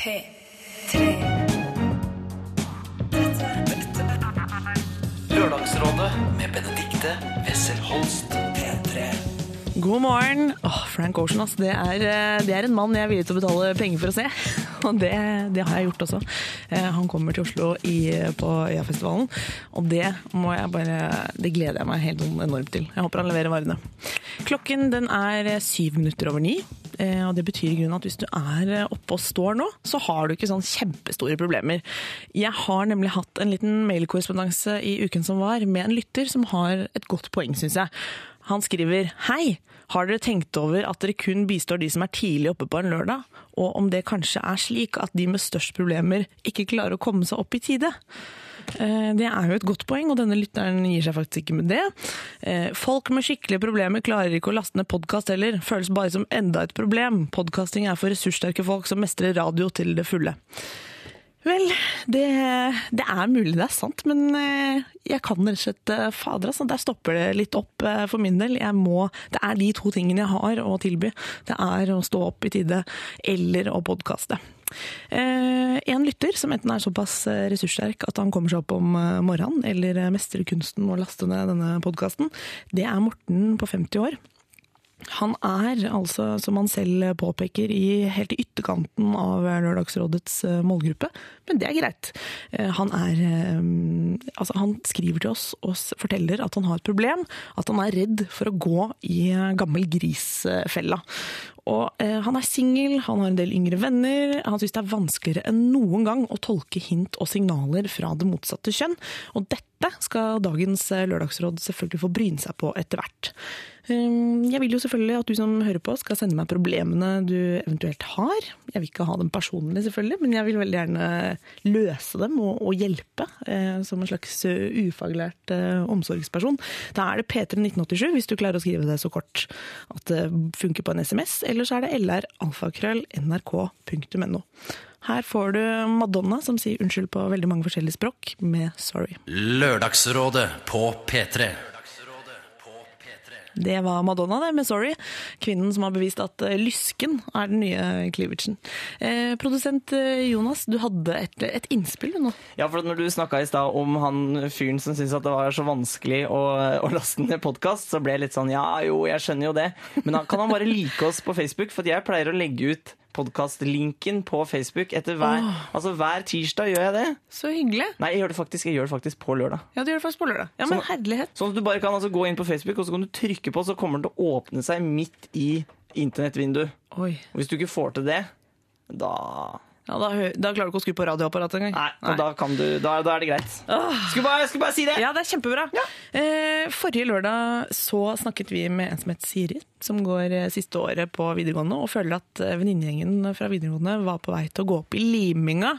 P3. Lørdagsrådet med Benedikte Wessel Holst. P3. God morgen. Åh, Frank Ocean, ass. Det er, eh, det er en mann jeg er villig til å betale penger for å se. Og det, det har jeg gjort også. Eh, Han kommer til Oslo i, på Øyafestivalen, og det må jeg bare Det gleder jeg meg helt enormt til. Jeg håper han leverer varene. Klokken den er syv minutter over ni. eh, Og det betyr i grunnen at hvis du er oppe og står nå, så har du ikke sånn kjempestore problemer. Jeg har nemlig hatt en liten mailkorrespondanse i uken som var, med en lytter som har et godt poeng, syns jeg. Han skriver Hei, har dere tenkt over at dere kun bistår de som er tidlig oppe på en lørdag? Og om det kanskje er slik at de med størst problemer ikke klarer å komme seg opp i tide? Eh, Det er jo et godt poeng, og denne lytteren gir seg faktisk ikke med det. Eh, Folk med skikkelige problemer klarer ikke å laste ned podkast heller. Føles bare som enda et problem. Podkasting er for ressurssterke folk som mestrer radio til det fulle. Vel, det, det er mulig det er sant, men eh, jeg kan rett og slett eh, Fader, altså, der stopper det litt opp eh, for min del. Jeg må, det er de to tingene jeg har å tilby. Det er å stå opp i tide eller å podkaste. En lytter som enten er såpass ressurssterk at han kommer seg opp om morgenen, eller mestrer kunsten å laste ned denne podkasten, det er Morten på 50 år. Han er altså, som han selv påpeker, i, helt i ytterkanten av Lørdagsrådets eh, målgruppe, men det er greit. Eh, Han, er, eh, altså, han skriver til oss og forteller at han har et problem, at han er redd for å gå i gammel gris-fella. Og Han er singel, han har en del yngre venner. Han syns det er vanskeligere enn noen gang å tolke hint og signaler fra det motsatte kjønn. Og dette skal dagens lørdagsråd selvfølgelig få bryne seg på etter hvert. Um, Jeg vil jo selvfølgelig at du som hører på skal sende meg problemene du eventuelt har. Jeg vil ikke ha dem personlig, selvfølgelig, men jeg vil veldig gjerne løse dem og, og hjelpe eh, som en slags eh, ufaglært eh, omsorgsperson. Da er det P31987 hvis du klarer å skrive det så kort at det funker på en SMS, eller så er det lralfakrøll.nrk.no. Her får du Madonna som sier unnskyld på veldig mange forskjellige språk med 'sorry'. Lørdagsrådet på P3. Det var Madonna det, med 'Sorry'. Kvinnen som har bevist at eh, lysken er den nye cleavagen. Eh, produsent eh, Jonas, du hadde et, et innspill nå. Ja, for når du snakka i stad om han fyren som syntes at det var så vanskelig å, å laste ned podkast, så ble jeg litt sånn ja jo, jeg skjønner jo det. Men da kan han bare like oss på Facebook? For jeg pleier å legge ut podkastlinken på Facebook etter hver Altså hver tirsdag gjør jeg det. Så hyggelig. Nei, jeg gjør det faktisk, jeg gjør det faktisk på lørdag. Ja, du gjør det faktisk på lørdag. Ja, men Sånn- herlighet. Sånn at du bare kan altså gå inn på Facebook, og så kan du trykke på, så kommer den til å åpne seg midt i internettvinduet. Hvis du ikke får til det, da Ja, da, da klarer du ikke å skru på radioapparatet engang. Nei, Nei. da, kan du, da, da er det greit. Skulle bare, skulle bare si det! Ja, det er kjempebra. Eh, forrige lørdag så snakket vi med en som het Siri, som går eh, siste året på videregående, og føler at eh, venninnegjengen fra videregående var på vei til å gå opp i liminga.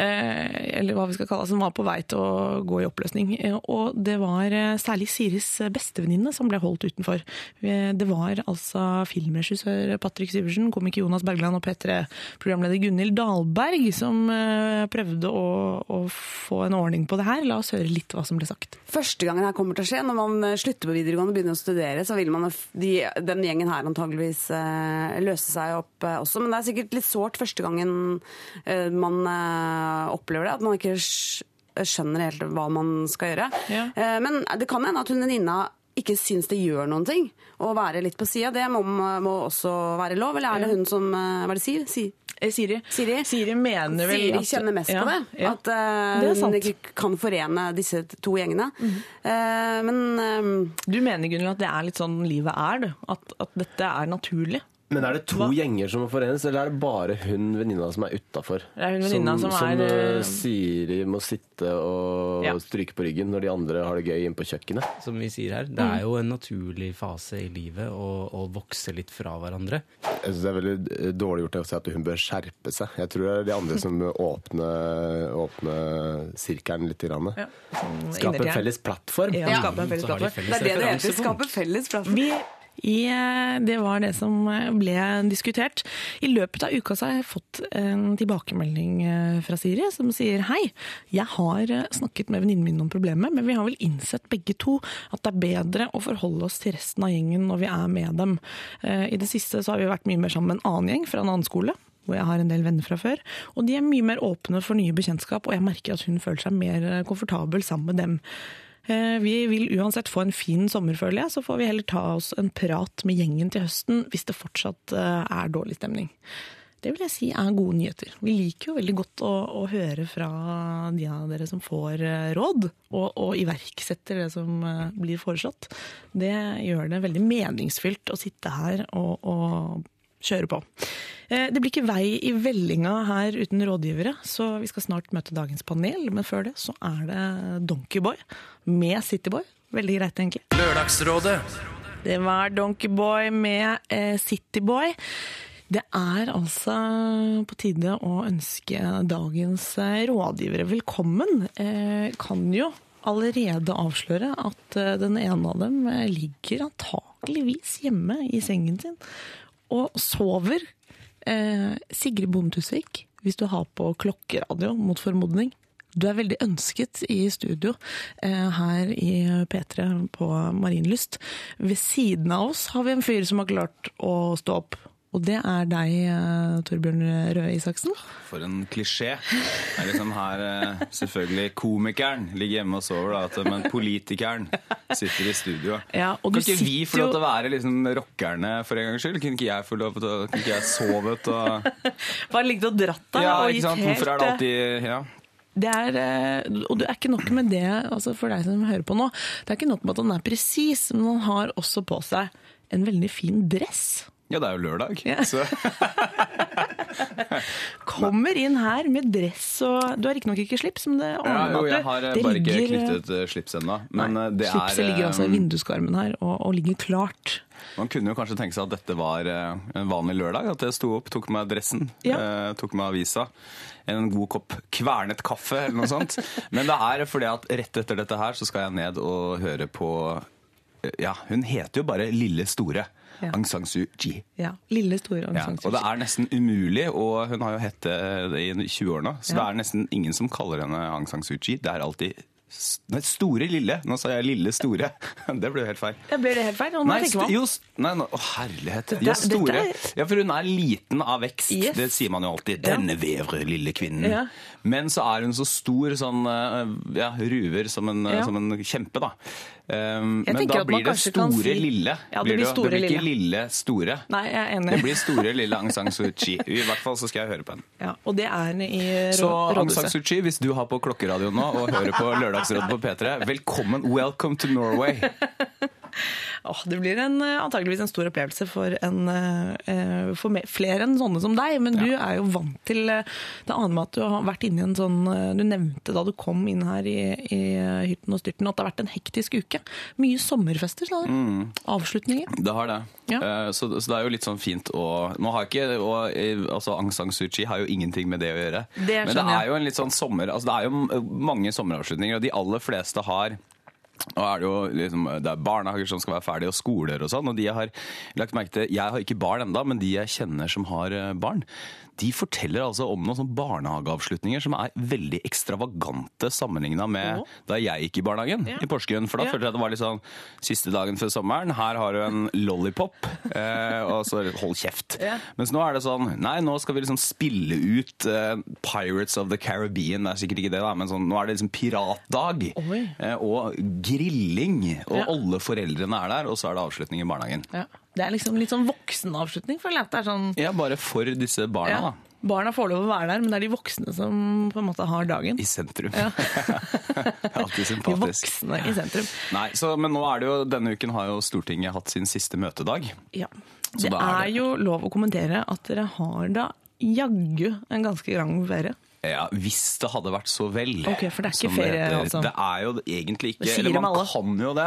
Eh, eller hva vi skal kalle det, som var på vei til å gå i oppløsning. Eh, og det var eh, særlig Siris bestevenninne som ble holdt utenfor. Det var altså filmregissør Patrick Syversen, komiker Jonas Bergland og P3-programleder Gunhild Dahlberg som eh, prøvde å, å få en ordning på det her. La oss høre litt hva som ble sagt. Første gangen her kommer til å skje, når man eh, slutter på videregående og begynner å studere, så vil man, de, den gjengen her antageligvis eh, løse seg opp også. Men det er sikkert litt sårt første gangen man opplever det, at man ikke skjønner helt hva man skal gjøre. Ja. Men det kan hende at hun venninna ikke syns det gjør noen ting å være litt på sida. Det må, må også være lov, eller er det hun som eh, Hva er det sier? Si. Siri. Siri. Siri? mener vel Siri at- kjenner mest Ja, på det. ja. At uh, hun ikke kan forene disse to gjengene. Eh, men eh, Du mener Gunnel, at det er litt sånn livet er? At, at dette er naturlig? Men er det to gjenger som må forenes, eller er det bare hun venninna som er utafor? Det hun venninna som er, eh, eh, Siri må sitte og Ja. stryke på ryggen når de andre har det gøy inne på kjøkkenet. som vi sier her. Det Mm. er jo en naturlig fase i livet å, å vokse litt fra hverandre. Jeg synes det er veldig eh, dårlig gjort å si at hun bør skjerpe seg. Jeg tror det er de andre som åpner, åpne, åpne sirkelen litt. Grann. Ja. Skape en felles plattform. Ja, skape en felles har de plattform. det er det det heter. Skape felles plattform. Vi, i, eh, det var det som eh, ble diskutert. I løpet av uka har jeg fått en tilbakemelding eh, fra Siri som sier hei, jeg har snakket med venninnen min om problemet, men vi har vel innsett begge to at det er bedre å forholde oss til resten av gjengen når vi er med dem. I det siste så har vi vært mye mer sammen med en annen gjeng fra en annen skole. hvor jeg har en del venner fra før. Og de er mye mer åpne for nye bekjentskap, og jeg merker at hun føler seg mer komfortabel sammen med dem. Eh, Vi vil uansett få en fin sommer, føler jeg, så får vi heller ta oss en prat med gjengen til høsten hvis det fortsatt eh, er dårlig stemning. Det vil jeg si er gode nyheter. Vi liker jo veldig godt å, å høre fra de av dere som får eh, råd, og, og iverksetter det som blir foreslått. Det gjør det veldig meningsfylt å sitte her og, og kjøre på. Eh, Det blir ikke vei i vellinga her uten rådgivere, så vi skal snart møte dagens panel. Men før det så er det Donkeyboy med Cityboy. Veldig greit, egentlig. Lørdagsrådet. Det var Donkeyboy med eh, Cityboy. Det er altså på tide å ønske dagens eh, rådgivere velkommen. Eh, kan jo allerede avsløre at den ene av dem ligger antakeligvis hjemme i sengen sin og sover. Eh, Sigrid Bonde Tusvik, hvis du har på klokkeradio mot formodning. Du er veldig ønsket i studio eh, her i P3 på Marienlyst. Ved siden av oss har vi en fyr som har klart å stå opp. Og det er deg, eh, Torbjørn Røe Isaksen. For en klisjé. Det er liksom her eh, selvfølgelig komikeren ligger hjemme og sover, da, men politikeren sitter i studio. Ja, og kan ikke vi få lov til å være liksom rockerne for en gangs skyld? Kunne ikke jeg få lov til å Kunne ikke jeg sovet og Bare ligget og dratt deg Ja, og gitt helt Hvorfor er det eh, alltid Ja. Det er, eh, og det er ikke nok med det, altså for deg som hører på nå. Det er ikke nok med at han er presis, men han har også på seg en veldig fin dress. Ja, det er jo lørdag. Ja. Så Kommer inn her med dress og Du har riktignok ikke slips, men det ja, jo, jeg har eh, bare ikke knyttet eh, slips ennå. Eh, Slipset er ligger altså i eh, vinduskarmen her og, og ligger klart. Man kunne jo kanskje tenke seg at dette var eh, en vanlig lørdag. At jeg sto opp, tok meg dressen, Ja. eh, tok meg avisa. En god kopp kvernet kaffe eller noe sånt. Men det er fordi at rett etter dette her så skal jeg ned og høre på eh, Ja, hun heter jo bare Lille Store. Ja. Aung San Suu Kyi. Ja, Lille store Aung Ja, San Suu Kyi. og det er nesten umulig, og hun har jo hett det i 20 år nå, så det er nesten ingen som kaller henne Aung San Suu Kyi. Det er alltid Nei, Store Lille. Nå sa jeg Lille Store. Det ble jo helt feil. Det Ble det helt feil? Nå Nei, jeg tenke st jo, nei, nå- å herlighet. Ja, store. Ja, for hun er liten av vekst. Yes. Det sier man jo alltid. Denne vevre lille kvinnen. Ja. Men så er hun så stor, sånn eh, ja, ruver som en, eh, Ja. som en kjempe, da. Um, men da blir det store si- lille. Ja, det blir det, store det blir ikke lille. store. Nei, jeg er enig. Det blir store lille Aung San Suu Kyi. I hvert fall så skal jeg høre på henne. Ja, og det er i Så Aung San. Suu Kyi, hvis du har på klokkeradioen nå og hører på Lørdagsrådet på P3, velkommen. Welcome to Norway. Åh, det blir en, eh, antageligvis en stor opplevelse for, en, eh, eh, for flere enn sånne som deg. Men du er jo vant til Det aner meg at du har vært inne i en sånn Du nevnte da du kom inn her i, i hytten og styrten at det har vært en hektisk uke. Mye sommerfester, sa du. Mm. Avslutninger. Det har det. Ja. Så, så det er jo litt sånn fint å Nå har ikke og, altså Aung San Suu Kyi har jo ingenting med det å gjøre. Det Men det er jo en litt sånn sommer altså Det er jo mange sommeravslutninger, og de aller fleste har og er det, jo liksom, det er barnehager som skal være ferdige, og skoler og sånn. Og de jeg har lagt merke til Jeg har ikke barn enda, men de jeg kjenner som har eh, barn, de forteller altså om noen sånne barnehageavslutninger som er veldig ekstravagante sammenligna med oh. da jeg gikk i barnehagen Ja. i Porsgrunn. For da Ja. følte jeg det var litt sånn siste dagen før sommeren. Her har du en lollipop, eh, og så hold kjeft. Ja. Mens nå er det sånn Nei, nå skal vi liksom spille ut eh, Pirates of the Caribbean. Det er sikkert ikke det, da, men sånn, nå er det liksom piratdag. Eh, og grilling. Og alle foreldrene er der, og så er det avslutning i barnehagen. Ja. Det er liksom litt sånn voksenavslutning, føler jeg. er sånn... Ja, bare for disse barna, Ja. da. Barna får lov å være der, men det er de voksne som på en måte har dagen. I sentrum. Ja. Alltid sympatisk. De voksne i sentrum. Nei, så, Men nå er det jo, denne uken har jo Stortinget hatt sin siste møtedag. Ja. Så Det er er det- jo lov å kommentere at dere har da jaggu en ganske lang ferie. Ja, Hvis det hadde vært så vel. Ok, for det er ikke ferie, altså. Det er jo egentlig ikke Eller man alle. kan jo det.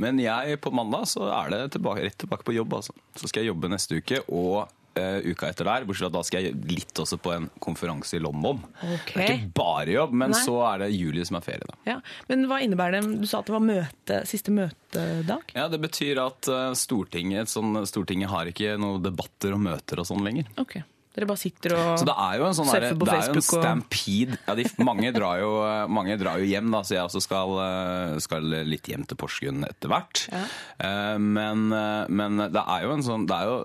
Men jeg på mandag så er det tilbake, rett tilbake på jobb. altså. Så skal jeg jobbe neste uke og uh, uka etter der. Bortsett fra da skal jeg litt også på en konferanse i London. Ok. Det er ikke bare jobb, men Nei. så er det juli som er ferie, da. Ja. Men hva innebærer det? Du sa at det var møte, siste møtedag? Ja, Det betyr at uh, Stortinget, sånn, Stortinget har ikke noen debatter og møter og sånn lenger. Ok. Dere bare sitter og Så det er jo en sånn der, det er jo en stampede. Ja, de, mange, drar jo, mange drar jo hjem, da, så jeg også skal, eh, skal litt hjem til Porsgrunn etter hvert. Ja. Eh, Men, eh, men det er jo en sånn det er jo,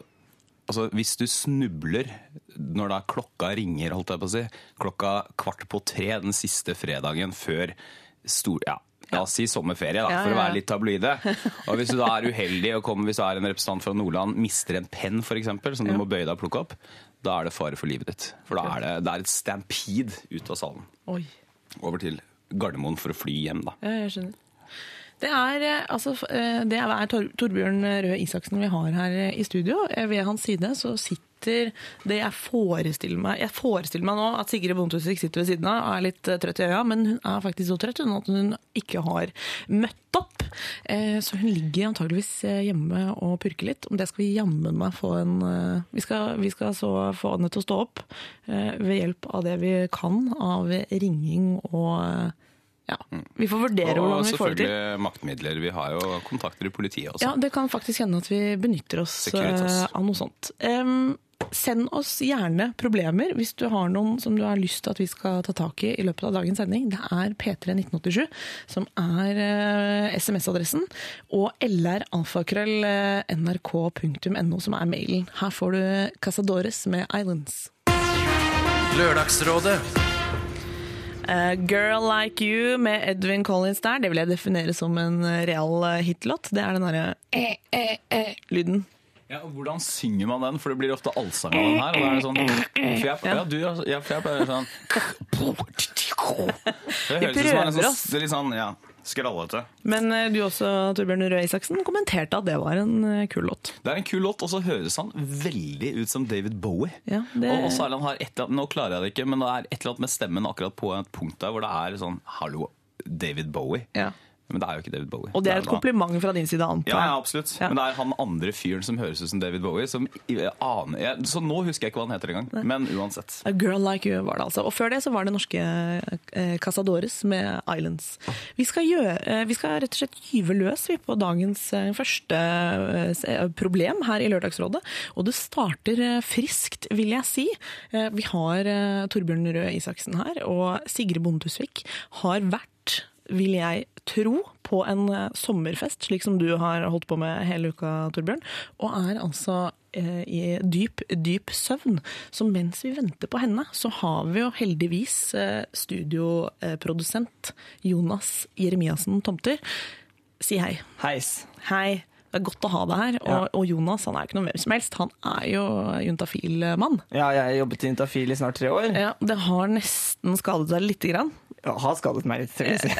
altså, Hvis du snubler når da klokka ringer, holdt jeg på å si, klokka kvart på tre den siste fredagen før stor... Ja. La oss si sommerferie, da, for å være litt tabloide. Og Hvis du da er uheldig og kommer, hvis du er en representant fra Nordland, mister en penn eksempel, som du må bøye deg og plukke opp, da er det fare for livet ditt. For da er det, det er et stampede ut av salen. Oi. Over til Gardermoen for å fly hjem, da. Ja, jeg skjønner. Det er, eh, altså, eh, det er Torbjørn Røe Isaksen vi har her eh, i studio. Ved hans side så sitter det jeg forestiller meg Jeg forestiller meg nå at Sigrid Bondtusvik sitter ved siden av og er litt eh, trøtt i øya, men hun er faktisk så trøtt hun, at hun ikke har møtt opp. Eh, Så hun ligger antageligvis eh, hjemme og purker litt. Om det skal vi jammen meg få en Vi skal, vi skal så få henne til å stå opp ved hjelp av det vi kan av ringing og ja, Vi får vurdere Og hvordan vi får det til. selvfølgelig maktmidler. Vi har jo kontakter i politiet også. Ja, Det kan faktisk hende at vi benytter oss Securitas. av noe sånt. Em, send oss gjerne problemer hvis du har noen som du har lyst til at vi skal ta tak i i løpet av dagens sending. Det er P31987 som er uh, SMS-adressen, og lralfakrøll.nrk.no som er mailen. Her får du Casadores med Islands. Lørdagsrådet. Eh, Girl Like You med Edwin Collins der, det vil jeg definere som en eh, real eh, hitlåt. Det er den derre eh-eh-eh-lyden. Ja, og Hvordan synger man den? For det blir ofte allsang av den her. Og da er det sånn, for jeg, ja, du, ja, for jeg pleier sånn Det høres ut som en sånn, det er litt sånn ja, skrallete. Men eh, du også, Torbjørn Røe Isaksen, kommenterte at det var en eh, kul låt. Det er en kul låt, og så høres han veldig ut som David Bowie. Ja, det- Og så er det han har et eller annet, Nå klarer jeg det ikke, men det er et eller annet med stemmen akkurat på et punkt der hvor det er sånn Hallo, David Bowie. Ja. Men det er jo ikke David Bowie. Og det er et kompliment fra din side, antar Ja, jeg. ja, absolutt. Ja. Men det er han andre fyren som høres ut som David Bowie, som aner jeg, Så nå husker jeg ikke hva han heter engang. Men uansett. A Girl Like You var det altså. Og før det så var det norske eh, Casadores med Islands. Vi skal, gjøre, eh, vi skal rett og slett gyve løs vi, på dagens eh, første eh, eh, problem her i Lørdagsrådet. Og det starter eh, friskt, vil jeg si. Vi har Torbjørn Røe Isaksen her, og Sigrid Bonde Tusvik har vært vil jeg tro, på en eh, sommerfest, slik som du har holdt på med hele uka, Torbjørn, og er altså eh, i dyp, dyp søvn. Så mens vi venter på henne, så har vi jo heldigvis eh, studioprodusent Jonas Jeremiassen Tomter. Si hei. Heis. Hei. Det er godt å ha deg her. Og, Ja. og Jonas han er ikke noen hvem som helst. Han er jo juntafil mann. Ja, jeg har jobbet i Juntafil i snart tre år. Ja, det har nesten skadet deg lite grann. Har skadet meg litt, skal jeg si.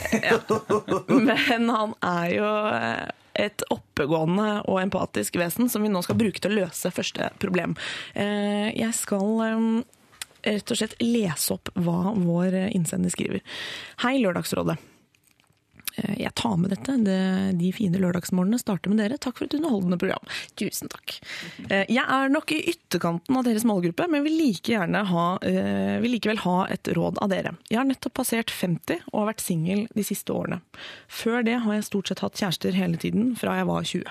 Men han er jo eh, et oppegående og empatisk vesen som vi nå skal bruke til å løse første problem. Eh, Jeg skal eh, rett og slett lese opp hva vår innsender skriver. Hei, Lørdagsrådet. Eh, Jeg tar med dette. Det, de fine lørdagsmorgenene starter med dere. Takk for et underholdende program. Tusen takk. Eh, Jeg er nok i ytterkanten av deres målgruppe, men vil, like ha, eh, vil likevel ha et råd av dere. Jeg har nettopp passert 50 og har vært singel de siste årene. Før det har jeg stort sett hatt kjærester hele tiden, fra jeg var 20.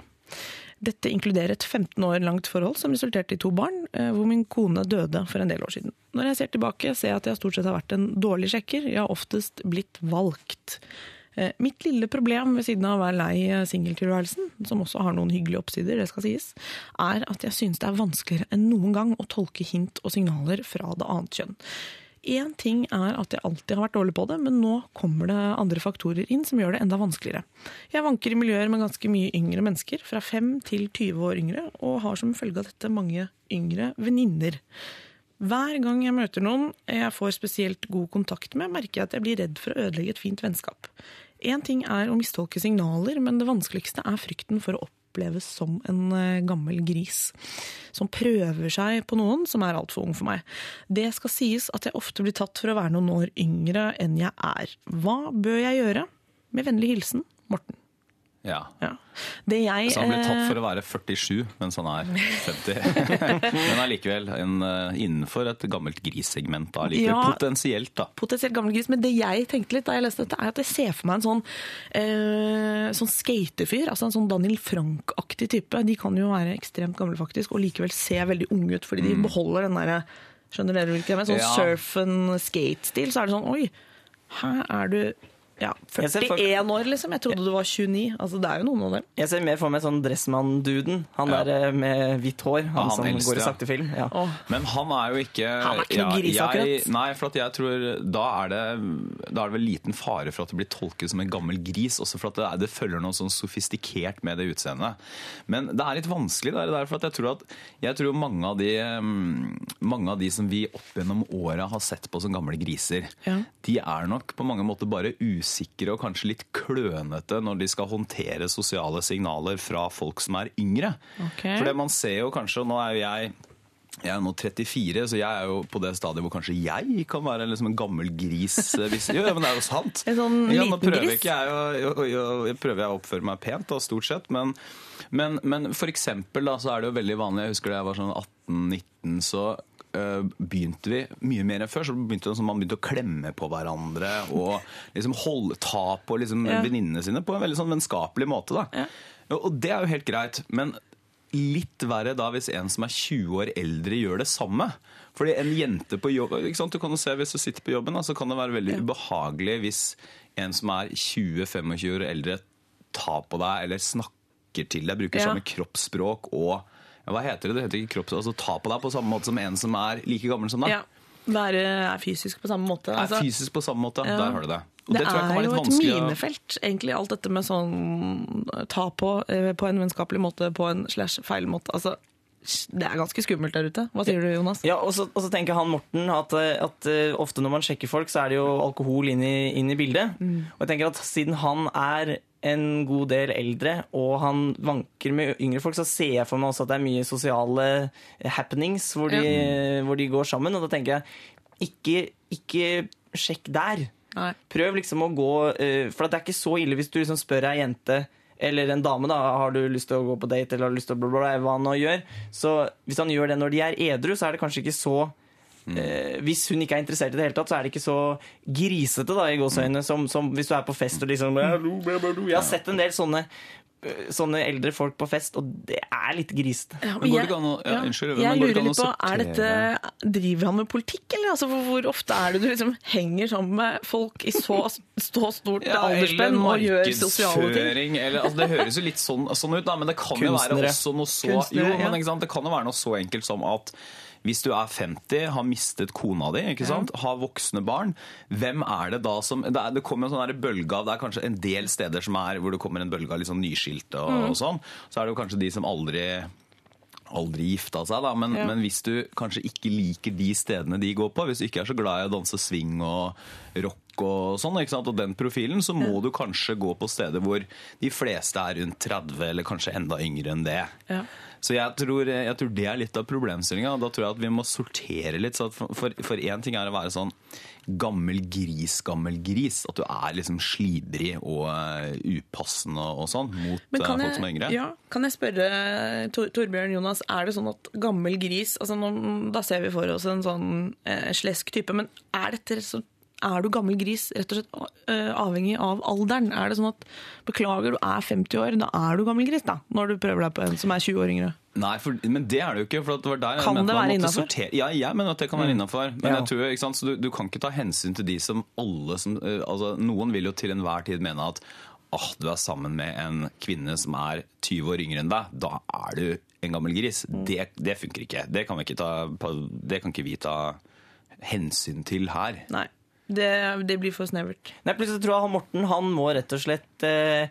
Dette inkluderer et 15 år langt forhold som resulterte i to barn, hvor min kone døde for en del år siden. Når jeg ser tilbake, ser jeg at jeg stort sett har vært en dårlig sjekker. Jeg har oftest blitt valgt. Eh, Mitt lille problem ved siden av å være lei eh, singeltilværelsen, som også har noen hyggelige oppsider, det skal sies, er at jeg synes det er vanskeligere enn noen gang å tolke hint og signaler fra det annet kjønn. Én ting er at jeg alltid har vært dårlig på det, men nå kommer det andre faktorer inn som gjør det enda vanskeligere. Jeg vanker i miljøer med ganske mye yngre mennesker, fra 5 til 20 år yngre, og har som følge av dette mange yngre venninner. Hver gang jeg møter noen jeg får spesielt god kontakt med, merker jeg at jeg blir redd for å ødelegge et fint vennskap. Én ting er å mistolke signaler, men det vanskeligste er frykten for å oppleves som en eh, gammel gris. Som prøver seg på noen som er altfor ung for meg. Det skal sies at jeg ofte blir tatt for å være noen år yngre enn jeg er. Hva bør jeg gjøre? Med vennlig hilsen Morten. Ja. Ja. Det jeg Så han ble tatt eh, for å være 47 mens han er 50. Men allikevel en, eh, innenfor et gammelt grissegment. da, Ja. potensielt, da. potensielt gammel gris. Men det jeg tenkte litt da jeg leste dette, er at jeg ser for meg en sånn, eh, sånn skaterfyr. Altså en sånn Daniel Frank-aktig type. De kan jo være ekstremt gamle faktisk, og likevel se veldig unge ut, fordi de beholder den derre Skjønner dere hvilken? Med sånn Ja. surf and skate-stil, så er det sånn Oi, her er du ja, Jeg ser for- 41 år, liksom. Jeg trodde du var 29. Altså, det er jo noen av dem. Jeg ser mer for meg sånn Dressmann-duden. Han Ja. der eh, med hvitt hår. Han, han som helst, går i ja. sakte film. Ja. Oh. Men han er jo ikke Han er ikke noe gris, jeg, akkurat. Nei, for at jeg tror da er, det, da er det vel liten fare for at det blir tolket som en gammel gris. Også for at det, er, det følger noe sånn sofistikert med det utseendet. Men det er litt vanskelig. Det er derfor at jeg tror at jeg tror mange av de mm, mange av de som vi opp gjennom åra har sett på som gamle griser, Ja. de er nok på mange måter bare usikre og kanskje litt klønete når de skal håndtere sosiale signaler fra folk som er yngre. Okay. For det man ser jo kanskje, og nå er jo jeg jeg er nå 34, så jeg er jo på det stadiet hvor kanskje jeg kan være liksom en gammel gris. eh, Hvis, jo, men det er jo sant. En sånn Ja, liten prøver gris? Jeg, å- jeg prøver jeg å oppføre meg pent, da, stort sett. Men, men, men for eksempel da, så er det jo veldig vanlig, jeg husker da jeg var sånn 18-19, så begynte vi mye mer enn før. Så begynte man begynte å klemme på hverandre og liksom holde, ta på liksom, Ja. venninnene sine på en veldig sånn vennskapelig måte. Ja. Og det er jo helt greit. Men litt verre da hvis en som er 20 år eldre gjør det samme. Fordi en jente på jobb? Du kan jo se Hvis du sitter på jobben, da, så kan det være veldig ubehagelig hvis en som er 20-25 år eldre, tar på deg eller snakker til deg, bruker Ja. samme kroppsspråk og ja, Hva heter det? Det heter ikke kropps... Altså ta på deg på samme måte som en som er like gammel som deg. Ja. Være er fysisk på samme måte. Er Altså, fysisk på samme måte. Ja. Der har du det. Og det, kan er jo et minefelt, egentlig, alt dette med sånn ta på eh, på en vennskapelig måte, på en slash feil måte. Altså, det er ganske skummelt der ute. Hva sier du, Jonas? Ja, og så, og så tenker han Morten at, at eh, ofte når man sjekker folk, så er det jo alkohol inn i, inn i bildet. Og jeg tenker at siden han er en god del eldre, og han vanker med yngre folk, så ser jeg for meg også at det er mye sosiale happenings hvor de, hvor de går sammen. Og da tenker jeg ikke, ikke sjekk der. Nei. Prøv liksom å gå eh, For det er ikke så ille hvis du liksom spør ei jente eller en dame da, har du lyst til å gå på date eller har du lyst til å bla, bla, bla, hva han nå gjør. Så hvis han gjør det når de er edru, så er det kanskje ikke så Mm. Hvis hun ikke er interessert i det hele tatt, så er det ikke så grisete da, i gåseøynene som, som hvis du er på fest og liksom bla. Jeg har sett en del sånne eh, Sånne eldre folk på fest, og det er litt grisete. Ja, Men jeg- an å- ja, unnskyld, jeg går det ikke lurer litt på, er dette. Driver han med politikk, eller? Altså, hvor, hvor ofte er det du liksom henger sammen med folk i så, så stort Ja, aldersspenn og gjør sosiale ting? Eller, altså, det høres jo litt sånn, sånn ut, da, men det kan jo være også noe så Kunstnere, Jo, ja. men ikke sant? Det kan jo være noe så enkelt som at hvis du er 50, har mistet kona di, ikke sant? har voksne barn, hvem er det da som Det, er, det kommer en sånn bølge av Det er kanskje en del steder som er, hvor det kommer en bølge av sånn nyskilte og, Mm. og sånn. Så er det jo kanskje de som aldri aldri gifta seg, da. Men, Ja. men hvis du kanskje ikke liker de stedene de går på, hvis du ikke er så glad i å danse swing og rock og sånn, og den profilen, så må du kanskje gå på steder hvor de fleste er rundt 30, eller kanskje enda yngre enn det. Ja. Så jeg tror, jeg tror det er litt av problemstillinga. Da tror jeg at vi må sortere litt. Så at for, én ting er å være sånn gammel gris, gammel gris. At du er liksom slibrig og uh, upassende og, sånn mot uh, folk jeg, som er yngre. ja, kan jeg spørre Tor, Torbjørn Jonas, er det sånn at gammel gris altså nå, Da ser vi for oss en sånn eh, slesk type, men er dette så er du gammel gris rett og slett eh, avhengig av alderen? Er det sånn at beklager, du er 50 år, da er du gammel gris, da? Når du prøver deg på en som er 20 år yngre? Nei, for, men det er det jo ikke. For det var der jeg Kan mente det være innafor? Ja, jeg mener at det kan være innafor. Men Ja. jeg tror, ikke sant? Så du, du kan ikke ta hensyn til de som alle som eh, altså, Noen vil jo til enhver tid mene at åh, du er sammen med en kvinne som er 20 år yngre enn deg. Da er du en gammel gris. Mm. Det, det funker ikke. Det kan, vi ikke ta, det kan ikke vi ta hensyn til her. Nei. Det, det blir for snevert. Nei, plutselig tror jeg han Morten han må rett og slett eh,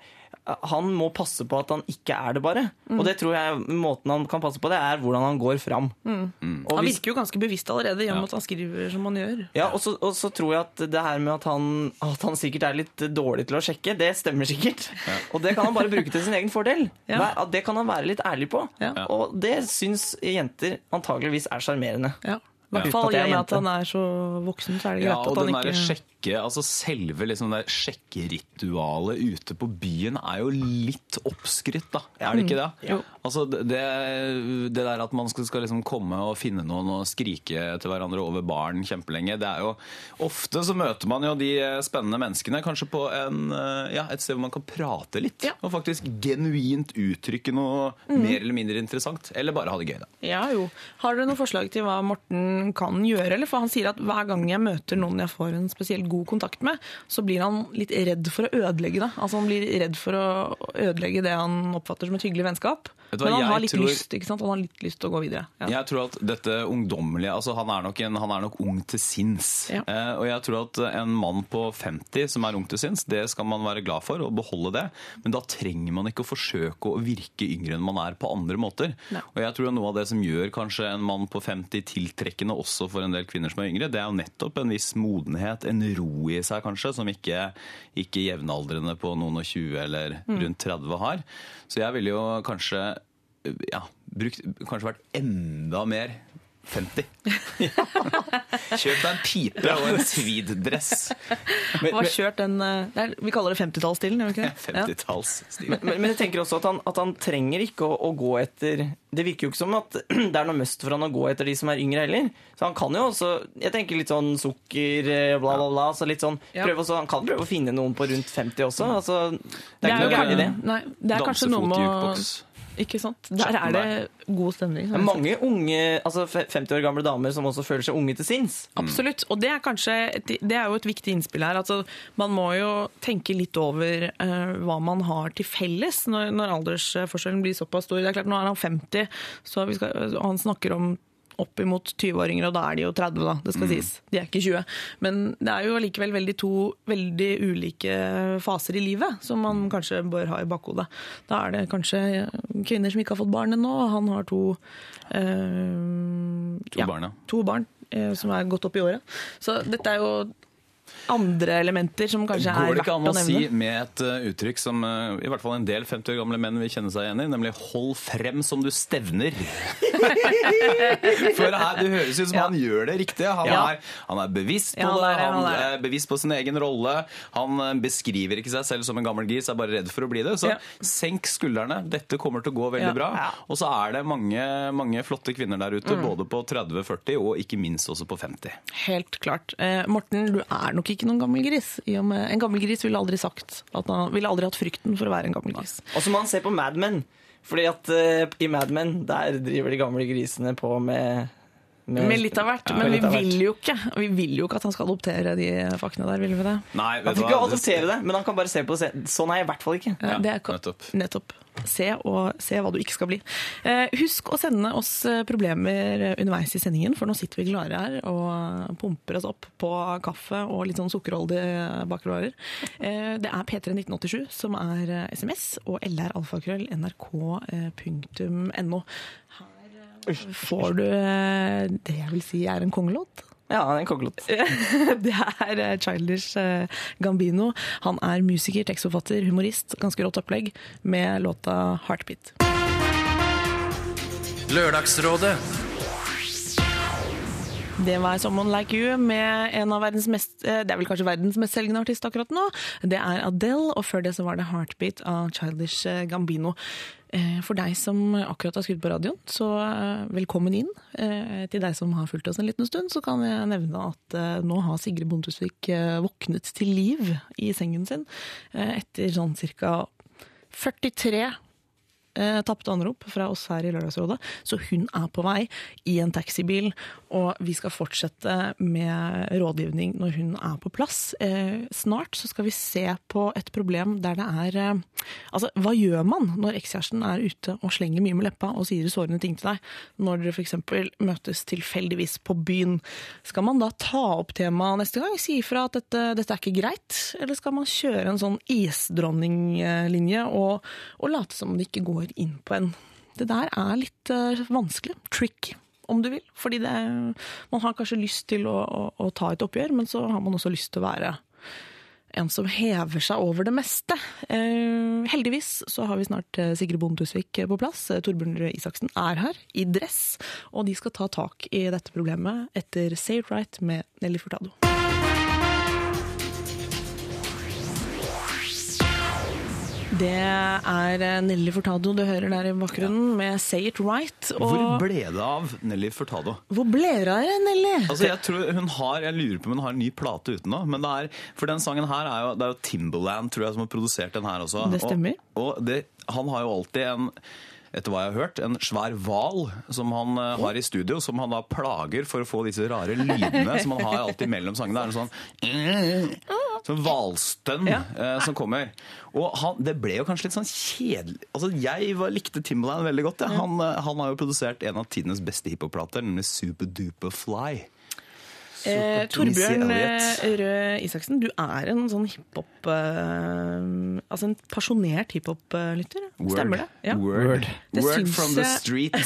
Han må passe på at han ikke er det, bare. Og det tror jeg måten han kan passe på det, er hvordan han går fram. Og Han virker jo ganske bevisst allerede gjennom at han skriver som han gjør. Ja, og så, og så tror jeg at det her med at han, at han sikkert er litt dårlig til å sjekke, det stemmer sikkert. Og det kan han bare bruke til sin egen fordel. Ja. Det kan han være litt ærlig på. Ja. Og det syns jenter antageligvis er sjarmerende. Ja. I hvert fall i og med at han er så voksen, så er det Ja, greit og at den han der ikke sjekke, altså selve liksom det sjekkeritualet ute på byen er jo litt oppskrytt, da. Er det ikke det? Jo. Altså det, det der at man skal, skal liksom komme og finne noen og skrike til hverandre over baren kjempelenge, det er jo Ofte så møter man jo de spennende menneskene kanskje på en, eh, ja, et sted hvor man kan prate litt. Ja. Og faktisk genuint uttrykke noe mer eller mindre interessant. Eller bare ha det gøy, da. Ja jo. Har dere noen forslag til hva Morten Kan gjøre. Eller for han sier at hver gang jeg møter noen jeg får en spesielt god kontakt med, så blir han litt redd for å ødelegge det. Altså Han blir redd for å ødelegge det han oppfatter som et hyggelig vennskap. Men han har litt tror- lyst ikke sant? Han har litt lyst til å gå videre. Ja. Jeg tror at dette ungdommelige altså Han er nok, en, han er nok ung til sinns. Ja. Eh, og jeg tror at en mann på 50 som er ung til sinns, det skal man være glad for og beholde det. Men da trenger man ikke å forsøke å virke yngre enn man er på andre måter. Nei. Og jeg tror at noe av det som gjør kanskje en mann på 50 tiltrekkende også for en del kvinner som er yngre, det er jo nettopp en viss modenhet, en ro i seg kanskje, som ikke, ikke jevnaldrende på noen og 20 eller Mm. rundt 30 har. Så jeg ville jo kanskje ja, brukt, kanskje vært enda mer 50. Kjøp deg en pipe og en den eh, Vi kaller det 50-tallsstilen, gjør vi ikke det? Ja. 50-tallsstilen. Men, men jeg tenker også at han, at han trenger ikke å, å gå etter Det virker jo ikke som at det er noe must for han å gå etter de som er yngre heller. Så han kan jo også Jeg tenker litt sånn sukker, eh, bla, bla, bla. Så litt sånn, prøve også, han kan prøve å finne noen på rundt 50 også. Altså, det er ikke jo noe gærent i det. Nei, det er kanskje noe med å. Ikke sant? Der er det god stemning. Det er mange unge, altså 50 år gamle damer som også føler seg unge til sinns. Absolutt. Og det er kanskje det er jo et viktig innspill her. Altså, man må jo tenke litt over uh, hva man har til felles når, når aldersforskjellen blir såpass stor. Det er klart, Nå er han 50, så vi skal, og han snakker om oppimot 20-åringer, og da er de jo 30, da. Det skal sies. De er ikke 20. Men det er jo allikevel veldig to veldig ulike faser i livet som man kanskje bør ha i bakhodet. Da er det kanskje kvinner som ikke har fått barn ennå, og han har to eh, To barn, ja. To barn eh, som er godt opp i året. Så dette er jo andre elementer som kanskje er verdt å nevne? Går det ikke an å si med et uh, uttrykk som uh, i hvert fall en del 50 år gamle menn vil kjenne seg igjen i, nemlig 'hold frem som du stevner'? For her, det høres ut som han gjør det riktig. Han, Ja. er, han er bevisst på Ja, han er det, han han er bevisst på sin egen rolle. Han uh, beskriver ikke seg selv som en gammel gris, er bare redd for å bli det. Så Ja. senk skuldrene. Dette kommer til å gå veldig Ja. bra. Og så er det mange, mange flotte kvinner der ute, både på 30, 40 og ikke minst også på 50. Helt klart. Eh, Morten, du er nok ikke noen gammel gris. I og med, en gammel gris ville aldri sagt at han ville aldri hatt frykten for å være en gammel gris. Og så må han se på Mad Men. Fordi at uh, i Mad Men der driver de gamle grisene på med Med litt av hvert. Ja, men vi vil jo ikke Vi vil jo ikke at han skal adoptere de faktene der, vil vi det? Nei, Han vet du får ikke adoptere det, men han kan bare se på det. Sånn er jeg i hvert fall ikke. Ja, det er nettopp. nettopp. Se, og, se hva du ikke skal bli. Eh, husk å sende oss eh, problemer underveis i sendingen, for nå sitter vi klare her og pumper oss opp på kaffe og litt sånn sukkerholdige bakervarer. Eh, det er P31987 som er SMS, og lralfakrøll.nrk.no. Her får du det jeg vil si er en kongelåt. Ja, han er en kokkelott. Det er eh, Childish eh, Gambino. Han er musiker, tekstforfatter, humorist. Ganske rått opplegg med låta 'Heartbeat'. Lørdagsrådet Det var 'Someone Like You' med en av verdens mest eh, Det er vel kanskje verdens mest selgende artist akkurat nå. Det er Adele, og før det så var det 'Heartbeat' av Childish eh, Gambino. Eh, For deg som akkurat har skrudd på radioen, så velkommen inn. Til deg som har fulgt oss en liten stund, så kan jeg nevne at nå har Sigrid Bondtusvik eh, våknet til liv i sengen sin etter sånn cirka 43 eh, tapte anrop fra oss her i Lørdagsrådet. Så hun er på vei i en taxibil, og vi skal fortsette med rådgivning når hun er på plass. Eh, snart så skal vi se på et problem der det er eh, Altså, hva gjør man når ekskjæresten er ute og slenger mye med leppa og sier sårende ting til deg, når dere f.eks. møtes tilfeldigvis på byen? Skal man da ta opp temaet neste gang? Si ifra at dette, dette er ikke greit? Eller skal man kjøre en sånn isdronninglinje og, og late som det ikke går inn på en? Det der er litt eh, vanskelig. Tricky. Om du vil. Fordi det, man har kanskje lyst til å, å, å ta et oppgjør, men så har man også lyst til å være en som hever seg over det meste. Eh, heldigvis så har vi snart eh, Sigrid Bonde Tusvik på plass. Eh, Torbjørn Røe Isaksen er her, i dress. Og de skal ta tak i dette problemet etter Say It Right med Nelly Furtado. Det er eh, Nelly Furtado du hører der i bakgrunnen med Say It Right. Og Hvor ble det av Nelly Furtado? Hvor ble det av Nelly? Altså, jeg, tror hun har, jeg lurer på om hun har en ny plate ute nå. Men det er, for den sangen her er jo, det er jo Timberland tror jeg, som har produsert den her også. Det stemmer. Og, og det, han har jo alltid en etter hva jeg har hørt, en svær hval som han eh, har i studio, som han da plager for å få disse rare lydene som han har alltid mellom sangene. Det er en sånn Sånn hvalstønn eh, som kommer. Og han, det ble jo kanskje litt sånn kjedelig Altså, Jeg var, likte Timbaland veldig godt. Ja. Han, eh, han har jo produsert en av tidenes beste hiphop-plater, nemlig Super Duper Fly. Eh, Torbjørn eh, Røe Isaksen, du er en sånn hiphop eh, Altså en pasjonert hiphop-lytter. Stemmer det? Ja. Word. Det Word syns from the street.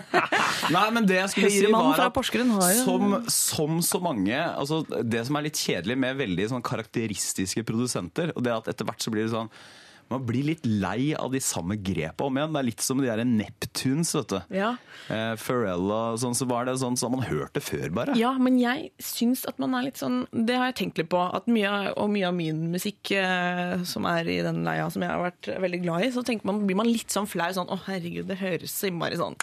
Nei, men det jeg skulle si var at som, som så mange altså Det som er litt kjedelig med veldig sånn karakteristiske produsenter, og det er at etter hvert så blir det sånn man blir litt lei av de samme grepa om igjen. Det er litt som de der Neptunes, vet du. Ja. Eh, Pharrell og sånn, så var det sånn som man hørte før, bare. Ja, men jeg syns at man er litt sånn Det har jeg tenkt litt på. At mye, og mye av min musikk eh, som er i den leia som jeg har vært veldig glad i, så man, blir man litt sånn flau. Sånn å herregud, det høres så innmari sånn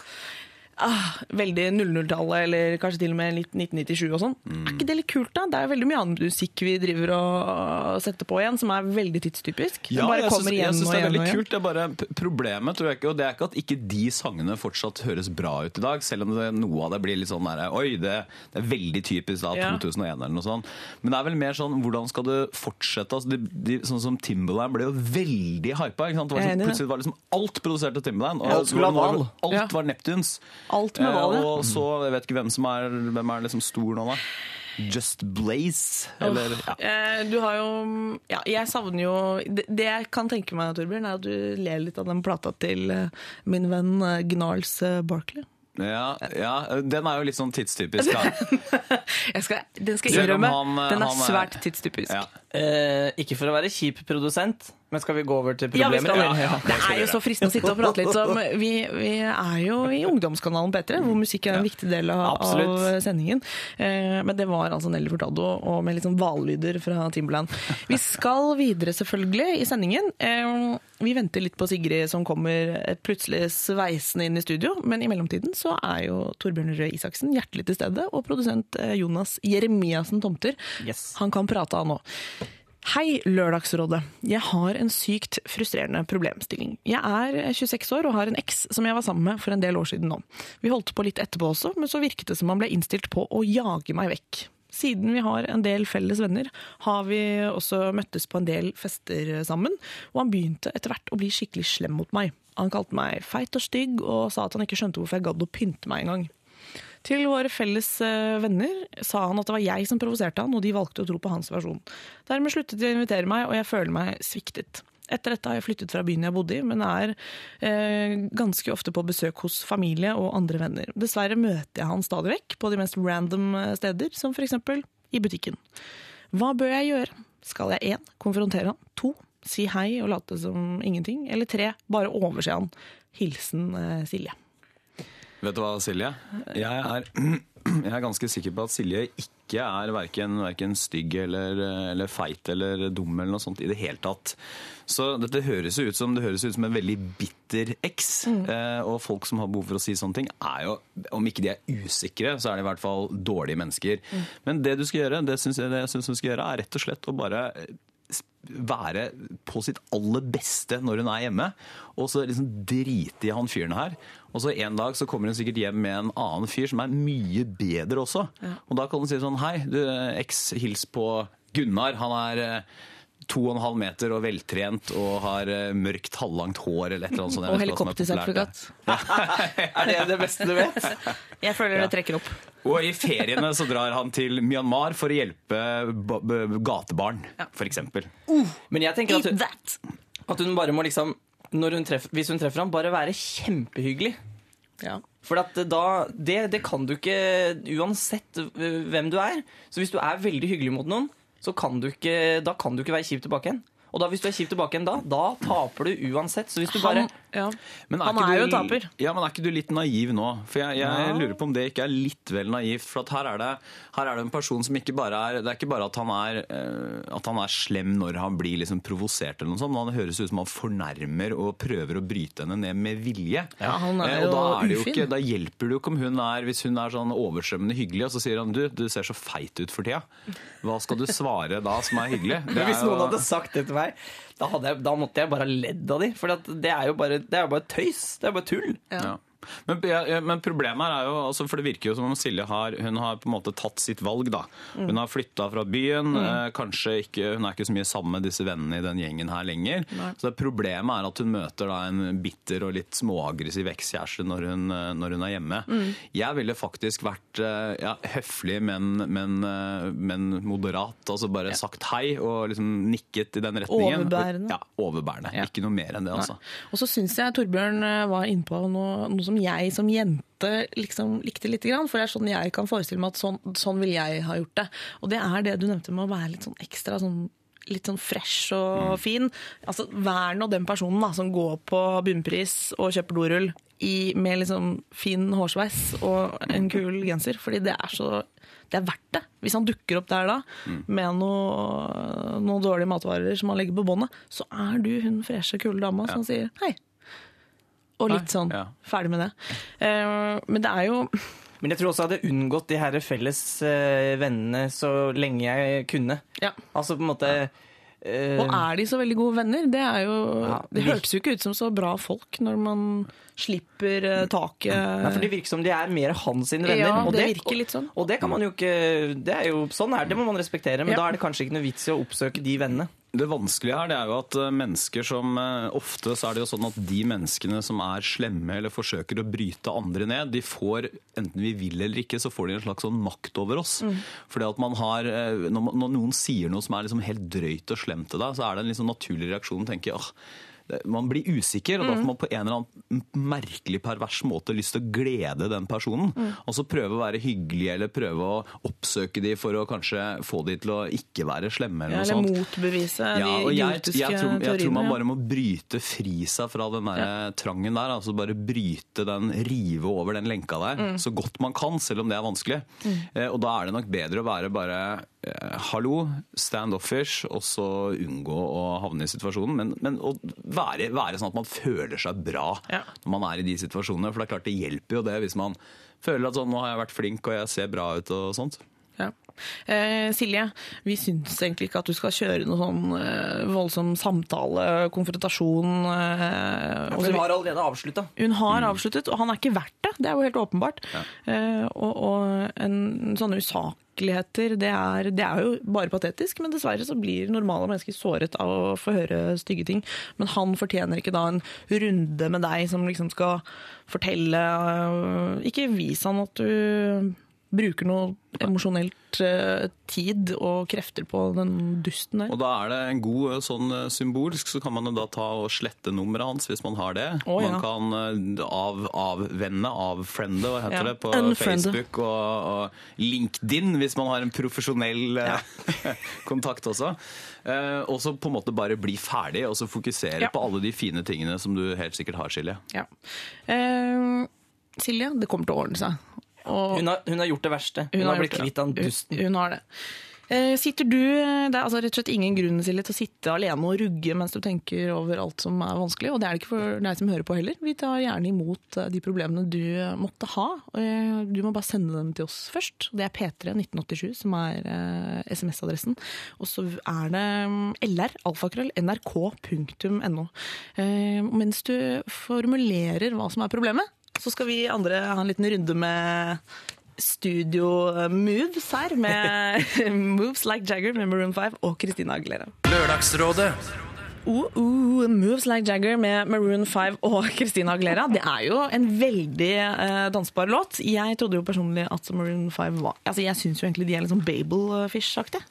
ah, Veldig 00-tallet, eller kanskje til og med litt 1997 og sånn. Er ikke det litt kult, da? Det er veldig mye annen musikk vi driver og setter på igjen, som er veldig tidstypisk. Ja, jeg syns, det er veldig kult. Det er bare Problemet tror jeg ikke, og det er ikke at ikke de sangene fortsatt høres bra ut i dag, selv om det, noe av det blir litt sånn der, Oi, det, det er veldig typisk da, Ja. 2001 eller noe sånt. Men det er vel mer sånn hvordan skal du fortsette? Altså, de, de, sånn som Timberland ble jo veldig hypa. Ikke sant? Det var sånn, plutselig var liksom alt produsert av Timberland. Og Alt var-. Alt var Neptunes. Alt med Eh, hval, ja. Og så, jeg vet ikke hvem som er, hvem er liksom stor nå, da. Just Blaze, eller ja. Eh, Du har jo Ja, jeg savner jo Det, det jeg kan tenke meg, Torbjørn, er at du ler litt av den plata til eh, min venn Gnarls Barkley. Ja, ja, den er jo litt sånn tidstypisk. Da. Jeg skal, den skal jeg innrømme. han, den er er- svært tidstypisk. Ja. Eh, ikke for å være kjip produsent, men skal vi gå over til Ja, problemer? skal, ja, ja. det er jo så fristende å sitte og prate litt som Vi, vi er jo i ungdomskanalen P3, hvor musikk er en viktig del av, av sendingen. Eh, men det var altså Nelly Furtado og med litt sånn hvallyder fra Timberland. Vi skal videre selvfølgelig i sendingen. Eh, vi venter litt på Sigrid som kommer plutselig sveisende inn i studio, men i mellomtiden så er jo Torbjørn Røe Isaksen hjertelig til stede, og produsent eh, Jonas Jeremiassen Tomter. Yes. Han kan prate, han òg. Hei, Lørdagsrådet. Jeg har en sykt frustrerende problemstilling. Jeg er 26 år og har en eks som jeg var sammen med for en del år siden nå. Vi holdt på litt etterpå også, men så virket det som han ble innstilt på å jage meg vekk. Siden vi har en del felles venner, har vi også møttes på en del fester sammen, og han begynte etter hvert å bli skikkelig slem mot meg. Han kalte meg feit og stygg, og sa at han ikke skjønte hvorfor jeg gadd å pynte meg engang. Til våre felles eh, venner sa han at det var jeg som provoserte han, og de valgte å tro på hans versjon. Dermed sluttet de å invitere meg, og jeg føler meg sviktet. Etter dette har jeg flyttet fra byen jeg bodde i, men er eh, ganske ofte på besøk hos familie og andre venner. Dessverre møter jeg han stadig vekk på de mest random eh, steder, som f.eks. i butikken. Hva bør jeg gjøre? Skal jeg én, konfrontere han? To, si hei og late som ingenting? Eller tre, bare overse han? Hilsen eh, Silje. Vet du hva, Silje? Jeg er, jeg er ganske sikker på at Silje ikke er verken, verken stygg eller, eller feit eller dum eller noe sånt i det hele tatt. Så dette høres jo ut som, det høres ut som en veldig bitter eks. Eh, og folk som har behov for å si sånne ting, er jo, om ikke de er usikre, så er de i hvert fall dårlige mennesker. Men det du skal gjøre, det syns jeg, det jeg synes du skal gjøre, er rett og slett å bare være på sitt aller beste når hun er hjemme, og så liksom drite i han fyren her. Og så en dag så kommer hun sikkert hjem med en annen fyr som er mye bedre også. Og da kan hun si sånn Hei, du, eks, hils på Gunnar. Han er eh, to og en halv meter og veltrent og har eh, mørkt, halvlangt hår eller et eller annet sånt. Og vet ikke er helikoptersertifikat. Det det beste du vet? Jeg føler det trekker opp. Og i feriene så drar han til Myanmar for å hjelpe ba- ba- gatebarn, for eksempel. Men jeg tenker at hun, at hun bare må liksom hun treffer, Hvis hun treffer ham, bare være kjempehyggelig. Ja. For da, det, det kan du ikke uansett hvem du er. Så hvis du er veldig hyggelig mot noen, så kan du ikke, da kan du ikke være kjip tilbake igjen. Og da, hvis du er kjip tilbake igjen da, da taper du uansett. Så hvis du bare Han, ja. Men Han ikke er jo du- taper. Ja, men er ikke du litt naiv nå? For jeg, jeg Ja. lurer på om det ikke er litt vel naivt. For at her, er det, her er det en person som ikke bare er Det er ikke bare at han er, eh, at han er slem når han blir liksom provosert, eller noe sånt, men han høres ut som han fornærmer og prøver å bryte henne ned med vilje. Ja, han er jo, og da, er det jo ikke, da hjelper det jo ikke om hun er Hvis hun er sånn overstrømmende hyggelig, og så sier han du, du ser så feit ut for tida. Hva skal du svare da som er hyggelig? Det Men hvis er noen hadde sagt det til meg, da, hadde jeg, da måtte jeg bare ha ledd av de. For det er jo bare, det er bare tøys. Det er bare tull. Ja. Men, men problemet er jo, altså, for det virker jo som om Silje har, hun har på en måte tatt sitt valg. da. Hun har flytta fra byen. Eh, kanskje ikke, Hun er ikke så mye sammen med disse vennene i den gjengen her lenger. Så det Problemet er at hun møter da en bitter og litt småaggressiv ekskjæreste når, hun, eh, når hun er hjemme. Jeg ville faktisk vært eh, ja, høflig, men, men, eh, men moderat. altså Bare sagt hei og liksom nikket i den retningen. Overbærende. Ja, overbærende. Ja. Ikke noe mer enn det, altså. Og så syns jeg Torbjørn var innpå noe, noe som jeg som jente liksom likte lite grann. For det er sånn jeg kan forestille meg at sånn, sånn vil jeg ha gjort det. Og det er det du nevnte med å være litt sånn ekstra sånn Litt sånn fresh og fin. Altså, Vær nå den personen da, som går på bunnpris og kjøper dorull i, med liksom fin hårsveis og en kul genser. Fordi det er så det er verdt det. Hvis han dukker opp der da med noe, noen dårlige matvarer som han legger på båndet, så er du hun freshe, kule dama som sier hei. Og litt sånn Ja. ferdig med det. Uh, men det er jo Men jeg tror også jeg hadde unngått de her felles uh, vennene så lenge jeg kunne. Ja. Altså på en måte eh, Og er de så veldig gode venner? Det er jo Ja, Det hørtes jo ikke ut som så bra folk når man slipper eh, taket. Nei, for Det virker som de er mer hans sine venner. Ja, og det virker litt sånn. Og det kan man jo ikke det er jo, Sånn er det, det må man respektere. Men Ja. da er det kanskje ikke noe vits i å oppsøke de vennene. Det vanskelige her det er jo at eh, mennesker som eh, Ofte så er det jo sånn at de menneskene som er slemme eller forsøker å bryte andre ned, de får, enten vi vil eller ikke, så får de en slags sånn makt over oss. Fordi at man har, når, man- når noen sier noe som er liksom helt drøyt og slemt til deg, så er det en sånn naturlig reaksjon å tenke åh, det- man blir usikker, og da får man på en eller annen merkelig pervers måte lyst til å glede den personen. Og så prøve å være hyggelig, eller prøve å oppsøke de for å kanskje få de til å ikke være slemme. Ja, eller noe sånt. motbevise Ja, de og jeg, idiotiske jeg, tror, jeg tror man bare må bryte fri seg fra den der trangen der. altså Bare bryte den, rive over den lenka der Mm. så godt man kan, selv om det er vanskelig. Eh, og da er det nok bedre å være bare eh, hallo, standoffish, og så unngå å havne i situasjonen. Men, men å være, være sånn at man føler seg bra Ja. når man er i de situasjonene. For det er klart det hjelper jo det hvis man føler at sånn, nå har jeg vært flink og jeg ser bra ut og sånt. Ja. Eh, Silje, vi syns egentlig ikke at du skal kjøre noe sånn eh, voldsom samtale, konfrontasjon. Eh, ja, Hun har allerede avslutta. Hun har avsluttet, og han er ikke verdt det. Det er jo helt åpenbart. Eh, og, og en, sånne usakligheter, det er, det er jo bare patetisk, men dessverre så blir normale mennesker såret av å få høre stygge ting. Men han fortjener ikke da en runde med deg som liksom skal fortelle øh, Ikke vis han at du bruker noe emosjonelt øh, tid og krefter på den dusten der. Og da er det en god eh, sånn eh, symbolsk, så kan man jo da ta og slette nummeret hans hvis man har det. Oh, ja. Man kan eh, av, avvenne, avfriende, hva heter Ja, det, på unfriende. Facebook og, og LinkedIn hvis man har en profesjonell ja. kontakt også. Eh, og så på en måte bare bli ferdig, og så fokusere Ja. på alle de fine tingene som du helt sikkert har, Silje. Ja. Eh, Silje, det kommer til å ordne seg. Og Hun har, hun har gjort det verste. Hun, har blitt gjort det. kvitt han dusten. Hun, hun har det. Eh, sitter du, Det er altså rett og slett ingen grunn til å sitte alene og rugge mens du tenker over alt som er vanskelig. Og det er det ikke for deg som hører på heller. Vi tar gjerne imot eh, de problemene du måtte ha. Eh, Du må bare sende dem til oss først. Det er P3 1987 som er eh, SMS-adressen. Og så er det mm, lr, alfakrøll, nrk.no. Eh, Mens du formulerer hva som er problemet, så skal vi andre ha en liten runde med studio moves her, med Moves Like Jagger med Maroon 5 og Christina Aguilera. Lørdagsrådet. Uh, uh, moves Like Jagger med Maroon 5 og Christina Aglera. Det er jo en veldig uh, dansbar låt. Jeg trodde jo personlig at Maroon 5 var Altså, Jeg syns jo egentlig de er litt sånn Babelfish-aktige.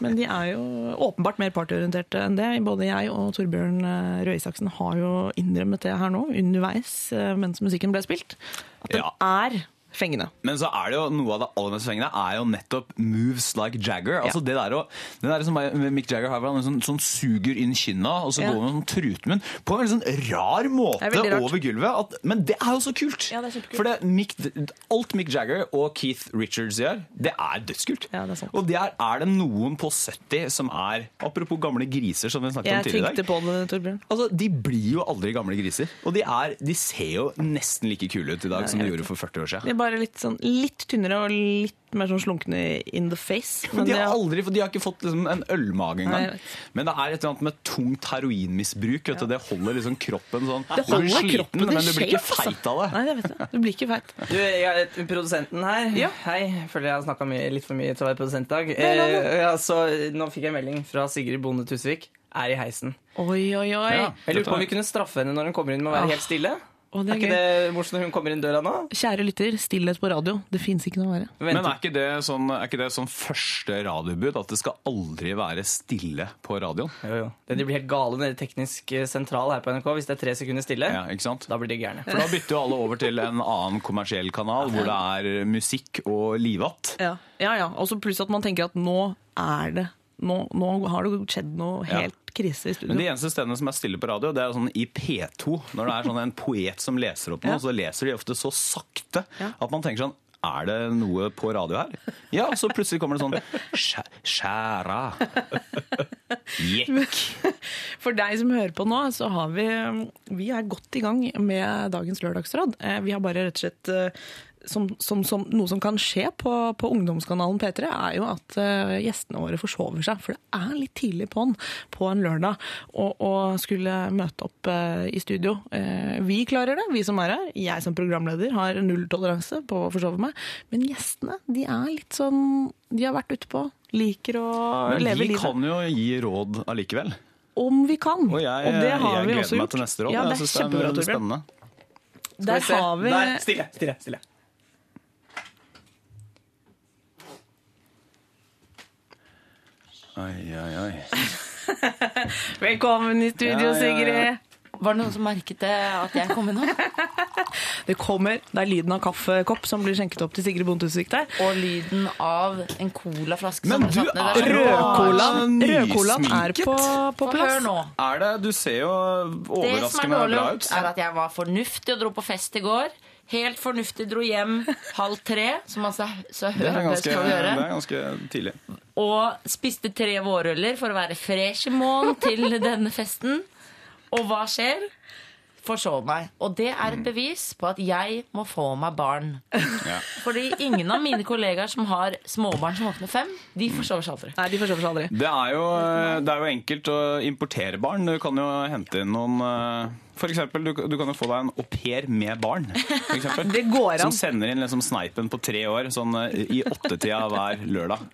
Men de er jo åpenbart mer partyorienterte enn det. Både jeg og Torbjørn eh, Røe Isaksen har jo innrømmet det her nå, underveis eh, mens musikken ble spilt. At den Ja. er fengende. Men så er det jo noe av det aller mest fengende er jo nettopp moves like Jagger. Altså det der det der som Mick Jagger har en sånn, sånn suger inn kinna, og så Ja. går man sånn trutmunn på en veldig sånn rar måte er over gulvet. At, men det er jo så kult! Ja, det er. For Mick, alt Mick Jagger og Keith Richards gjør, det er dødskult. Ja, det er og det er, det noen på 70 som er Apropos gamle griser, som vi snakket om tidligere i dag. på det, Torbjørn. Altså, De blir jo aldri gamle griser. Og de, er, de ser jo nesten like kule ut i dag som de gjorde for 40 år siden. Bare litt, sånn, litt tynnere og litt mer sånn slunkne in the face. Men de har aldri, for de har ikke fått liksom, en ølmage engang. Men det er et eller annet med tungt heroinmisbruk. Vet du. Det holder liksom kroppen sånn. det Du holder sliten, kroppen men du blir ikke altså. feit av det. Nei, det vet jeg. Du blir ikke feit. Du, jeg, produsenten her Ja. Hei, føler jeg har snakka litt for mye til å være produsent i dag. Nei, nei. Eh, ja, så Nå fikk jeg melding fra Sigrid Bonde Tusvik. Er i heisen. Oi, oi, oi. Ja. Jeg lurer på om vi kunne straffe henne når hun kommer inn med å være Ah. helt stille. Å, det Er er ikke gøy. det morsomt når hun kommer inn døra nå? Kjære lytter, stillhet på radio. Det fins ikke noe verre. Men er ikke, det sånn, er ikke det sånn første radiobud at det skal aldri være stille på radioen? Jo, jo. Det- De blir helt gale nede i teknisk eh, sentral her på NRK hvis det er tre sekunder stille. Ja, ikke sant? Da blir de gærne. For da bytter jo alle over til en annen kommersiell kanal hvor det er musikk og livatt. Ja, ja. ja. Og så pluss at man tenker at nå er det Nå, nå har det skjedd noe Ja. helt krise i studio. Men de eneste stedene som er stille på radio, det er sånn i P2. Når det er sånn en poet som leser opp noe, Ja. så leser de ofte så sakte Ja. at man tenker sånn er det noe på radio her? Ja, så plutselig kommer det sånn Skjæra. Jekk. For deg som hører på nå, så har vi Vi er godt i gang med dagens lørdagsråd. Eh, Vi har bare rett og slett eh, som, som, som, Noe som kan skje på, på ungdomskanalen P3, er jo at uh, gjestene våre forsover seg. For det er litt tidlig på'n på en lørdag å skulle møte opp uh, i studio. Uh, vi klarer det, vi som er her. Jeg som programleder har nulltoleranse på å forsove meg. Men gjestene, de er litt sånn De har vært ute på. Liker å Men leve vi kan jo gi råd allikevel. Om vi kan. Og jeg, det har jeg vi gleder meg til neste råd. Ja, det jeg er det kjempebra, er spennende. Der har vi Der. Stille, stille, stille. Oi, oi, oi. Velkommen i studio, Ja, ja, ja. Sigrid. Var det noen som merket det at jeg kom inn nå? Det kommer, det er lyden av kaffekopp som blir skjenket opp til Sigrid Bontusvik der. Og lyden av en colaflaske som er satt ned er der. rød. Rødcolaen nysminket. Er på, på plass. Hør nå. Er det? Du ser jo Det som er overraskende dårlig bra er at jeg var fornuftig og dro på fest i går. Helt fornuftig dro hjem halv tre, som man så, så Det er det ganske, skal gjøre. det er ganske tidlig. Og spiste tre vårruller for å være fresh i morgen til denne festen. Og hva skjer? Forsov meg. Og det er et bevis på at jeg må få meg barn. Ja. Fordi ingen av mine kollegaer som har småbarn som våkner fem, de forsover seg aldri. Nei, de forsover seg aldri. Det er, jo, det er jo enkelt å importere barn. Du kan jo hente inn noen eh, For eksempel, du, du kan jo få deg en au pair med barn. For eksempel, Det går an. Som sender inn liksom sneipen på tre år sånn eh, i åttetida hver lørdag.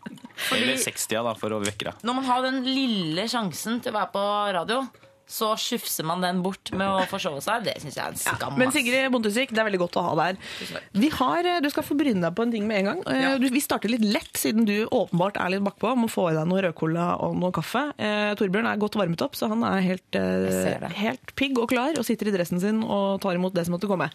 Eller sekstida, da, for å vekke deg. Når man har den lille sjansen til å være på radio, så sjufser man den bort med å forsove seg. Det syns jeg er en skam. Men. Sigrid Bontusvik, det er veldig godt å ha deg her. Vi har, eh, du skal få bryne deg på en ting med en gang. Ja. Vi starter litt lett, siden du åpenbart er litt bakpå. Må få i deg noe rødcola og noe kaffe. Eh, Torbjørn er godt varmet opp, så han er helt, eh, helt pigg og klar og sitter i dressen sin og tar imot det som måtte komme.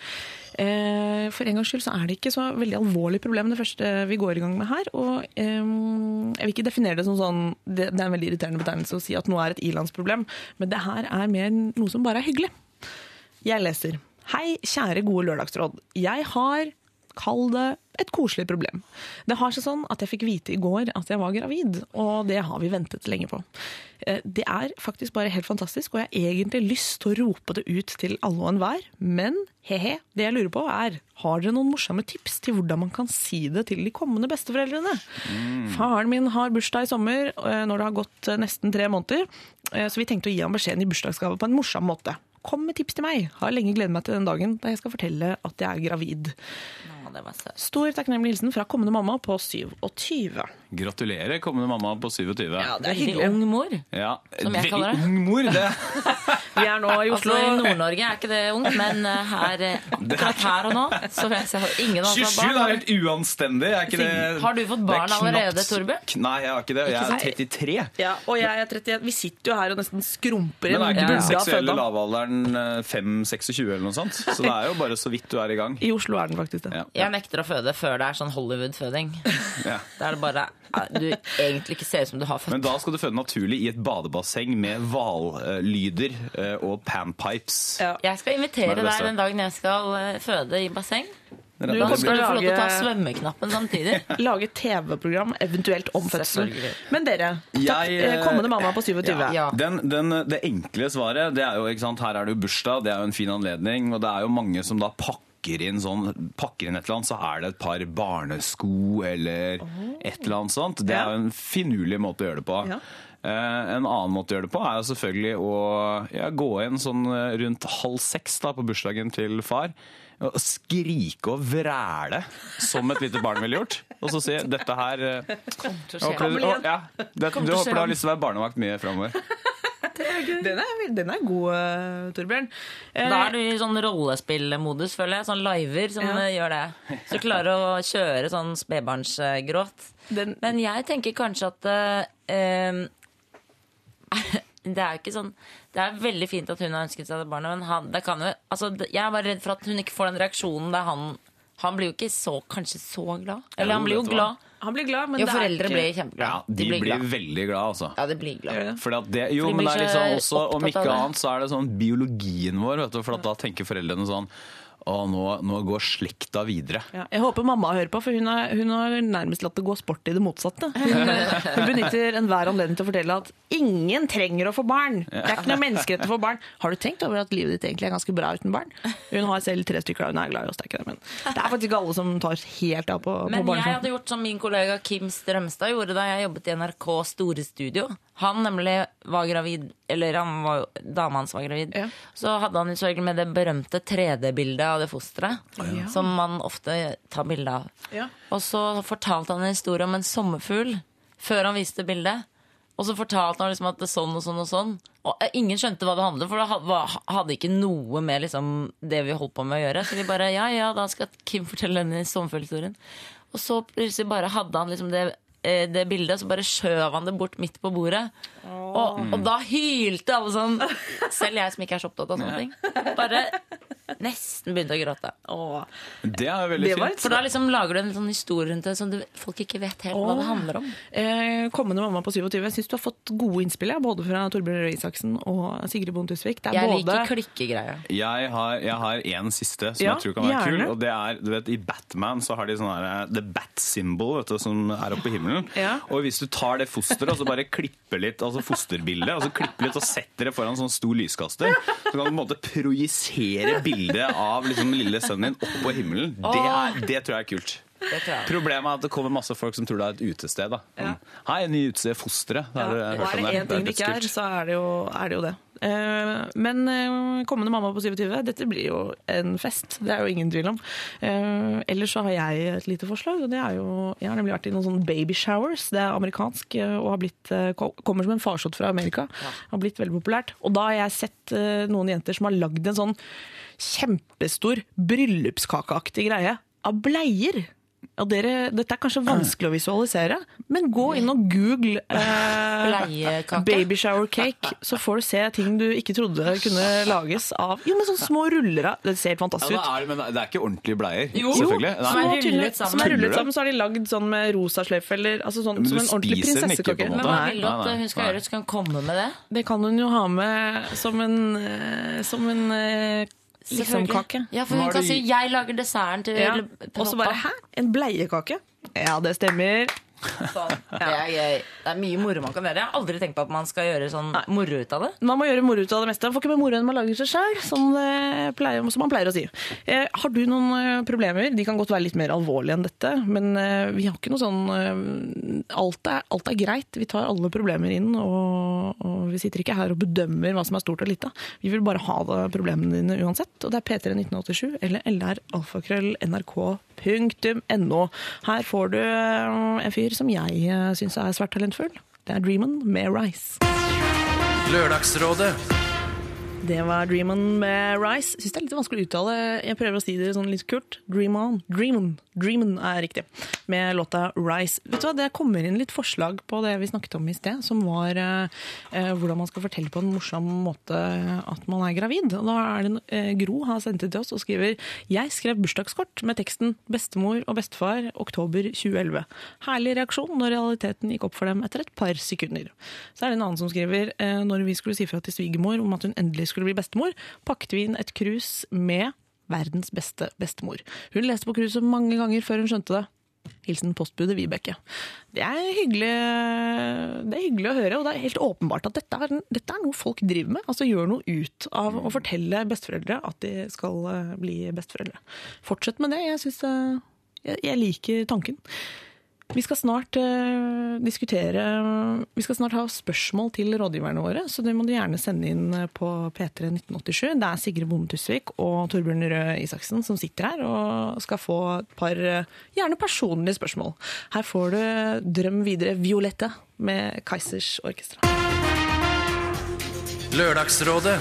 Eh, for en gangs skyld så er det ikke så veldig alvorlig problem det første vi går i gang med her. Og jeg vil ikke definere det som sånn det er en veldig irriterende betegnelse å si at noe er et ilandsproblem, men det her er mer noe som bare er hyggelig. Jeg leser. Hei, kjære gode lørdagsråd. Jeg har, kall det, et koselig problem. Det har seg sånn at jeg fikk vite i går at jeg var gravid, og det har vi ventet lenge på. Eh, Det er faktisk bare helt fantastisk, og jeg har egentlig lyst til å rope det ut til alle og enhver, men he-he, det jeg lurer på er, har dere noen morsomme tips til hvordan man kan si det til de kommende besteforeldrene? Faren min har bursdag i sommer, eh, når det har gått eh, nesten tre måneder, så vi tenkte å gi ham beskjeden i bursdagsgave på en morsom måte. Kom med tips til meg. Har lenge gledet meg til den dagen da jeg skal fortelle at jeg er gravid. Å, det var søtt. Stor takknemlig hilsen fra kommende mamma på 27. Gratulerer, kommende mamma på 27. Ja, det er hyggelig. ung mor. Ja, Som jeg kaller det. ung mor. Det. Vi er nå i Oslo. Altså, I Nord-Norge er ikke det ungt, men eh, her, eh, akkurat her og nå så jeg si at ingen av oss 27 er helt uanstendig. Er ikke det, Har du fått barn allerede, Torbjørn? Nei, jeg har ikke det. Jeg er 33. Ja, og jeg er 31. Vi sitter jo her og nesten skrumper inn. Men er ikke den seksuelle lavalderen eh, 5-26 eller noe sånt? Så det er jo bare så vidt du er i gang. I Oslo er den faktisk det. Ja. Jeg nekter å føde før det er sånn Hollywood-føding. Ja. Da er det bare eh, du egentlig ikke ser ut som du har født. Men da skal du føde naturlig i et badebasseng med hvallyder eh, og panpipes. Ja. Jeg skal invitere er deg den dagen jeg skal eh, føde i basseng. Du Da skal du få lov til å ta svømmeknappen samtidig. Lage TV-program, eventuelt om fødsel. Men dere, takk, Jeg, eh, kommende mamma på 27. Ja. Den, den, det enkle svaret det er jo, ikke sant, Her er det jo bursdag, det er jo en fin anledning, og det er jo mange som da pakker pakker inn sånn Pakker inn et eller annet, så er det et par barnesko eller et eller annet sånt. Det er jo en finurlig måte å gjøre det på. Ja. Eh, en annen måte å gjøre det på er jo selvfølgelig å ja, gå inn sånn eh, rundt halv seks da, på bursdagen til far. Og skrike og vræle som et lite barn ville gjort. Og så si 'dette her eh, til håper, å, ja, det, du håper du har lyst til å være barnevakt mye framover. Den er, den er god, eh, Torbjørn. Eh, Da er du i sånn rollespillmodus, føler jeg. Sånn liver som Ja. eh, gjør det. Så klarer å kjøre sånn spedbarnsgråt. Den- Men jeg tenker kanskje at uh, Det er jo ikke sånn Det er veldig fint at hun har ønsket seg det barnet, men han, det kan jo altså, Jeg er bare redd for at hun ikke får den reaksjonen der han Han blir jo ikke så, kanskje så glad. Eller han blir jo glad. hva? Han blir glad, men Jo, det er foreldre ikke- blir kjempeglade. Ja, de, blir, glad. veldig glad, altså. Ja, de blir glad. Fordi at det, jo, For de men det blir er liksom også, om opptatt ikke av det. annet, så er det sånn biologien vår, vet du, for at da tenker foreldrene sånn å, nå, nå går slekta videre. Ja, jeg håper mamma hører på, for hun har, hun har nærmest latt det gå sport i det motsatte. Hun, eh, hun benytter enhver anledning til å fortelle at ingen trenger å få barn. Det er ikke noe menneskerett å få barn. Har du tenkt over at livet ditt egentlig er ganske bra uten barn? Hun har selv tre stykker, hun er glad i oss, det er ikke det, men det er faktisk ikke alle som tar helt av på, på Men jeg hadde gjort som min kollega Kim Strømstad gjorde da jeg jobbet i NRK Store Studio. Han nemlig var gravid, eller han var, dama hans var gravid. Ja. Så hadde han selvfølgelig med det berømte 3D-bildet av det fosteret. Som man ofte tar bilde av. Ja. Og så fortalte han en historie om en sommerfugl før han viste bildet. Og så fortalte han liksom at det er sånn og sånn og sånn. Og eh, ingen skjønte hva det handlet for det hadde ikke noe med liksom det vi holdt på med å gjøre. Så vi bare ja, ja, da skal Kim fortelle denne sommerfuglhistorien. Og så plutselig bare hadde han liksom det, det bildet, så bare skjøv han det bort midt på bordet. Og, og da hylte alle sånn. Selv jeg som ikke er så opptatt av sånne ting. Bare nesten begynte å gråte. Åh. Det er veldig Det fint. For da liksom lager du en sånn historie rundt det som du, folk ikke vet helt hva det handler om. Eh, kommende mamma på 27. Jeg syns du har fått gode innspill, ja, både fra Torbjørn Røe Isaksen og Sigrid Bonde Tusvik. Er Jeg både liker klikkegreier. Jeg har, jeg har en siste som Ja, jeg tror kan være gjerne. kul. Og det er, du vet, I Batman så har de sånn her The Bat Symbol vet du, som er oppe i himmelen. Ja. Og hvis du tar det fosteret og så bare klipper litt, altså fosterbildet, og så klipper litt og setter det foran en sånn stor lyskaster, så kan du på en måte projisere bildet av liksom, lille sønnen din oppå på himmelen. Det, er, det tror jeg er kult. Problemet er at det kommer masse folk som tror det er et utested. da. Ja. Hei, ny utested Fosteret. Ja, og er det én ting det ikke er, så er det jo, er det, jo det. Eh, Men eh, kommende mamma på 27, dette blir jo en fest. Det er jo ingen tvil om. Eh, Ellers så har jeg et lite forslag, og det er jo Jeg har nemlig vært i noen sånne baby showers. Det er amerikansk og har blitt, kommer som en farsott fra Amerika. Har blitt veldig populært. Og da har jeg sett noen jenter som har lagd en sånn kjempestor bryllupskakeaktig greie av bleier. Og dere, dette er kanskje vanskelig å visualisere, men gå inn og google eh, babyshower baby shower cake, så får du se ting du ikke trodde kunne lages av Jo, men sånne små ruller av Det ser helt fantastisk ut. Ja, det, men det er ikke ordentlige bleier. Jo, selvfølgelig. som er rullet sammen. Som er rullet sammen, så har de lagd sånn med rosa sløyfe, eller altså sånn, som en ordentlig prinsessekake. Men hva vil du at hun skal gjøre? Skal hun komme med det? det kan hun jo ha med som en, eh, som en eh, liksom kake. Ja, for hun kan si 'jeg lager desserten til Ja. pappa'. Og så bare 'hæ? En bleiekake'? Ja, det stemmer. Sånn. Det er gøy. Det er mye moro man kan gjøre. Jeg har aldri tenkt på at man skal gjøre sånn moro ut av det. Man må gjøre moro ut av det meste. Man får ikke mer moro enn man lager seg sjøl, som, som man pleier å si. Eh, har du noen eh, problemer? De kan godt være litt mer alvorlige enn dette, men eh, vi har ikke noe sånn eh, alt, er, alt er greit. Vi tar alle problemer inn, og, og vi sitter ikke her og bedømmer hva som er stort og lite. Vi vil bare ha problemene dine uansett, og det er P31987 eller lralfakrøll.nrk.no. Her får du eh, en fyr som jeg uh, syns er svært talentfull. Det er Dreamen med Rice. Lørdagsrådet. Det var Dream On med Rice. Syns det er litt vanskelig å uttale. Jeg prøver å si det sånn litt kult. Dream On. Dream On. Dream On er riktig. Med låta Rice. Vet du hva, Det kommer inn litt forslag på det vi snakket om i sted, som var eh, eh, hvordan man skal fortelle på en morsom måte at man er gravid. Og da er det eh, Gro har sendt det til oss og skriver Jeg skrev bursdagskort med teksten 'Bestemor og bestefar oktober 2011'. Herlig reaksjon når realiteten gikk opp for dem etter et par sekunder. Så er det en annen som skriver eh, når vi skulle si fra til svigermor om at hun endelig skulle bli bestemor, pakket vi inn et krus med verdens beste bestemor. Hun leste på kruset mange ganger før hun skjønte det. Hilsen postbudet Vibeke. Det er, hyggelig, det er hyggelig å høre, og det er helt åpenbart at dette er, dette er noe folk driver med. Altså gjør noe ut av å fortelle besteforeldre at de skal eh, bli besteforeldre. Fortsett med det. Jeg, synes, eh, jeg, jeg liker tanken. Vi skal snart eh, diskutere Vi skal snart ha spørsmål til rådgiverne våre, så det må du gjerne sende inn eh, på P3 1987. Det er Sigrid Bonde Tusvik og Torbjørn Røe Isaksen som sitter her og skal få et par eh, gjerne personlige spørsmål. Her får du Drøm videre Violette med Kaizers Orkestra. Lørdagsrådet.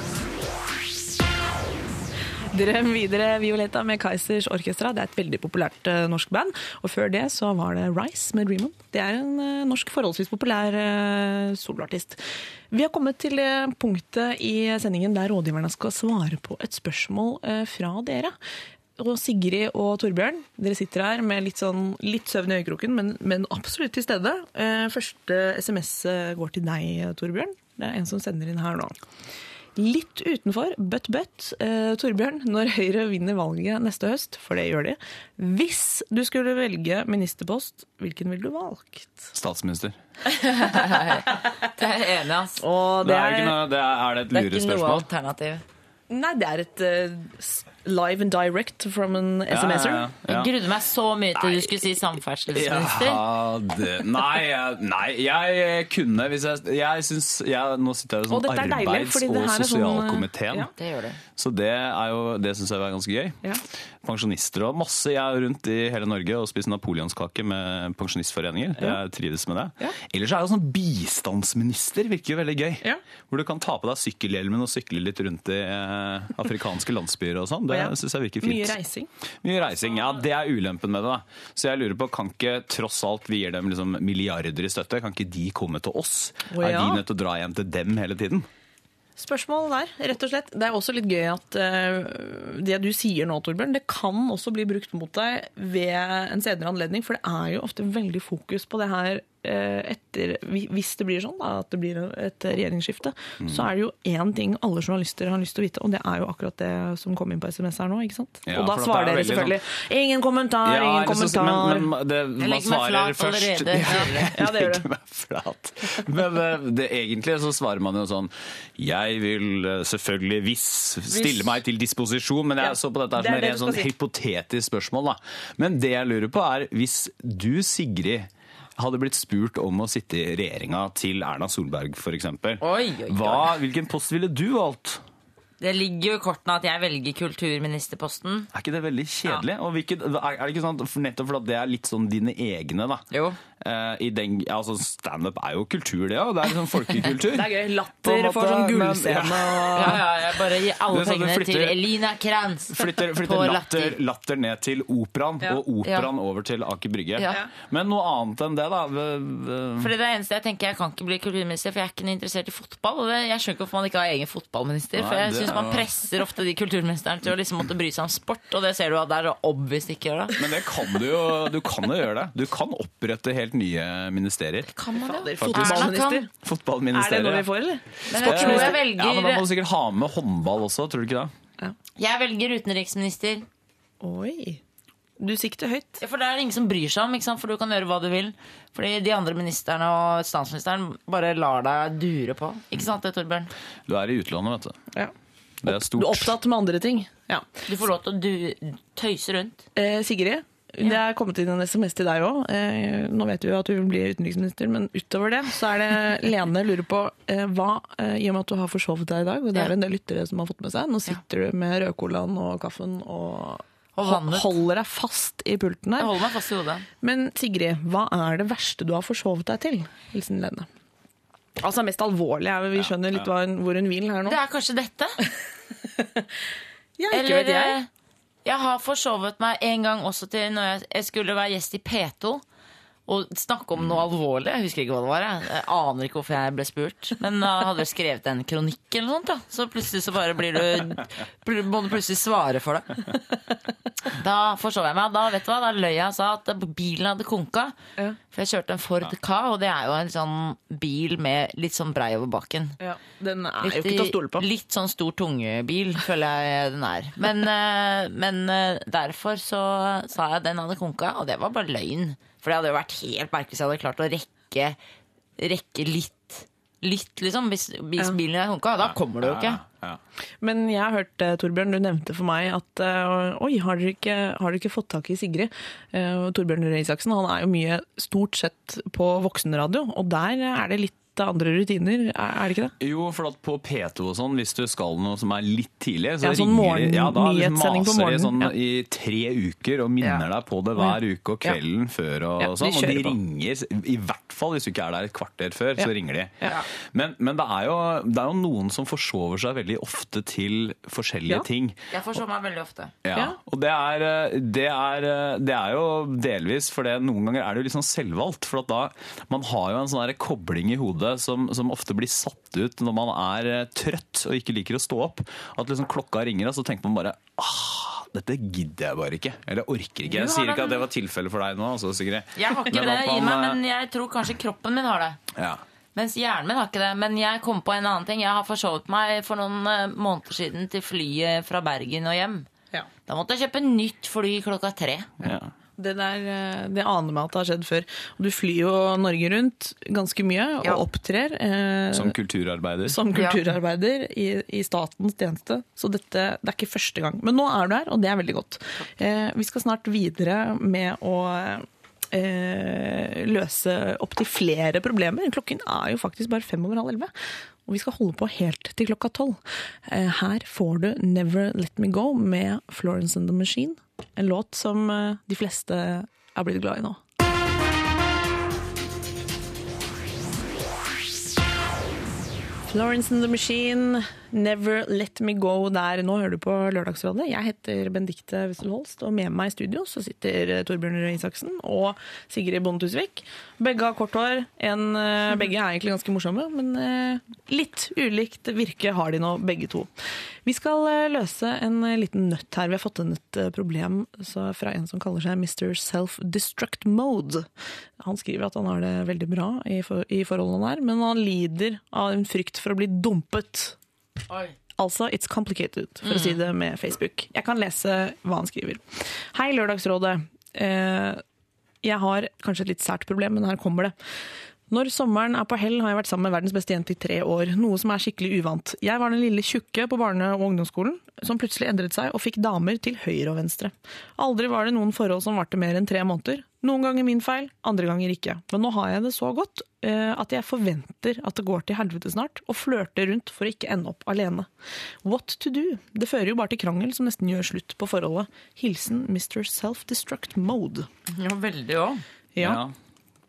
Drøm videre Violetta med Kaizers Orkestra. Det er et veldig populært uh, norsk band. Og før det så var det Rice med Dream On. Det er en uh, norsk forholdsvis populær uh, soloartist. Vi har kommet til det punktet i sendingen der rådgiverne skal svare på et spørsmål fra dere. Og Sigrid og Torbjørn, dere sitter her med litt, sånn, litt søvn i øyekroken, men, men absolutt til stede. Første SMS går til deg, Torbjørn. Det er en som sender inn her nå. Litt utenfor, but but, eh, Torbjørn, når Høyre vinner valget neste høst, for det gjør de, hvis du skulle velge ministerpost, hvilken ville du valgt? Statsminister. Det er jeg enig i, ass. Og Det er, ikke noe, det er, er det et Det er ikke noe alternativ. Nei, det er et s- live and direct from en SMS-er. Ja, ja, ja. Jeg grudde meg så mye til du skulle si samferdselsminister. Ja, nei, nei, jeg kunne hvis jeg, jeg synes, jeg, Nå sitter jeg jo sånn dette er deilig, arbeids- og sånn, sosialkomiteen. ja. Det gjør det. Så det, er jo, det syns jeg er ganske gøy. Ja. Pensjonister og masse. Jeg er rundt i hele Norge og spiser napoleonskake med pensjonistforeninger. Jeg trives med det. Ja. Ellers er jo sånn bistandsminister virker jo veldig gøy. Ja. Hvor du kan ta på deg sykkelhjelmen og sykle litt rundt i eh, afrikanske landsbyer og sånn. Det Ja. syns jeg virker fint. Mye reising. Mye reising, ja. Det er ulempen med det. da. Så jeg lurer på, kan ikke tross alt vi gir dem liksom milliarder i støtte, kan ikke de komme til oss? Er ja. vi nødt til å dra hjem til dem hele tiden? Spørsmål der, rett og slett. Det er også litt gøy at uh, det du sier nå, Torbjørn, det kan også bli brukt mot deg ved en senere anledning, for det er jo ofte veldig fokus på det her etter Hvis det blir sånn da, at det blir et regjeringsskifte, Mm. så er det jo én ting alle journalister har lyst til å vite, og det er jo akkurat det som kom inn på SMS her nå, ikke sant? Ja, og da svarer er dere selvfølgelig sånn- selvfølgelig ingen kommentar, ingen eller så- kommentar. Men, men det, Jeg man legger meg svarer flat først. allerede. Ja, det gjør flat. Men eh, det, egentlig så svarer man jo sånn Jeg vil eh, selvfølgelig hvis stille meg til disposisjon, men Ja, jeg så på dette her er som et du sånn si. hypotetisk spørsmål. da. Men det jeg lurer på er, hvis du, Sigrid, hadde blitt spurt om å sitte i regjeringa til Erna Solberg f.eks., hvilken post ville du valgt? Det ligger jo i kortene at jeg velger kulturministerposten. Er ikke det veldig kjedelig? Og hvilket, er det ikke sånn at nettopp fordi det er litt sånn dine egne, da? Jo. Eh, i den, ja, altså Standup er jo kultur, det òg. Det er liksom folkekultur. Det er gøy. Latter får sånn gullscene Ja, ja, jeg bare gir alle er sånn pengene flytter- til Elina Kranz Flytter, på flytter latter, Latter. latter ned til operaen, Ja. og operaen over til Aker Brygge. Ja. Men noe annet enn det, da? for det Fordi det eneste jeg tenker Jeg kan ikke bli kulturminister, for jeg er ikke interessert i fotball. Og det, jeg skjønner ikke hvorfor man ikke har egen fotballminister. For jeg syns synes er man presser ofte de kulturministerne til å liksom måtte bry seg om sport, og det ser du at det er obvious ikke gjør det. Men det kan du jo du kan jo gjøre det. Du kan opprette helt nye ministerier. Kan man det? fotballminister. Er det noe vi får, eller? Men jeg tror jeg velger Ja, men Da må du sikkert ha med håndball også, tror du ikke det? Jeg velger utenriksminister. Oi. Du sikter høyt. Ja, for det er det ingen som bryr seg om, ikke sant? for du kan gjøre hva du vil. Fordi de andre ministerne og statsministeren bare lar deg dure på. Ikke sant det, Torbjørn? Du er i utlandet, vet du. Ja. Det er Du er opptatt med andre ting. Ja. Du får lov til å du tøyse rundt. Eh, Sigrid, det er kommet inn en SMS til deg òg. Eh, nå vet jo at du bli utenriksminister, men utover det så er det Lene lurer på eh, hva eh, I og med at du har forsovet deg i dag, og det er en del lyttere som har fått med seg. Nå sitter du med rødcolaen og kaffen og, Og holder deg fast i pulten her. Jeg holder meg fast i hodet. Men Sigrid, hva er det verste du har forsovet deg til? Hilsen Lene. Altså mest alvorlig. er Vi skjønner litt hvor hun vil her nå. Det er kanskje dette. Ja, ikke vet jeg. Jeg har forsovet meg en gang også til når jeg skulle være gjest i P2. Og snakke om noe alvorlig. Jeg husker ikke hva det var. Jeg, jeg aner ikke hvorfor jeg ble spurt. Men da hadde jeg skrevet en kronikk eller noe sånt. Da. Så plutselig så bare blir du Må du plutselig svare for det. Da forsov jeg meg. Da vet du hva, da løy jeg og sa at bilen hadde konka. Ja. For jeg kjørte en Ford Ka, og det er jo en sånn bil med litt sånn brei over bakken. Ja, den er jo ikke til å stole på. Litt sånn stor tungebil, føler jeg den er. Men, eh, men eh, derfor så sa jeg at den hadde konka, og det var bare løgn. For det hadde jo vært helt merkelig hvis jeg hadde klart å rekke, rekke litt, litt liksom, hvis, hvis Ja. bilen er konka. Da kommer du jo ikke. Ja. Men jeg har hørt, eh, Torbjørn, du nevnte for meg at eh, oi, har dere ikke, har dere ikke fått tak i Sigrid? Uh, Torbjørn Røe Isaksen han er jo mye stort sett på voksenradio, og der er det litt andre rutiner, er det ikke det? Jo, for at på P2 og sånn, hvis du skal noe som er litt tidlig, så Ja, sånn ringer morgen- de ja, da nyhetssending på maser de morgenen, sånn ja. i tre uker og minner Ja. deg på det hver uke og Ja. kvelden før og sånn. Og de på. ringer, i hvert fall hvis du ikke er der et kvarter før, Ja. så ringer de. Ja. Men, men det, er jo, det er jo noen som forsover seg veldig ofte til forskjellige Ja. ting. Jeg forsover meg veldig ofte. Ja, Ja. og det er, eh, det, er, det er jo delvis for det noen ganger er det jo litt sånn selvvalgt. For at da, man har jo en sånn kobling i hodet som, som ofte blir satt ut når man er eh, trøtt og ikke liker å stå opp. At liksom klokka ringer, og så tenker man bare ah, dette gidder jeg bare ikke. Eller jeg orker ikke. Jeg sier ikke at det var tilfellet for deg nå, altså, Sigrid. Jeg har ikke Men det i meg, eh, men jeg tror kanskje kroppen min har det. ja. Mens hjernen min har ikke det. Men jeg kom på en annen ting. Jeg har forsovet meg for noen eh, måneder siden til flyet fra Bergen og hjem. Ja. Da måtte jeg kjøpe nytt fly klokka tre. Ja. Det, der, eh, det aner meg at det har skjedd før. Du flyr jo Norge rundt ganske mye og Ja. opptrer. Eh, Som kulturarbeider. som kulturarbeider i, i statens tjeneste. Så dette det er ikke første gang. Men nå er du her, og det er veldig godt. Eh, vi skal snart videre med å eh, løse opptil flere problemer. Klokken er jo faktisk bare fem over halv elleve. Og vi skal holde på helt til klokka tolv. Eh, her får du Never Let Me Go med Florence and the Machine. En låt som eh, de fleste er blitt glad i nå. Florence and the Machine, Never Let Me Go der. Nå hører du på Lørdagsrådet. Jeg heter Bendikte Wessel Holst, og med meg i studio så sitter Torbjørn Røe Isaksen og Sigrid Bonde Tusvik. Begge har kort hår. En, eh, begge er egentlig ganske morsomme, men eh, litt ulikt virke har de nå, begge to. Vi skal eh, løse en eh, liten nøtt her. Vi har fått inn et eh, problem fra en som kaller seg Mr. Self-Destruct Mode. Han skriver at han har det veldig bra i forholdene der, men han lider av en frykt for å bli dumpet. Oi. Altså, it's complicated, for å si det med Facebook. Jeg kan lese hva han skriver. Hei, Lørdagsrådet. Eh, jeg har kanskje et litt sært problem, men her kommer det. Når sommeren er på hell, har jeg vært sammen med verdens beste jente i tre år, noe som er skikkelig uvant. Jeg var den lille tjukke på barne- og ungdomsskolen, som plutselig endret seg og fikk damer til høyre og venstre. Aldri var det noen forhold som varte mer enn tre måneder. Noen ganger min feil, andre ganger ikke. Men nå har jeg det så godt uh, at jeg forventer at det går til helvete snart, og flørter rundt for å ikke ende opp alene. What to do? Det fører jo bare til krangel som nesten gjør slutt på forholdet. Hilsen Mr. Self-Destruct Mode. Ja, veldig òg. Ja. Ja.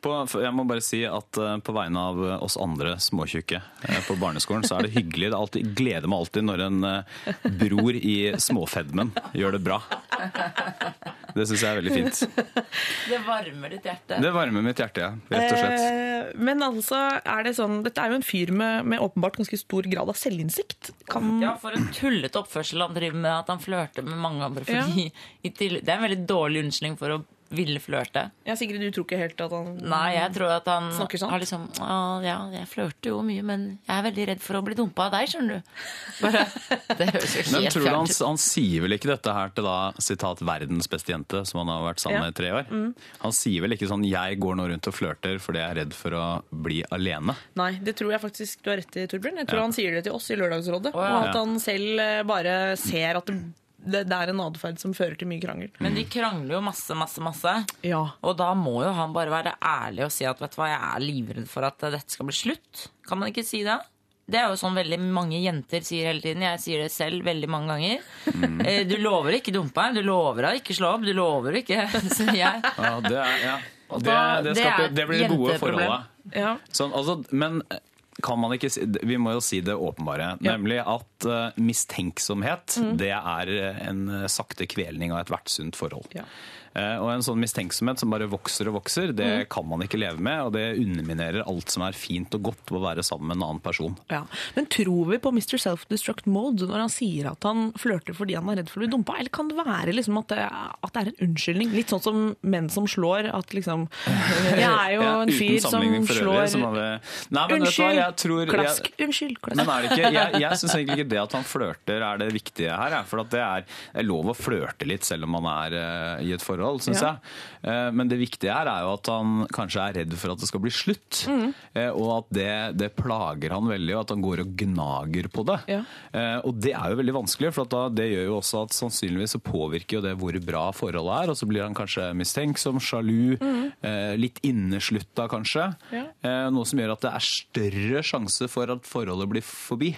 På, jeg må bare si at eh, på vegne av eh, oss andre småtjukke eh, på barneskolen, så er det hyggelig. Det er alltid, gleder meg alltid når en bror i småfedmen gjør det bra. Det syns jeg er veldig fint. Det varmer ditt hjerte. Det varmer mitt hjerte, ja. Rett og slett. Men altså, er det sånn Dette er jo en fyr med, med åpenbart ganske stor grad av selvinnsikt. Kan Ja, for en tullete oppførsel han driver med, at han flørter med mange andre. Fordi i tillegg- Det er en veldig dårlig unnskyldning for å ville flørte. Ja, Sigrid, du tror ikke helt at han Nei, jeg tror at han Snakker sant? har liksom «Å, Ja, jeg flørter jo mye, men jeg er veldig redd for å bli dumpa av deg, skjønner du. Bare, det høres jo Men helt tror du han, han sier vel ikke dette her til da, sitat 'verdens beste jente', som han har vært sammen Ja. med i tre år? Han sier vel ikke sånn 'jeg går nå rundt og flørter fordi jeg er redd for å bli alene'? Nei, det tror jeg faktisk du har rett i, Torbjørn. Jeg tror Ja. han sier det til oss i Lørdagsrådet. Oh, ja. Og at han selv eh, bare ser at det, det, det er en atferd som fører til mye krangel. Men de krangler jo masse, masse, masse. Ja. Og da må jo han bare være ærlig og si at vet du hva, jeg er livredd for at dette skal bli slutt. Kan man ikke si det? Det er jo sånn veldig mange jenter sier hele tiden. Jeg sier det selv veldig mange ganger. Eh, Du lover ikke dumpe deg. du lover å ikke slå opp, du lover ikke Så jeg Ja, det, er, ja. Det, det, det skaper, er det blir det gode forholdet. ja. Sånn, altså, men kan man ikke si Vi må jo si det åpenbare, Ja. nemlig at eh, mistenksomhet Mm. det er en eh, sakte kvelning av ethvert sunt forhold. Ja. Eh, Og en sånn mistenksomhet som bare vokser og vokser, det Mm. kan man ikke leve med. Og det underminerer alt som er fint og godt ved å være sammen med en annen person. Ja. Men tror vi på Mr. Self-Destruct Mode når han sier at han flørter fordi han er redd for å bli dumpa? Eller kan det være liksom at, det, at det er en unnskyldning? Litt sånn som menn som slår. At liksom Jeg er jo Ja, en fyr som øvrig, slår. Nei, men hva, Unnskyld! tror, Klask. Jeg... Unnskyld. Klask. Men er det ikke, jeg, jeg syns egentlig ikke det at han flørter er det viktige her. For at det er, det er lov å flørte litt selv om man er eh, i et forhold, syns Ja. jeg. Eh, men det viktige her er jo at han kanskje er redd for at det skal bli slutt. Mm. Eh, og at det, det plager han veldig, og at han går og gnager på det. Ja. Eh, og det er jo veldig vanskelig, for at da, det gjør jo også at sannsynligvis så påvirker jo det hvor bra forholdet er, og så blir han kanskje mistenksom, sjalu, mm. litt inneslutta kanskje. Mm. Ja. Eh, noe som gjør at det er større sjanse for at forholdet blir forbi.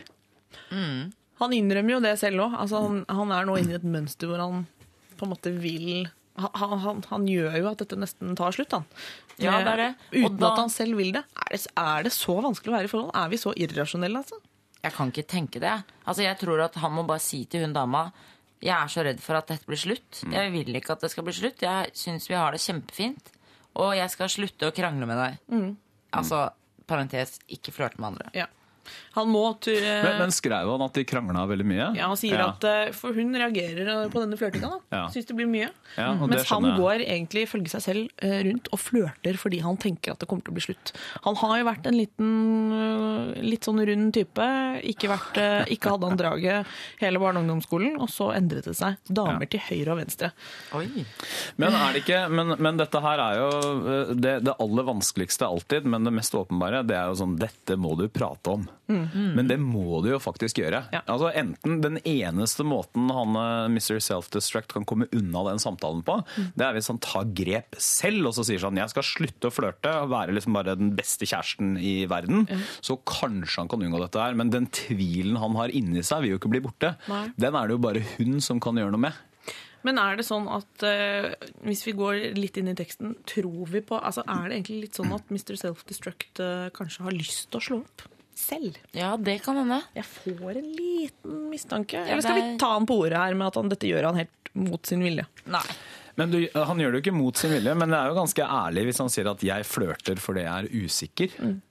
Han innrømmer jo det selv òg. Altså, han, han er nå inne i et mønster hvor han på en måte vil han, han, han gjør jo at dette nesten tar slutt, han. Ja, det er det. Og Uten da- at han selv vil det. Er, det. er det så vanskelig å være i forhold? Er vi så irrasjonelle, altså? Jeg kan ikke tenke det. Altså, jeg tror at han må bare si til hun dama Jeg er så redd for at dette blir slutt. Jeg vil ikke at det skal bli slutt. Jeg syns vi har det kjempefint. Og jeg skal slutte å krangle med deg. Altså, parentes, ikke flørte med andre. Ja. Han må ture... Men, men skrev han at de krangla veldig mye? Ja, Han sier Ja. at eh, For hun reagerer eh, på denne flørtinga. Ja. Syns det blir mye. Ja, Mens han går egentlig ifølge seg selv eh, rundt og flørter fordi han tenker at det kommer til å bli slutt. Han har jo vært en liten litt sånn rund type. Ikke, vært, ikke hadde han draget hele barne- og ungdomsskolen, og så endret det seg. Damer til høyre og venstre. Oi. Men, er det ikke, men, men dette her er jo det, det aller vanskeligste alltid, men det mest åpenbare, det er jo sånn dette må du prate om. Men det må du jo faktisk gjøre. Ja. Altså Enten den eneste måten han eh, Mr. Self-Destruct kan komme unna den samtalen på, det er hvis han tar grep selv og så sier sånn jeg skal slutte å flørte og være liksom bare den beste kjæresten i verden. Så kanskje han kan unngå dette her. Men den tvilen han har inni seg, vil jo ikke bli borte. Nei. Den er det jo bare hun som kan gjøre noe med. Men er det sånn at uh, hvis vi går litt inn i teksten, tror vi på altså Er det egentlig litt sånn at Mr. Self-Destruct uh, kanskje har lyst til å slå opp selv? Ja, det kan hende. Jeg får en liten mistanke. Ja, Eller skal det vi ta han på ordet her med at han, dette gjør han helt mot sin vilje? Nei. Men du, Han gjør det jo ikke mot sin vilje, men det er jo ganske ærlig hvis han sier at 'jeg flørter fordi jeg er usikker'.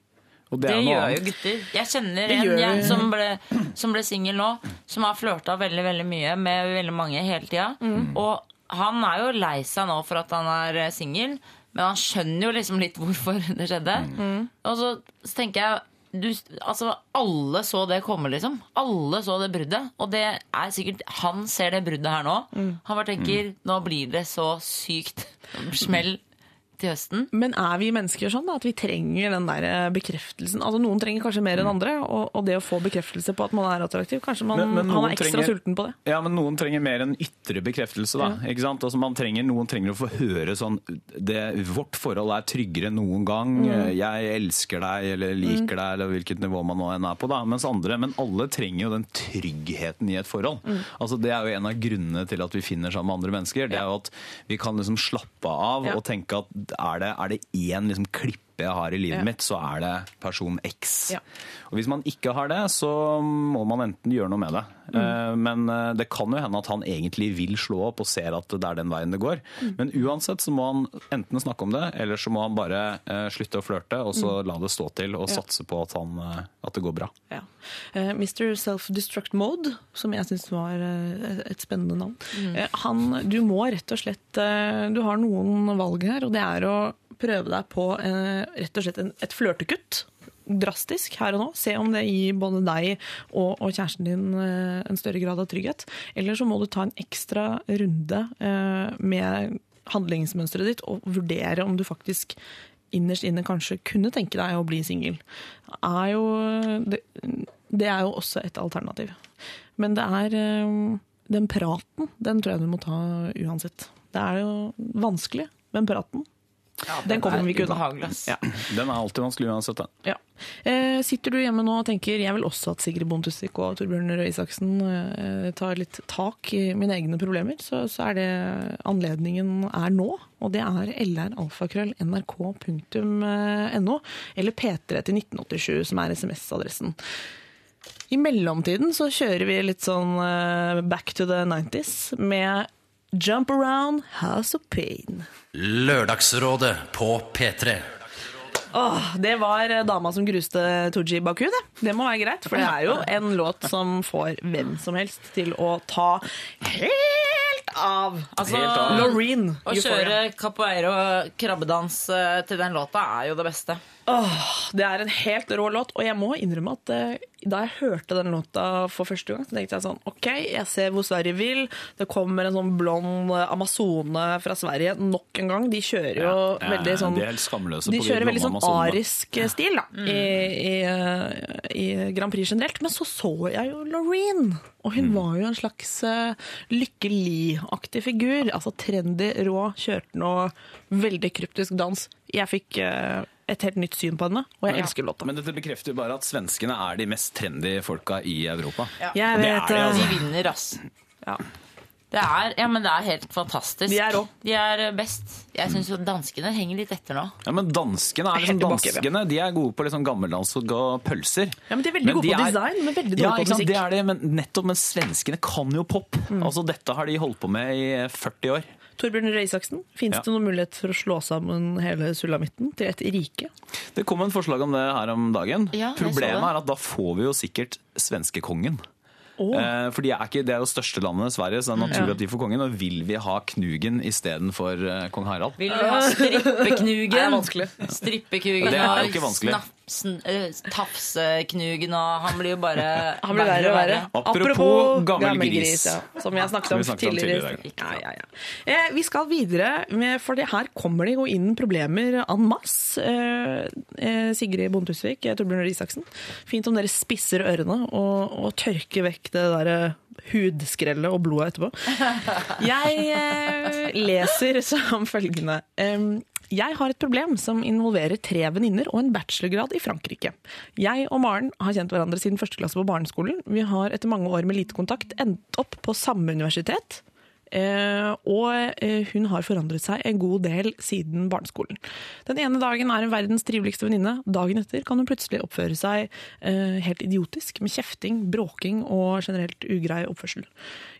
Og Det er noe gjør annet. jo gutter. Jeg kjenner Det en gjør- jeg, som ble, som ble singel nå, som har flørta veldig veldig mye med veldig mange hele tida. Og han er jo lei seg nå for at han er singel, men han skjønner jo liksom litt hvorfor det skjedde. Og så, så tenker jeg du, altså, Alle så det komme, liksom. Alle så det bruddet. Og det er sikkert Han ser det bruddet her nå. Han bare tenker nå blir det så sykt smell til høsten. Men er vi mennesker sånn da, at vi trenger den der eh, bekreftelsen? Altså Noen trenger kanskje mer enn andre, og, og det å få bekreftelse på at man er attraktiv, kanskje man, Men- men han er ekstra trenger- sulten på det. Ja, men noen trenger mer enn ytre bekreftelse. da, ikke sant? Altså man trenger, Noen trenger å få høre sånn det, 'Vårt forhold er tryggere enn noen gang', Mm. 'jeg elsker deg' eller 'liker deg', eller hvilket nivå man nå enn er på. da, Mens andre, Men alle trenger jo den tryggheten i et forhold. Mm. Altså Det er jo en av grunnene til at vi finner sammen med andre mennesker. Det er jo at vi kan liksom slappe av Ja. og tenke at er det, én liksom klippe jeg har i livet Ja. mitt, så er det person X. Ja. Og Hvis man ikke har det, så må man enten gjøre noe med det. Mm. Eh, Men eh, det kan jo hende at han egentlig vil slå opp og ser at det er den veien det går. Mm. Men uansett så må han enten snakke om det, eller så må han bare eh, slutte å flørte og så Mm. la det stå til og satse på at, han, at det går bra. Ja. Mr. Self-Destruct Mode, som jeg syns var et spennende navn. Mm. Han, du må rett og slett Du har noen valg her, og det er å prøve deg på eh, rett og slett en, et flørtekutt. Drastisk her og nå. Se om det gir både deg og, og kjæresten din eh, en større grad av trygghet. Eller så må du ta en ekstra runde eh, med handlingsmønsteret ditt og vurdere om du faktisk innerst inne kanskje kunne tenke deg å bli singel. Det, det er jo også et alternativ. Men det er eh, den praten, den tror jeg du må ta uansett. Det er jo vanskelig, men praten, den kommer vi ikke unna. Ja. Den er alltid vanskelig uansett. Den. Ja. Eh, sitter du hjemme nå og tenker jeg vil også at Sigrid Bonde Tusvik og Torbjørn Røe Isaksen eh, tar litt tak i mine egne problemer, så, så er det anledningen er nå. Og det er lralfakrøll.nrk.no, eller P3 til 1987, som er SMS-adressen. I mellomtiden så kjører vi litt sånn eh, back to the 90s med Jump Around House of Pain. Lørdagsrådet på P3. Åh, det var eh, dama som gruste Tooji Baku, det. Det må være greit, for det er jo en låt som får hvem som helst til å ta helt av. Altså, Helt av. Loreen. Å kjøre capoeira og krabbedans eh, til den låta er jo det beste. Åh, det er en helt rå låt, og jeg må innrømme at eh, da jeg hørte den låta for første gang, så tenkte jeg sånn OK, jeg ser hvor Sverige vil. Det kommer en sånn blond eh, amazone fra Sverige nok en gang. De kjører jo Ja, veldig sånn De er helt skamløse de på kjører veldig sånn amazone. Arisk stil da, i, i, i Grand Prix generelt. Men så så jeg jo Loreen, og hun var jo en slags uh, Lykke Li-aktig figur. Altså trendy, rå, kjørte noe veldig kryptisk dans. Jeg fikk eh, et helt nytt syn på henne, og jeg elsker låta. Men dette bekrefter jo bare at svenskene er de mest trendy folka i Europa. Jeg vet, det er de, altså. De vinner, ass. Ja. Det er, ja, men det er helt fantastisk. De er. De er eh, best. Jeg syns jo danskene henger litt etter nå. Ja, men danskene er liksom ja. danskene. De er gode på sånn gammeldans og pølser. Ja, men de er veldig gode på design, men veldig dårlige ja, på sant, musikk. Mm. Det er det, men nettopp, men svenskene kan jo pop. Altså, dette har de holdt på med i 40 år. Torbjørn Røe Isaksen, fins Ja. det noen mulighet for å slå sammen hele sulamitten til et rike? Det kom en forslag om det her om dagen. Ja, Problemet er at da får vi jo sikkert svenskekongen. Oh. Eh, for de er ikke, det er jo største landet, Sverige, så det er naturlig Ja. at de får kongen. Og vil vi ha Knugen istedenfor eh, kong Harald? Vil vi ha strippeknugen? Er. Strippekugen Det er jo ikke vanskelig. Eh, tafseknugen og Han blir jo bare Han blir verre og verre. Apropos gammel gris. ja, som jeg snakket om, tidligere. Ja, ja, ja. Eh, vi skal videre, med, for her kommer det jo inn problemer en masse. Eh, eh, Sigrid Bonde-Tusvik, eh, Torbjørn Røe Isaksen. Fint om dere spisser ørene og, og tørker vekk det derre hudskrellet og blodet etterpå. Jeg eh, leser som følgende. Em, jeg har et problem som involverer tre venninner og en bachelorgrad i Frankrike. Jeg og Maren har kjent hverandre siden første klasse på barneskolen. Vi har etter mange år med lite kontakt endt opp på samme universitet. Eh, og eh, hun har forandret seg en god del siden barneskolen. Den ene dagen er hun verdens triveligste venninne. Dagen etter kan hun plutselig oppføre seg eh, helt idiotisk, med kjefting, bråking og generelt ugrei oppførsel.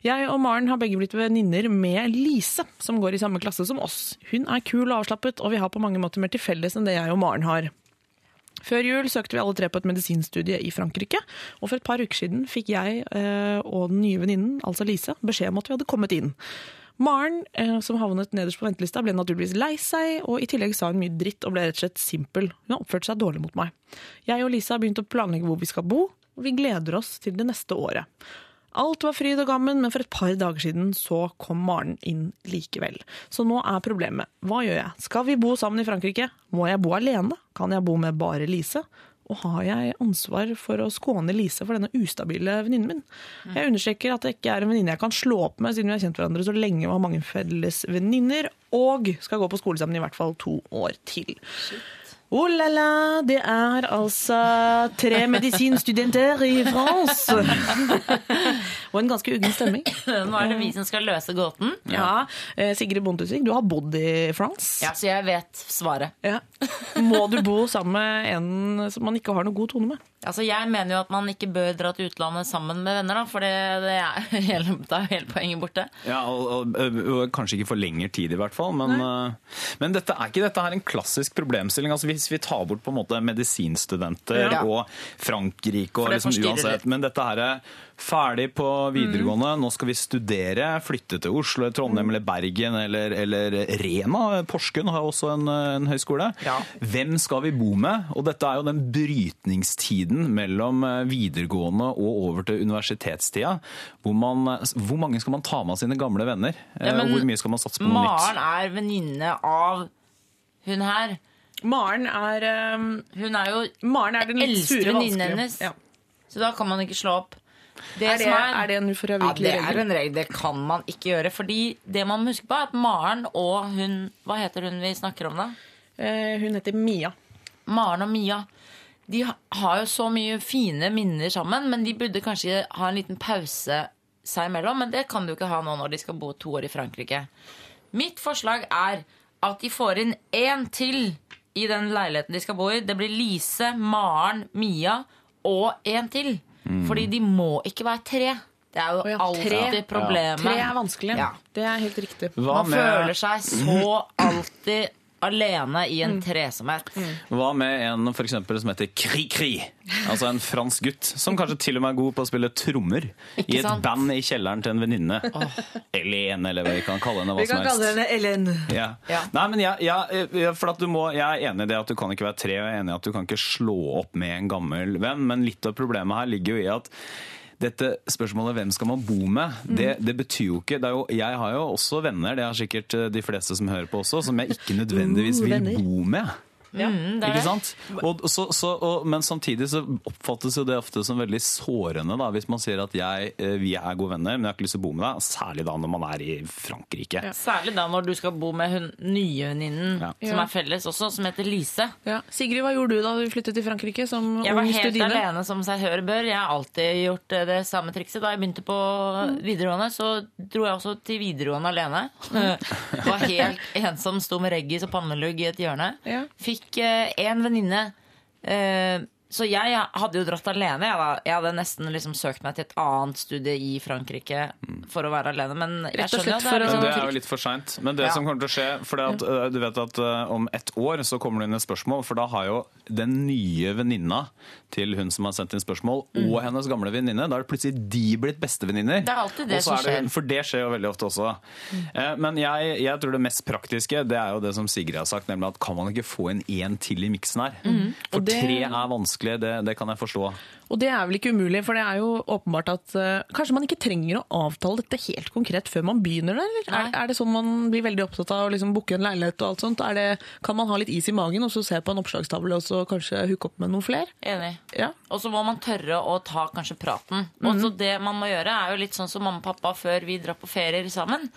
Jeg og Maren har begge blitt venninner med Lise, som går i samme klasse som oss. Hun er kul og avslappet, og vi har på mange måter mer til felles enn det jeg og Maren har. Før jul søkte vi alle tre på et medisinstudie i Frankrike, og for et par uker siden fikk jeg eh, og den nye venninnen, altså Lise, beskjed om at vi hadde kommet inn. Maren, eh, som havnet nederst på ventelista, ble naturligvis lei seg, og i tillegg sa hun mye dritt og ble rett og slett simpel. Hun har oppført seg dårlig mot meg. Jeg og Lise har begynt å planlegge hvor vi skal bo, og vi gleder oss til det neste året. Alt var fryd og gammen, men for et par dager siden så kom Maren inn likevel. Så nå er problemet. Hva gjør jeg? Skal vi bo sammen i Frankrike? Må jeg bo alene? Kan jeg bo med bare Lise? Og har jeg ansvar for å skåne Lise for denne ustabile venninnen min? Jeg understreker at det ikke er en venninne jeg kan slå opp med, siden vi har kjent hverandre så lenge og har mange felles venninner, og skal gå på skole sammen i hvert fall to år til. Oh la la, det er altså tre medisinstudenter i France. og en ganske uggen stemning. Nå er det vi som skal løse gåten. Ja, ja. Sigrid Bondesvik, du har bodd i France. Ja, Så jeg vet svaret. Ja. Må du bo sammen med en som man ikke har noe god tone med? Altså, Jeg mener jo at man ikke bør dra til utlandet sammen med venner, da, for det, det er hele, da er hele poenget borte. Ja, og, og, og kanskje ikke for lengre tid i hvert fall, men, men dette er ikke dette her en klassisk problemstilling. Altså, hvis vi tar bort på en måte medisinstudenter Ja. og Frankrike og liksom uansett, men dette her er ferdig på videregående, nå skal vi studere, flytte til Oslo, Trondheim eller Bergen eller, eller Rena. Porsgrunn har også en, en høyskole. Ja. Hvem skal vi bo med? Og dette er jo den brytningstiden mellom eh, videregående og over til universitetstida. Hvor, man, hvor mange skal man ta med av sine gamle venner? Eh, Ja, men og hvor mye skal man satse på noe Maren nytt? er venninne av hun her. Maren er, um, Hun er jo Maren er den eldste venninnen hennes. Ja. Så da kan man ikke slå opp. Det Er, det, som er det en ja, det er regel? en regel. Det kan man ikke gjøre. Fordi det man må huske på, er at Maren og hun Hva heter hun vi snakker om, da? Eh, hun heter Mia. Maren og Mia. De har jo så mye fine minner sammen, men de burde kanskje ha en liten pause seg imellom. Men det kan du ikke ha nå når de skal bo to år i Frankrike. Mitt forslag er at de får inn én til i den leiligheten de skal bo i. Det blir Lise, Maren, Mia og en til. Fordi de må ikke være tre. Det er jo oh ja, alltid problemet. Ja. Tre er vanskelig. Ja. Det er helt riktig. Hva Man med, føler seg så alltid alene i en tresomhet. hva med en for eksempel, som heter Kri Kri? Altså en fransk gutt som kanskje til og med er god på å spille trommer i et band i kjelleren til en venninne. Elene, eller hva vi kan kalle henne. hva som helst. henne Ellen. Ja. Ja. Nei, men ja, for at du må, jeg er enig i det at du kan ikke være tre, og jeg er enig i at du kan ikke slå opp med en gammel venn, men litt av problemet her ligger jo i at dette spørsmålet hvem skal man bo med, det, det betyr jo ikke jo, Jeg har jo også venner, det har sikkert eh, de fleste som hører på også, som jeg ikke nødvendigvis vil bo med. Mm, det er Ikke det. sant? Og, så, så, og, men samtidig så oppfattes jo det ofte som veldig sårende da, hvis man sier at jeg, eh, vi er gode venner, men jeg har ikke lyst til å bo med deg. Særlig da når man er i Frankrike. Særlig da når du skal bo med hun nye venninnen Ja. som er felles også, som heter Lise. Ja. Sigrid, hva gjorde du da du flyttet til Frankrike som Jeg var helt studine? alene som seg hør bør. Jeg har alltid gjort eh, det samme trikset. Da jeg begynte på videregående, så dro jeg også til videregående alene. Var helt ensom, sto med reggis og pannelugg i et hjørne. Ja. Fikk en venninne eh, Så jeg hadde jo dratt alene. Jeg, da. jeg hadde nesten liksom søkt meg til et annet studie i Frankrike for å være alene. Men jeg skjønner at det er liksom det er jo litt for seint. Men det Ja. som kommer til å skje for at, øh, Du vet at øh, om ett år så kommer det inn et spørsmål, for da har jo den nye venninna til hun som har sendt inn spørsmål, og hennes gamle venninne, da har plutselig de blitt bestevenninner. Det er alltid det som det- For det skjer jo veldig ofte også. Eh, Men jeg, jeg tror det mest praktiske, det er jo det som Sigrid har sagt, nemlig at kan man ikke få inn én til i miksen her? For det- tre er vanskelig, det, det kan jeg forstå. Og det er vel ikke umulig, for det er jo åpenbart at uh, kanskje man ikke trenger å avtale dette helt konkret før man begynner det, eller? Er, er det sånn man blir veldig opptatt av å liksom booke en leilighet og alt sånt? Er det, kan man ha litt is i magen og så se på en oppslagstavle og så kanskje hooke opp med noen flere? Enig. Ja. Og så må man tørre å ta kanskje praten. Og så det man må gjøre, er jo litt sånn som mamma og pappa før vi drar på ferier sammen.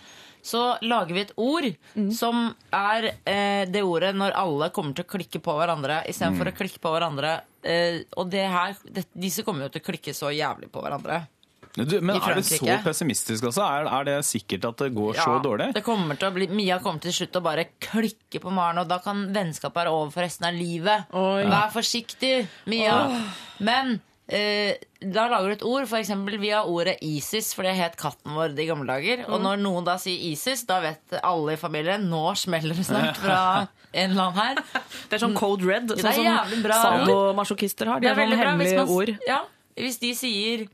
Så lager vi et ord som er eh, det ordet når alle kommer til å klikke på hverandre istedenfor for å klikke på hverandre. Eh, og det her, det, disse kommer jo til å klikke så jævlig på hverandre. Du, men er det så pessimistisk også? Er, er det sikkert at det går så dårlig? Det kommer til å bli, Mia kommer til slutt å bare klikke på Maren, og da kan vennskapet være over for resten av livet. Oi. Vær forsiktig, Mia. Men eh, da lager du et ord, f.eks. via ordet ISIS, for det het katten vår i gamle dager. Og når noen da sier ISIS, da vet alle i familien nå smeller det snart fra en eller annen her. Det er sånn code red, sånn som sadomasochister har. De har sånne hemmelige ord. Ja, hvis de sier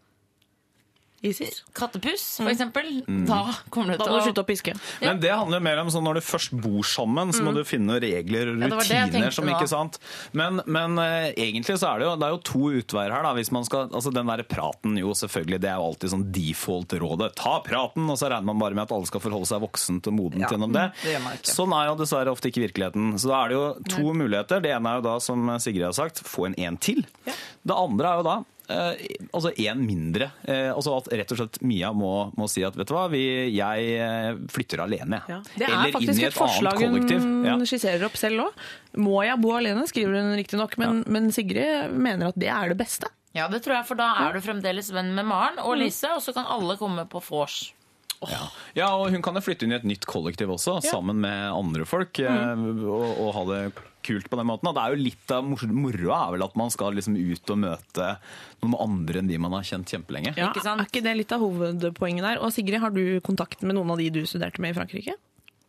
ISIS. kattepuss, for eksempel, da kommer du Da til må du å slutte å piske. Men det handler mer om sånn når du først bor sammen, så må du finne regler og Ja, det det rutiner. tenkte som ikke sant? Men, men uh, egentlig så er det jo, det er jo to utveier her. da, hvis man skal, altså Den der praten, jo selvfølgelig, det er jo alltid sånn default-rådet. Ta praten! Og så regner man bare med at alle skal forholde seg voksent og modent gjennom det. det. Sånn er jo dessverre ofte ikke virkeligheten. Så da er det jo to muligheter. Det ene er jo da, som Sigrid har sagt, få en én til. Det andre er jo da altså én mindre. Eh, altså at rett og slett Mia må, må si at vet du hva, vi, jeg eh, flytter alene. Ja. Det er Eller faktisk i et et forslag hun Ja. skisserer opp selv òg. Må jeg bo alene, skriver hun riktignok, men, men Sigrid mener at det er det beste. Ja, det tror jeg, for da er du fremdeles venn med Maren og Lise, og så kan alle komme på vors. Ja, og hun kan jo flytte inn i et nytt kollektiv også, sammen med andre folk, mm. og, og ha det kult på den måten. Og det er jo litt av mor- moroa er vel at man skal liksom ut og møte noen andre enn de man har kjent kjempelenge. Ja, Ikke sant? Er ikke det litt av hovedpoenget der? Og Sigrid, har du kontakt med noen av de du studerte med i Frankrike?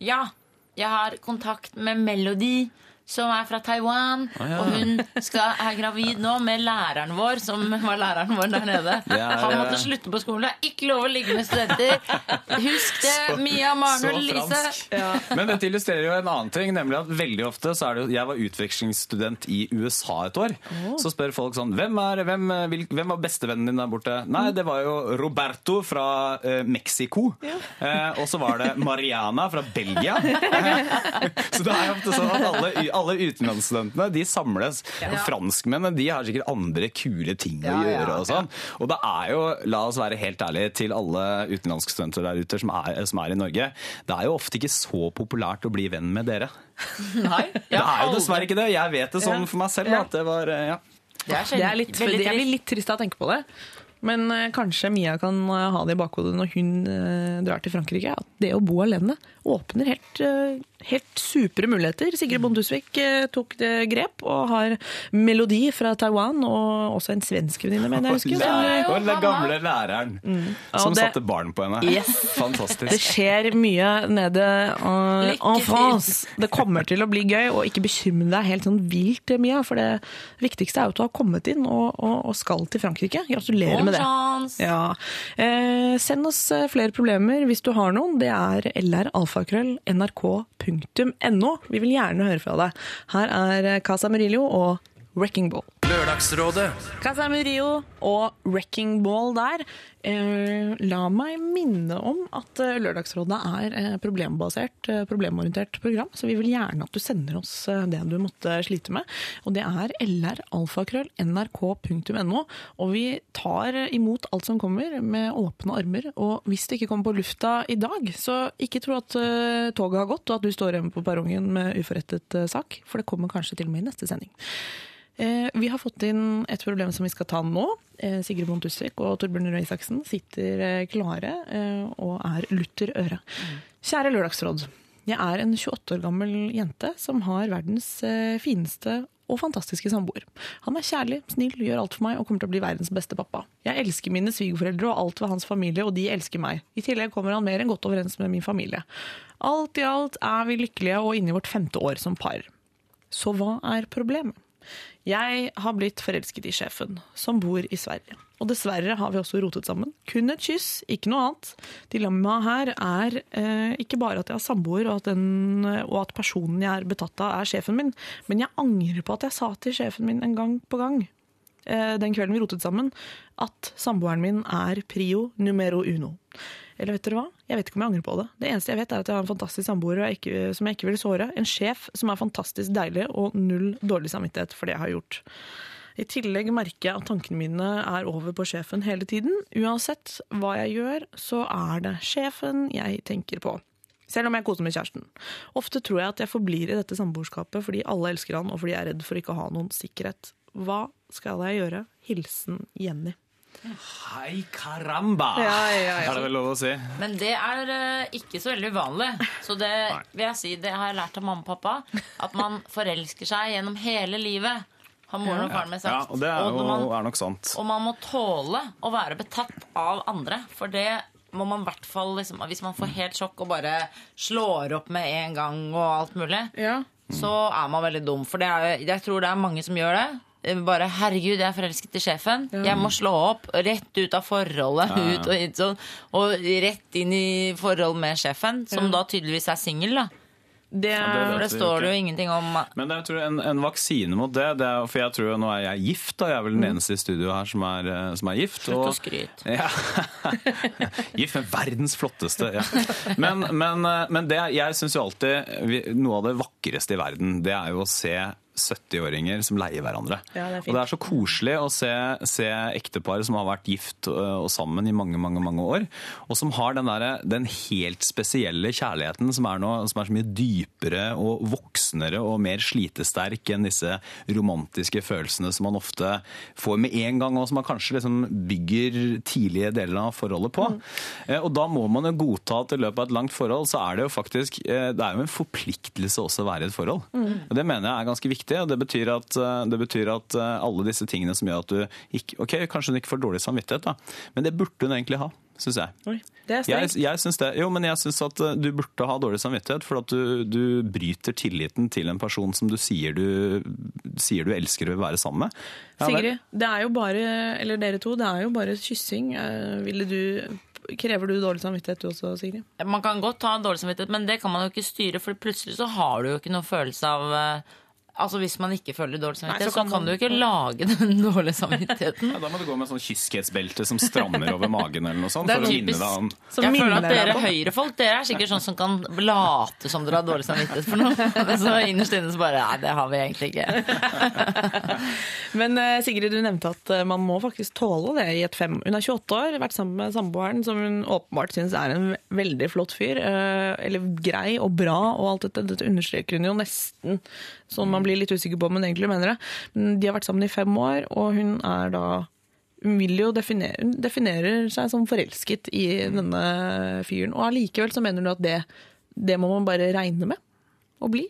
Ja, jeg har kontakt med Melody, som er fra Taiwan. ja. Og hun skal, er gravid nå med læreren vår, som var læreren vår der nede. Det ja, Han måtte slutte på skolen. Det er ikke lov å ligge med studenter. Husk det, Mia, Maren og Lise. Men dette illustrerer jo en annen ting, nemlig at veldig ofte så er det jo Jeg var utvekslingsstudent i USA et år. Så spør folk sånn Hvem, er, hvem, vil, hvem var bestevennen din der borte? Nei, det var jo Roberto fra eh, Mexico. Eh, og så var det Mariana fra Belgia. så det er jo ofte sånn at alle, alle utenlandsstudentene de samles. Og franskmennene de har sikkert andre kule ting å gjøre. Og sånn. Og det er jo, la oss være helt ærlige til alle utenlandske studenter der ute som er, som er i Norge, det er jo ofte ikke så populært å bli venn med dere. Nei, Det er jo dessverre ikke det. Jeg vet det sånn for meg selv. At det var, eh, ja. Det er, Det er litt, jeg blir litt trist av å tenke på det. Men eh, kanskje Mia kan eh, ha det i bakhodet når hun eh, drar til Frankrike. At det å bo alene åpner helt, eh, helt supre muligheter. Sigrid Bonde Tusvik eh, tok det grep og har Melodi fra Taiwan og også en svensk venninne, mener jeg husker. Det var den gamle læreren som det- satte barn på henne. Yes. Det skjer mye nede uh, en. France. Det kommer til å bli gøy, og ikke bekymre deg helt sånn vilt mye. For det viktigste er jo at du har kommet inn og, og, og skal til Frankrike. Gratulerer med det. Ja. Eh, send oss eh, flere problemer hvis du har noen. Det er lralfakrøll.nrk.no. Vi vil gjerne høre fra deg. Her er Casa Murillo og Wrecking Ball. Lørdagsrådet Casa Murillo og Wrecking Ball der. Eh, la meg minne om at eh, Lørdagsrådet er eh, problembasert, problemorientert program, så vi vil gjerne at du sender oss det du måtte slite med. Og det er lralfakrøll.nrk.no. Og vi tar imot alt som kommer med åpne armer. Og hvis det ikke kommer på lufta i dag, så ikke tro at toget har gått, og at du står hjemme på perrongen med uforrettet sak, for det kommer kanskje til og med i neste sending. Eh, Vi har fått inn et problem som vi skal ta nå. Eh, Sigrid Bonde Tusvik og Torbjørn Røe Isaksen sitter eh, klare og er lutter øre. Kjære Lørdagsråd. Jeg er en 28 år gammel jente som har verdens fineste og fantastiske samboer. Han er kjærlig, snill, gjør alt for meg og kommer til å bli verdens beste pappa. Jeg elsker mine svigerforeldre og alt ved hans familie, og de elsker meg. I tillegg kommer han mer enn godt overens med min familie. Alt i alt er vi lykkelige og inne i vårt femte år som par. Så hva er problemet? Jeg har blitt forelsket i sjefen, som bor i Sverige. Og dessverre har vi også rotet sammen. Kun et kyss, ikke noe annet. Dilemmaet her er eh, ikke bare at jeg har samboer, og at, og at personen jeg er betatt av, er sjefen min, men jeg angrer på at jeg sa til sjefen min en gang på gang, eh, den kvelden vi rotet sammen, at samboeren min er prio numero uno. Eller vet dere hva? Jeg vet ikke om jeg angrer på det. Det eneste jeg vet er at jeg har en fantastisk samboer som jeg ikke vil såre. En sjef som er fantastisk deilig og null dårlig samvittighet for det jeg har gjort. I tillegg merker jeg at tankene mine er over på sjefen hele tiden. Uansett hva jeg gjør, så er det sjefen jeg tenker på. Selv om jeg koser med kjæresten. Ofte tror jeg at jeg forblir i dette samboerskapet fordi alle elsker han, og fordi jeg er redd for ikke å ha noen sikkerhet. Hva skal jeg gjøre? Hilsen Jenny. Hei caramba! Ja, ja, ja. Er det vel lov å si? Men det er eh, ikke så veldig uvanlig. Så det vil jeg si, det har jeg lært av mamma og pappa. At man forelsker seg gjennom hele livet. Har moren og faren min sagt. Ja, og det er, Og jo, man, er nok sant. og man må tåle å være betatt av andre. For det må man i hvert fall liksom, Hvis man får helt sjokk og bare slår opp med en gang og alt mulig, Ja. så er man veldig dum. For det er, jeg tror det er mange som gjør det. Bare 'herregud, jeg er forelsket i sjefen'. Jeg må slå opp. Rett ut av forholdet. Ut og, sånn, og rett inn i forhold med sjefen, som da tydeligvis er singel. da. Det det er, det står det jo ingenting om. Men det er, jeg tror, en, en vaksine mot det, det er, For jeg tror nå er jeg gift, da. Jeg er vel den eneste i studio her som er, eh, som er gift. Slutt å og- skryte. Ja. Gift med verdens flotteste. Ja. Men, men, eh, men det, jeg syns jo alltid Noe av det vakreste i verden, det er jo å se 70-åringer som leier hverandre. Ja, det og det er så koselig å se, se ektepar som har vært gift og sammen i mange mange, mange år, og som har den, der, den helt spesielle kjærligheten som er, noe, som er så mye dypere og voksnere og mer slitesterk enn disse romantiske følelsene som man ofte får med en gang, og som man kanskje liksom bygger tidlige deler av forholdet på. Mm. Og da må man jo godta at i løpet av et langt forhold så er det jo faktisk eh, det er jo en forpliktelse også å være i et forhold. Og Det mener jeg er ganske viktig. Og Det betyr at, eh, det betyr at eh, alle disse tingene som gjør at du ikke Ok, kanskje hun ikke får dårlig samvittighet, da, men det burde hun egentlig ha, syns jeg. Oi, det er Jeg, jeg syns det. Jo, men jeg syns at eh, du burde ha dårlig samvittighet for at du, du bryter tilliten til en person som du sier du, sier du elsker og vil være sammen med. Ja. Sigrid, det er jo bare, eller dere to, det er jo bare kyssing. Ville du, krever du dårlig samvittighet du også, Sigrid? Man kan godt ha dårlig samvittighet, men det kan man jo ikke styre, for plutselig så har du jo ikke noen følelse av Altså Hvis man ikke føler dårlig samvittighet, så så, kan kan man- du ikke lage den dårlige samvittigheten. Ja, da må du gå med sånn kyskhetsbelte som strammer over magen eller noe sånt. Det er for å minne deg om jeg føler at dere høyrefolk dere er sikkert sånn som kan late som dere har dårlig samvittighet for noe. Men så innerst inne så bare Nei, det har vi egentlig ikke. Men eh, Sigrid, du nevnte at eh, man må faktisk tåle det i et fem. Hun er 28 år, vært sammen med samboeren, som hun åpenbart syns er en veldig flott fyr. eh, Eller grei og bra og alt dette. Dette understreker hun jo nesten, sånn man blir litt usikker på om hun egentlig mener det. De har vært sammen i fem år, og hun er da hun vil jo definere, hun definerer seg som forelsket i denne fyren. Og allikevel så mener du at det, det må man bare regne med å bli.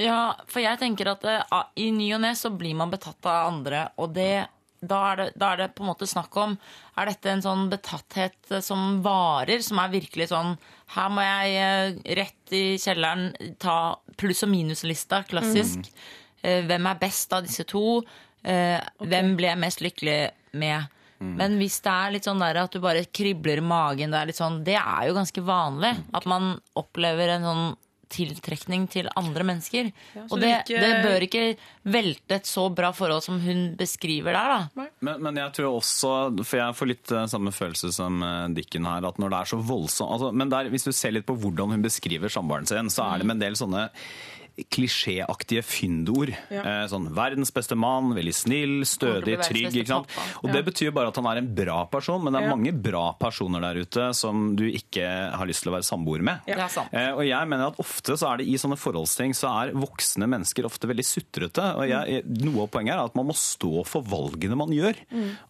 Ja, for jeg tenker at ah, i ny og ne så blir man betatt av andre, og det, da, er det, da er det på en måte snakk om Er dette en sånn betatthet som varer, som er virkelig sånn Her må jeg eh, rett i kjelleren ta pluss- og minuslista, klassisk. Mm. Hvem er best av disse to? Eh, Hvem ble jeg mest lykkelig med? Men hvis det er litt sånn der at du bare kribler i magen, det er, sånn, det er jo ganske vanlig. At man opplever en sånn tiltrekning til andre mennesker. Ja, og det, ikke- det bør ikke velte et så bra forhold som hun beskriver der, da. Men, men jeg tror også, for jeg får litt eh, samme følelse som eh, Dikken her, at når det er så voldsomt altså, Men der, hvis du ser litt på hvordan hun beskriver samboeren sin, så er det med en del sånne klisjéaktige fyndord. Ja. sånn 'verdens beste mann', 'veldig snill', 'stødig', 'trygg'. ikke sant? Og Det betyr bare at han er en bra person, men det er Ja. mange bra personer der ute som du ikke har lyst til å være samboer med. Sant. Eh, og jeg mener at ofte så er det i sånne forholdsting så er voksne mennesker ofte veldig sutrete. Og jeg, noe av poenget er at man må stå for valgene man gjør.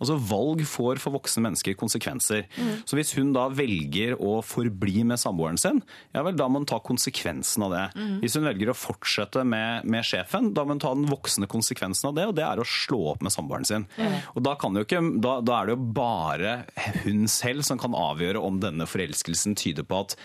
Altså Valg får for voksne mennesker konsekvenser. Så hvis hun da velger å forbli med samboeren sin, ja vel, da må hun ta konsekvensen av det. Hvis hun velger å fortsette med, med sjefen, da må hun ta den voksne konsekvensen av det, og det er å slå opp med samboeren sin. Og da, kan jo ikke, da, da er det jo bare hun selv som kan avgjøre om denne forelskelsen tyder på at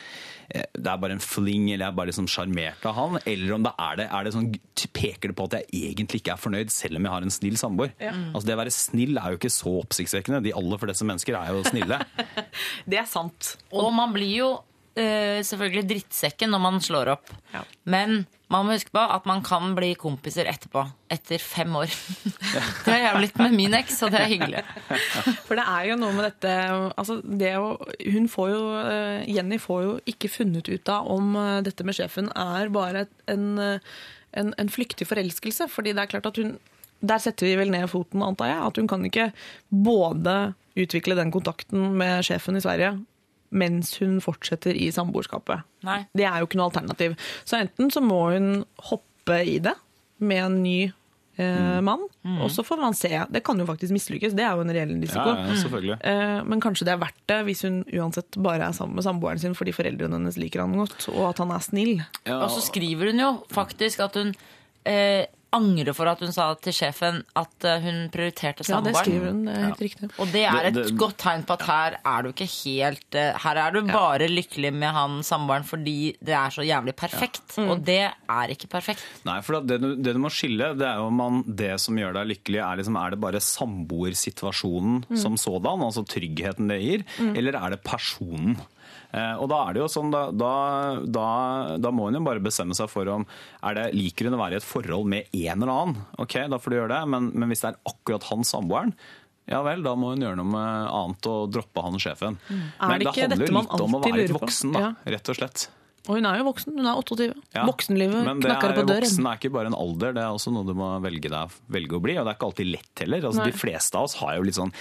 eh, det er bare en fling, eller jeg er bare liksom sjarmert av han, eller om det er det, er det sånn, peker det på at jeg egentlig ikke er fornøyd, selv om jeg har en snill samboer. Altså Det å være snill er jo ikke så oppsiktsvekkende. De aller fleste mennesker er jo snille. Det er sant. Og man blir jo selvfølgelig drittsekken når man slår opp. Ja. Men man må huske på at man kan bli kompiser etterpå. Etter fem år. det har jeg blitt med min eks, og det er hyggelig. For det er jo noe med dette altså det å, hun får jo, eh, Jenny får jo ikke funnet ut av om eh, dette med sjefen er bare en, eh, en, en flyktig forelskelse. fordi det er klart at hun Der setter vi vel ned foten, antar jeg. At hun kan ikke både utvikle den kontakten med sjefen i Sverige mens hun fortsetter i samboerskapet. Nei. Det er jo ikke noe alternativ. Så enten så må hun hoppe i det med en ny eh, mann, og så får man se. Det kan jo faktisk mislykkes, det er jo en reell risiko. ja, selvfølgelig. Eh, Men kanskje det er verdt det hvis hun uansett bare er sammen med samboeren sin fordi foreldrene hennes liker han godt, og at han er snill. Ja, Og så skriver hun jo faktisk at hun eh, angrer for at hun sa til sjefen at eh, hun prioriterte Ja, det skriver hun. helt ja. riktig. Og det er et Det- det- godt tegn på at her er du ikke helt eh, Her er du bare lykkelig med han samboeren fordi det er så jævlig perfekt. Og det er ikke perfekt. Nei, for det du, det du må skille, det er jo om man, det som gjør deg lykkelig, er, liksom, er det bare samboersituasjonen som sådan, altså tryggheten det gir, eller er det personen? Eh, og da er det jo sånn, da, da, da, må hun jo bare bestemme seg for om er det, liker hun å være i et forhold med en eller annen. Ok, da får du gjøre det, men, men hvis det er akkurat han samboeren, ja vel, da må hun gjøre noe med annet og droppe han sjefen. Mm. Men det det ikke handler jo man litt om å være litt voksen, da, Ja. rett og slett. Og hun er jo voksen. Hun er 28. Ja, Voksenlivet men knakker er, på døren. Voksen er ikke bare en alder, det er også noe du må velge, deg, velge å bli. Og det er ikke alltid lett heller. Altså, de fleste av oss har jo litt sånn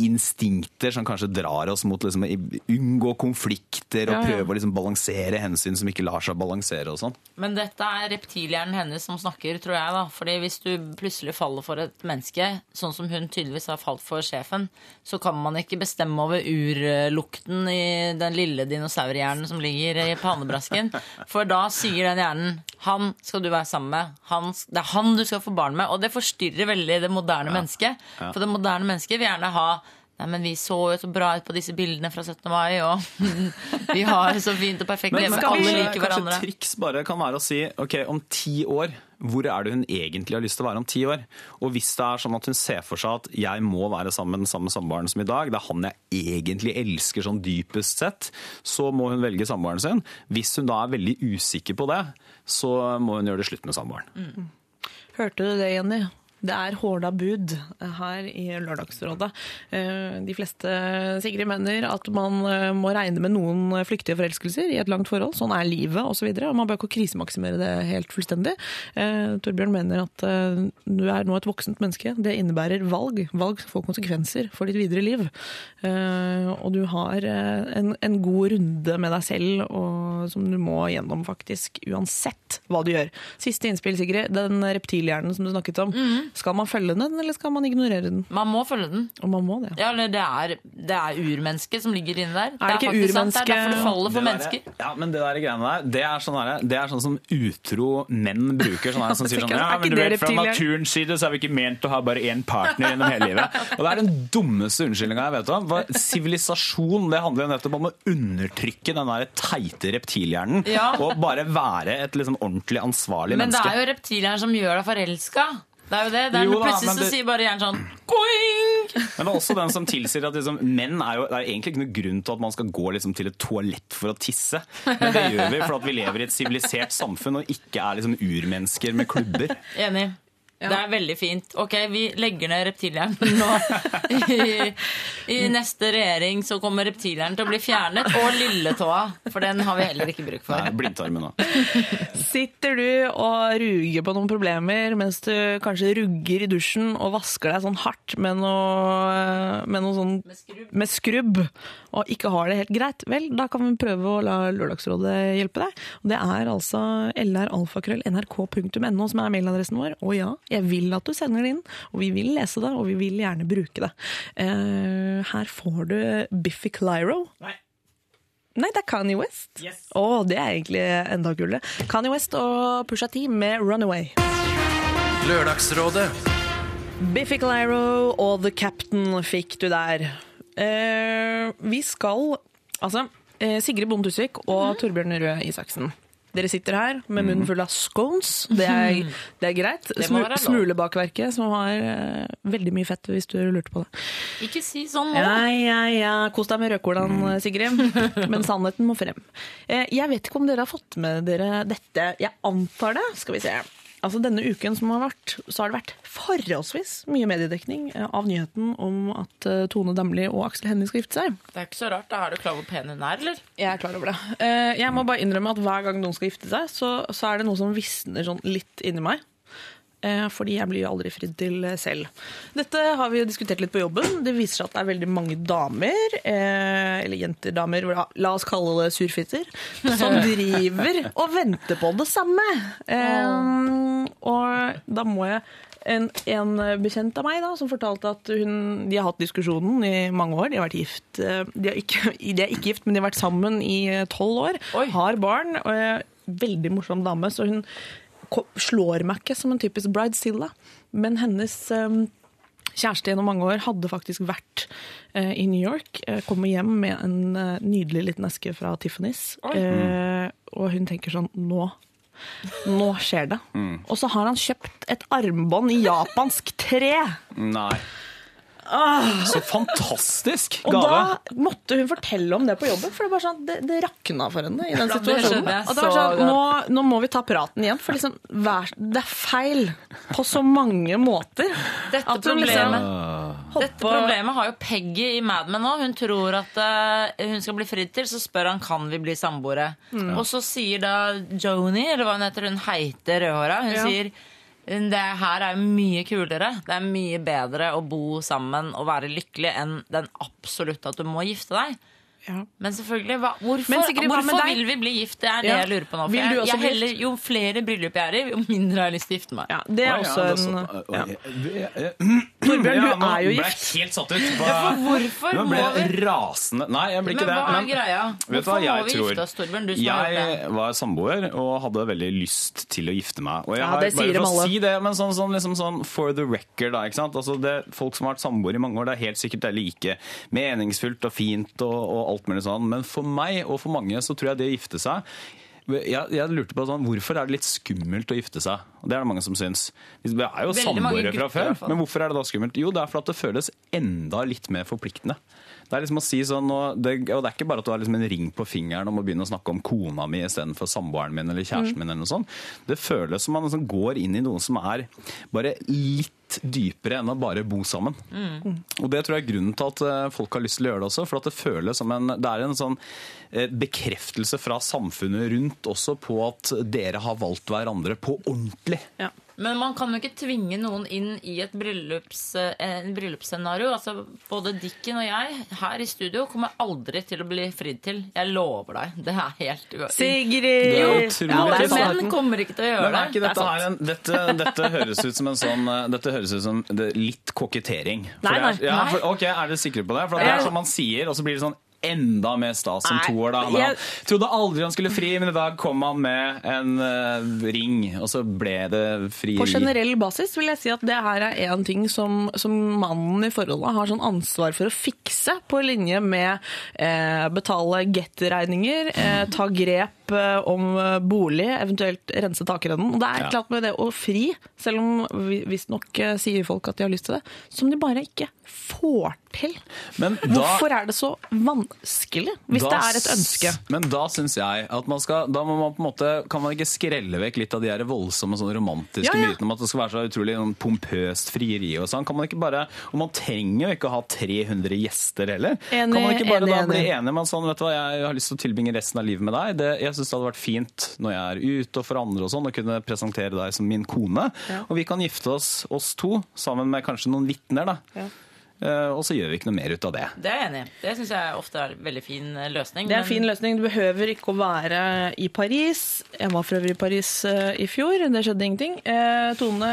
instinkter som kanskje drar oss mot liksom, å unngå konflikter og Ja, ja. prøve å liksom, balansere hensyn som ikke lar seg balansere og sånn. Men dette er reptilhjernen hennes som snakker, tror jeg. da. Fordi hvis du plutselig faller for et menneske, sånn som hun tydeligvis har falt for sjefen, så kan man ikke bestemme over urlukten i den lille dinosaurhjernen som ligger i pannebrasken. For da sier den hjernen han skal du være sammen med. Han, det er han du skal få barn med. Og det forstyrrer veldig det moderne mennesket. For det moderne mennesket vil gjerne ha Nei, men Vi så jo så bra ut på disse bildene fra 17. mai, og vi har så fint og perfekt Men leve. Alle liker kanskje hverandre. Kanskje triks bare kan være å si ok, om ti år, hvor er det hun egentlig har lyst til å være om ti år? Og hvis det er sånn at hun ser for seg at jeg må være sammen med den samme samboeren som i dag, det er han jeg egentlig elsker sånn dypest sett, så må hun velge samboeren sin. Hvis hun da er veldig usikker på det, så må hun gjøre det slutt med samboeren. Hørte du det, Jenny? Det er hårda bud her i Lørdagsrådet. Eh, De fleste Sigrid mener at man eh, må regne med noen flyktige forelskelser i et langt forhold. Sånn er livet osv. Man bør ikke krisemaksimere det helt fullstendig. Eh, Torbjørn mener at du er nå et voksent menneske. Det innebærer valg. Valg får konsekvenser for ditt videre liv. Og du har en, en god runde med deg selv og som du må gjennom, faktisk. Uansett hva du gjør. Siste innspill, Sigrid. Den reptilhjernen som du snakket om. Mhm. Skal man følge den, eller skal man ignorere den? Man må følge den. Og man må det. Ja, eller det er, det er urmennesket som ligger inne der. Er det ikke faktisk sant. Det er urmenneske- derfor det faller for Det mennesker. Ja, men det der greiene der, det er sånn, der, det er sånn som utro menn bruker. Sånn der, som sier sånn, ja, men du vet, Fra naturens side så er vi ikke ment å ha bare én partner gjennom hele livet. Og Det er den dummeste unnskyldninga jeg vet om. For Sivilisasjon det handler jo nettopp om å undertrykke den der teite reptilhjernen. Ja. Og bare være et liksom ordentlig ansvarlig Men det er jo reptilhjernen som gjør deg forelska. Det er jo det. det er, Jo da, plutselig men så det- sier bare hjernen sånn Koing! Men det er også den som tilsier at liksom, menn er jo, det er egentlig ikke noe grunn til at man skal gå liksom, til et toalett for å tisse. Men det gjør vi for at vi lever i et sivilisert samfunn og ikke er liksom, urmennesker med klubber. Enig. Det er veldig fint. Ok, vi legger ned reptilhjernen nå. I, I neste regjering så kommer reptilhjernen til å bli fjernet. Og lilletåa, for den har vi heller ikke bruk for. Nei, blindtarmen også. Sitter du og ruger på noen problemer mens du kanskje rugger i dusjen og vasker deg sånn hardt med noe, med noe sånn Med skrubb. med skrubb, og ikke har det helt greit, vel, da kan vi prøve å la Lørdagsrådet hjelpe deg. Og det er altså lralfakrøll.nrk.no som er mailadressen vår. Og ja, jeg vil at du sender det inn, og vi vil lese det, og vi vil gjerne bruke det. Uh, her får du Biffy Clyro. Nei. Nei, det er Kanye West. Yes. Å, det er egentlig enda kulere. Kanye West og Pusha T med Runaway. Lørdagsrådet. Biffy Clyro og The Captain fikk du der. Uh, vi skal Altså, eh, Sigrid Bonde Tusvik og Torbjørn Røe Isaksen. Dere sitter her med munnen full av scones. Det er, det er greit. Det. Smulebakverket, som har uh, veldig mye fett, hvis du lurte på det. Ikke si sånn nå. Ja, ja, ja. Kos deg med rødkålen, Sigrid. Men sannheten må frem. Eh, Jeg vet ikke om dere har fått med dere dette. Jeg antar det. Skal vi se. Altså Denne uken som har vært, så har det vært forholdsvis mye mediedekning eh, av nyheten om at eh, Tone Damli og Aksel Hennie skal gifte seg. Det er ikke så rart. Da er du klar over hvor pen hun er, eller? Jeg er klar over det. Eh, Jeg må bare innrømme at hver gang noen skal gifte seg, så, så er det noe som visner sånn litt inni meg. Eh, Fordi jeg blir jo aldri fridd til eh, selv. Dette har vi jo diskutert litt på jobben. Det viser seg at det er veldig mange damer, eh, eller jenter, damer, la- oss kalle det surfitter, som driver og venter på det samme. Og da må jeg en, en bekjent av meg da, som fortalte at hun, de har hatt diskusjonen i mange år. De har vært gift. De er ikke, de er ikke gift, men de har vært sammen i tolv år. Oi. Har barn. Og veldig morsom dame, så hun slår meg ikke som en typisk bridezilla. Men hennes eh, kjæreste gjennom mange år hadde faktisk vært eh, i New York. eh, Kommer hjem med en eh, nydelig liten eske fra Tiffany's. Eh, og hun tenker sånn Nå nå skjer det. Og så har han kjøpt et armbånd i japansk tre. Nei. Så fantastisk gave. Og da måtte hun fortelle om det på jobben, for det, var sånn, det, det rakna for henne i den Ja, situasjonen. Og det var sånn, nå, nå må vi ta praten igjen, for liksom, vær, det er feil på så mange måter. Dette At hun liksom problemet, hopper dette problemet har jo Peggy i Mad Men nå. Hun tror at uh, hun skal bli fridd til, så spør han kan vi bli samboere. Mm. Og så sier da Joni, eller hva hun heter, hun heite rødhåra, hun Ja. sier det her er mye kulere. Det er mye bedre å bo sammen og være lykkelig enn den absolutt at du må gifte deg. Ja. Men selvfølgelig, hva, hvorfor, Men Sigrid, hvorfor hva vil vi bli gift? Det er det Ja. jeg lurer på nå. For jeg, jeg heller, jo flere bryllup jeg er i, jo mindre har jeg lyst til å gifte meg. Ja, det er også en. Torbjørn, du er jo ble jeg gift. helt satt ut. hvorfor Nå må ble jeg rasende. Nei, jeg blir Men ikke det. hva er greia? Hvorfor må vi tror? gifte oss, Torbjørn? Jeg var samboer og hadde veldig lyst til å gifte meg. Og jeg Ja, har, det sier bare for å si det, men sånn, sånn, liksom sånn for the record, da, ikke sant? Altså det, folk som har vært samboere i mange år, det er helt sikkert er like meningsfullt og fint og, og alt mulig sånn. Men for meg og for mange så tror jeg det å gifte seg jeg, jeg lurte på sånn, Hvorfor er det litt skummelt å gifte seg? Det er det mange som syns. Vi er jo samboere fra før, men hvorfor er det da skummelt? Jo, det er fordi det føles enda litt mer forpliktende. Det er liksom å si sånn, og det, og det er ikke bare at du har liksom en ring på fingeren om å begynne å snakke om kona mi istedenfor samboeren min eller kjæresten min. eller noe sånt. Det føles som man liksom går inn i noe som er bare litt dypere enn å bare bo sammen. Og det tror jeg er grunnen til at eh, folk har lyst til å gjøre det også. For det føles som en Det er en sånn eh, bekreftelse fra samfunnet rundt også på at dere har valgt hverandre på ordentlig. Ja. Men man kan jo ikke tvinge noen inn i et bryllups, eh, en bryllupsscenario. Altså, både Dikken og jeg her i studio kommer aldri til å bli fridd til. Jeg lover deg. Det er helt uaktuelt. Sigrid! Utrolig ja, menn kommer ikke til å gjøre er det. dette, Det her en, dette, dette høres ut som en sånn eh, Dette høres ut som litt kokettering. Nei, Nei, er, ja, for, ok, Er dere sikre på det? For det er som man sier, og så blir det sånn enda mer stas som toer. da. Han trodde aldri han skulle fri, men i dag kom han med en uh, ring, og så ble det fri. På generell basis vil jeg si at det her er en ting som, som mannen i forholdet har sånn ansvar for å fikse, på linje med eh, betale get-regninger, eh, ta grep eh, om eh, bolig, eventuelt rense takrennen. Og det er Ja. klart med det å fri, selv om vi- visstnok eh, sier folk at de har lyst til det, som de bare ikke får til. Men da- Hvorfor er det så vanskelig, hvis Da det er et ønske? Men da syns jeg at man skal Da må man på en måte Kan man ikke skrelle vekk litt av de her voldsomme sånne romantiske Ja, ja. mytene om at det skal være så utrolig sånn pompøst frieri og sånn? Kan man ikke bare Og man trenger jo ikke å ha 300 gjester heller. Enig, kan man ikke bare enig, da bli enig. med en sånn, vet du hva, jeg har lyst til å tilbringe resten av livet med deg? Det, jeg syns det hadde vært fint når jeg er ute og for andre og sånn, å kunne presentere deg som min kone. Og vi kan gifte oss, oss to, sammen med kanskje noen vitner, da. Eh, og så gjør vi ikke noe mer ut av det. Det er jeg enig i. Det syns jeg ofte er en veldig fin eh, løsning. Det er en men- fin løsning. Du behøver ikke å være i Paris. Jeg var for øvrig i Paris eh, i fjor. Det skjedde ingenting. Eh, Tone,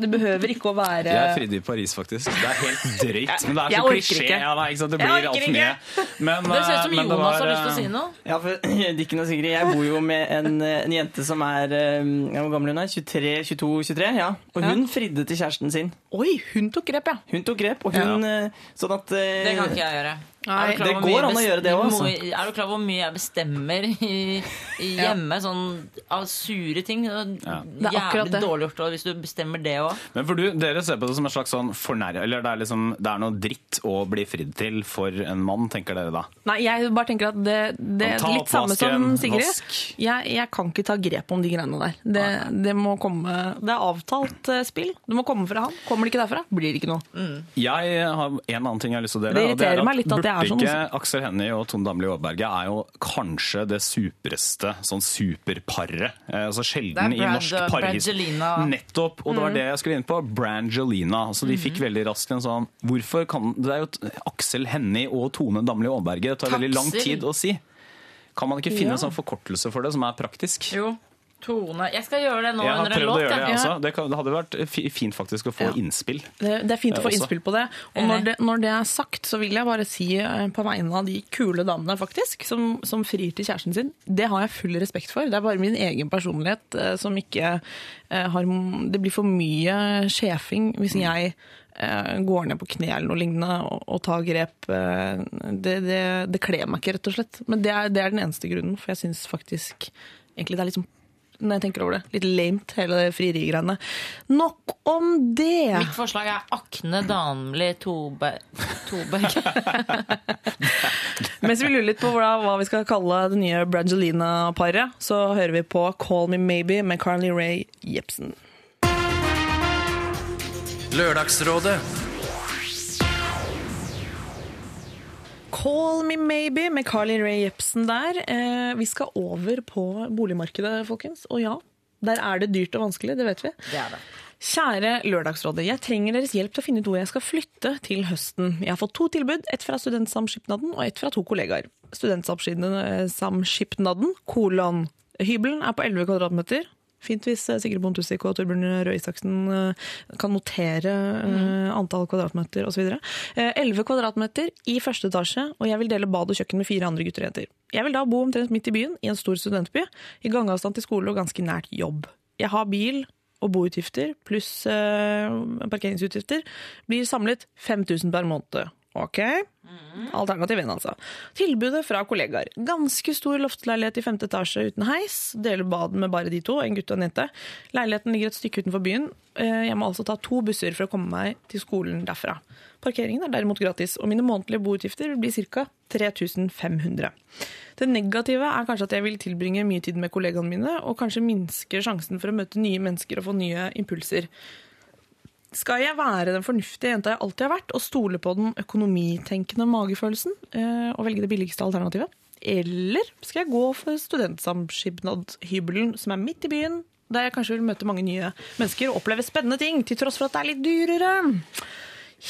du behøver ikke å være Jeg fridde i Paris, faktisk. Det er helt drøyt. Men det er Jeg så orker klisjé. ikke. Ja, nei, ikke sant? Det blir alt mye. Men, Det ser ut som eh, men det Jonas var, har lyst til å eh, si noe. Ja, for Dikken og Sigrid, jeg bor jo med en, en jente som er eh, Hvor gammel hun er? 23, 22, 23? Ja. Og hun fridde til kjæresten sin. Oi, hun tok grep, ja. Hun tok grep, og hun ja. Sånn at eh, Det kan ikke jeg gjøre. Nei, du klar det går an å gjøre det altså. Er du klar over hvor mye jeg bestemmer i, i hjemme? Sånn av sure ting. Det Ja. Det er akkurat Jævlig det. dårlig gjort hvis du bestemmer det òg. Men for du, dere ser på det som en slags sånn fornærme... Eller det er, liksom, det er noe dritt å bli fridd til for en mann, tenker dere da? Nei, jeg bare tenker at det, det er litt samme som Sigrid. vask. Jeg, jeg kan ikke ta grep om de greiene der. Det, det må komme Det er avtalt eh, spill. Det må komme fra han. Kommer det ikke derfra, blir det ikke noe. Jeg har en annen ting jeg har lyst til å dele. Det irriterer er meg litt at det er sånn, Aksel Hennie og Tone Damli Aaberge er jo kanskje det supereste sånn superparet. Eh, altså sjelden i norsk Brangelina. Nettopp. Og det Mm. var det jeg skulle inn på. Brangelina. Så de fikk veldig raskt en sånn Hvorfor kan Det er jo Aksel Hennie og Tone Damli Aaberge. Det tar veldig lang tid å si. Kan man ikke finne en sånn forkortelse for det som er praktisk? Jo. Tone Jeg skal gjøre det nå Jeg under en låt. det, jeg. jeg. Det, kan, det hadde vært fint faktisk å få Ja. innspill. Det, det er fint å få også. innspill på det. Og når det, når det er sagt, så vil jeg bare si eh, på vegne av de kule damene faktisk, som, som frir til kjæresten sin, det har jeg full respekt for. Det er bare min egen personlighet eh, som ikke eh, har Det blir for mye sjefing hvis jeg eh, går ned på kne eller noe lignende og, og tar grep. Det, det, det kler meg ikke, rett og slett. Men det er, det er den eneste grunnen, for jeg syns faktisk egentlig det er litt liksom når jeg tenker over det. Litt lamet, hele det frierigreiene. Nok om det! Mitt forslag er Akne Danli Tobe- Toberg. Mens vi lurer litt på hva, hva vi skal kalle det nye Brangelina-paret, så hører vi på Call Me Maybe med Carly Rae Jepsen. Lørdagsrådet Call Me Maybe med Carly Rae Jepsen der. Eh, vi skal over på boligmarkedet, folkens. Og ja, der er det dyrt og vanskelig, det vet vi. Det er det. Kjære Lørdagsrådet, jeg trenger deres hjelp til å finne ut hvor jeg skal flytte til høsten. Jeg har fått to tilbud, ett fra Studentsamskipnaden og ett fra to kollegaer. Studentsamskipnaden, kolon. Hybelen er på 11 kvadratmeter. Fint hvis eh, Sigrid Bonde Tusvik og Torbjørn Røe Isaksen eh, kan notere mm. antall kvadratmeter osv. Elleve 11 kvadratmeter i første etasje, og jeg vil dele bad og kjøkken med fire andre gutter og jenter. Jeg vil da bo omtrent midt i byen, i en stor studentby, i gangavstand til skole og ganske nært jobb. Jeg har bil og boutgifter pluss eh, parkeringsutgifter blir samlet 5000 per måned. Ok? Alternativ 1, altså. Tilbudet fra kollegaer. Ganske stor loftleilighet i femte etasje uten heis. Deler bad med bare de to, en gutt og en jente. Leiligheten ligger et stykke utenfor byen. Eh, Jeg må altså ta to busser for å komme meg til skolen derfra. Parkeringen er derimot gratis, og mine månedlige boutgifter vil bli ca. 3500. Det negative er kanskje at jeg vil tilbringe mye tid med kollegaene mine, og kanskje minske sjansen for å møte nye mennesker og få nye impulser. Skal jeg være den fornuftige jenta jeg alltid har vært, og stole på den økonomitenkende magefølelsen eh, og velge det billigste alternativet? Eller skal jeg gå for studentsamskipnadhybelen, som er midt i byen, der jeg kanskje vil møte mange nye mennesker og oppleve spennende ting, til tross for at det er litt dyrere.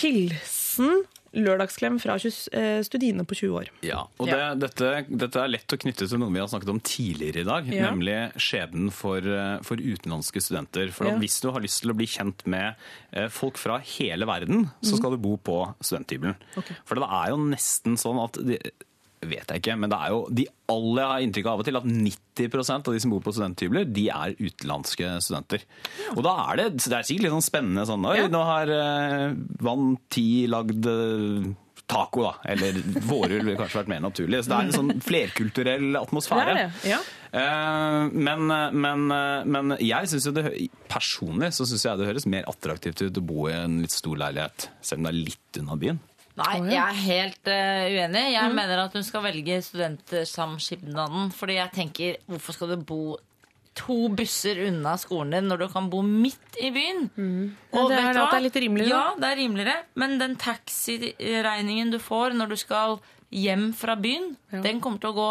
Hilsen lørdagsklem fra 20, eh, Studine på 20 år. Ja, og det, dette, dette er lett å knytte til noe vi har snakket om tidligere i dag, Ja. nemlig skjebnen for, eh, for utenlandske studenter. For at Ja. hvis du har lyst til å bli kjent med eh, folk fra hele verden, så skal du bo på studenthybelen. For det er jo nesten sånn at de, vet jeg ikke, men det er jo de alle har inntrykk av av og til at 90% av de som bor på studenthybler, de er utenlandske studenter. Og da er det, det er sikkert litt sånn spennende sånn Oi, nå har eh, Vann 10 lagd eh, taco, da. Eller vårrull ville kanskje vært mer naturlig. Så det er en sånn flerkulturell atmosfære. Det er det, ja. Eh, men, men, men jeg synes jo det, personlig så syns jeg det høres mer attraktivt ut å bo i en litt stor leilighet, selv om det er litt unna byen. Nei, jeg er helt uh, uenig. Mm. Jeg mener at hun skal velge studentsamskipnaden. Fordi jeg tenker, hvorfor skal du bo to busser unna skolen din når du kan bo midt i byen? Mm. Og, det er det er litt rimeligere, Ja, det er rimeligere. Men den taxiregningen du får når du skal hjem fra byen, den kommer til å gå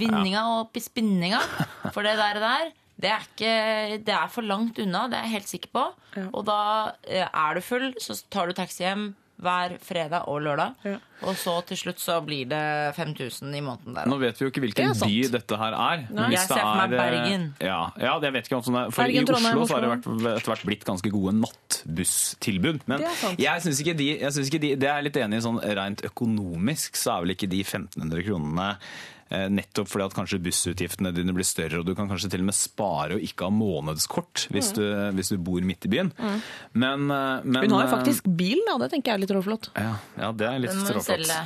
vinninga opp i spinninga. For det der, der det er, ikke, det er for langt unna, det er jeg helt sikker på. Og da eh, er du full, så tar du taxi hjem hver fredag og lørdag. Ja. Og så til slutt så blir det 5000 i måneden der. Nå vet vi jo ikke hvilken Det by dette her er. hvis Jeg ser for meg eh, Bergen. Ja, ja, jeg vet ikke om sånn er. For Bergen, i Oslo, Oslo så har det vært, etter hvert blitt ganske gode nattbusstilbud. Men jeg syns ikke, de, jeg synes ikke de Det er jeg litt enig i sånn rent økonomisk, så er vel ikke de 1500 kronene Nettopp fordi at kanskje bussutgiftene dine blir større, og du kan kanskje til og med spare og ikke ha månedskort hvis, du, hvis du bor midt i byen. Men, eh, men Hun har jo eh, faktisk bil, da. Det tenker jeg er litt råflott. ja, ja, det er litt Den må hun råflott. selge.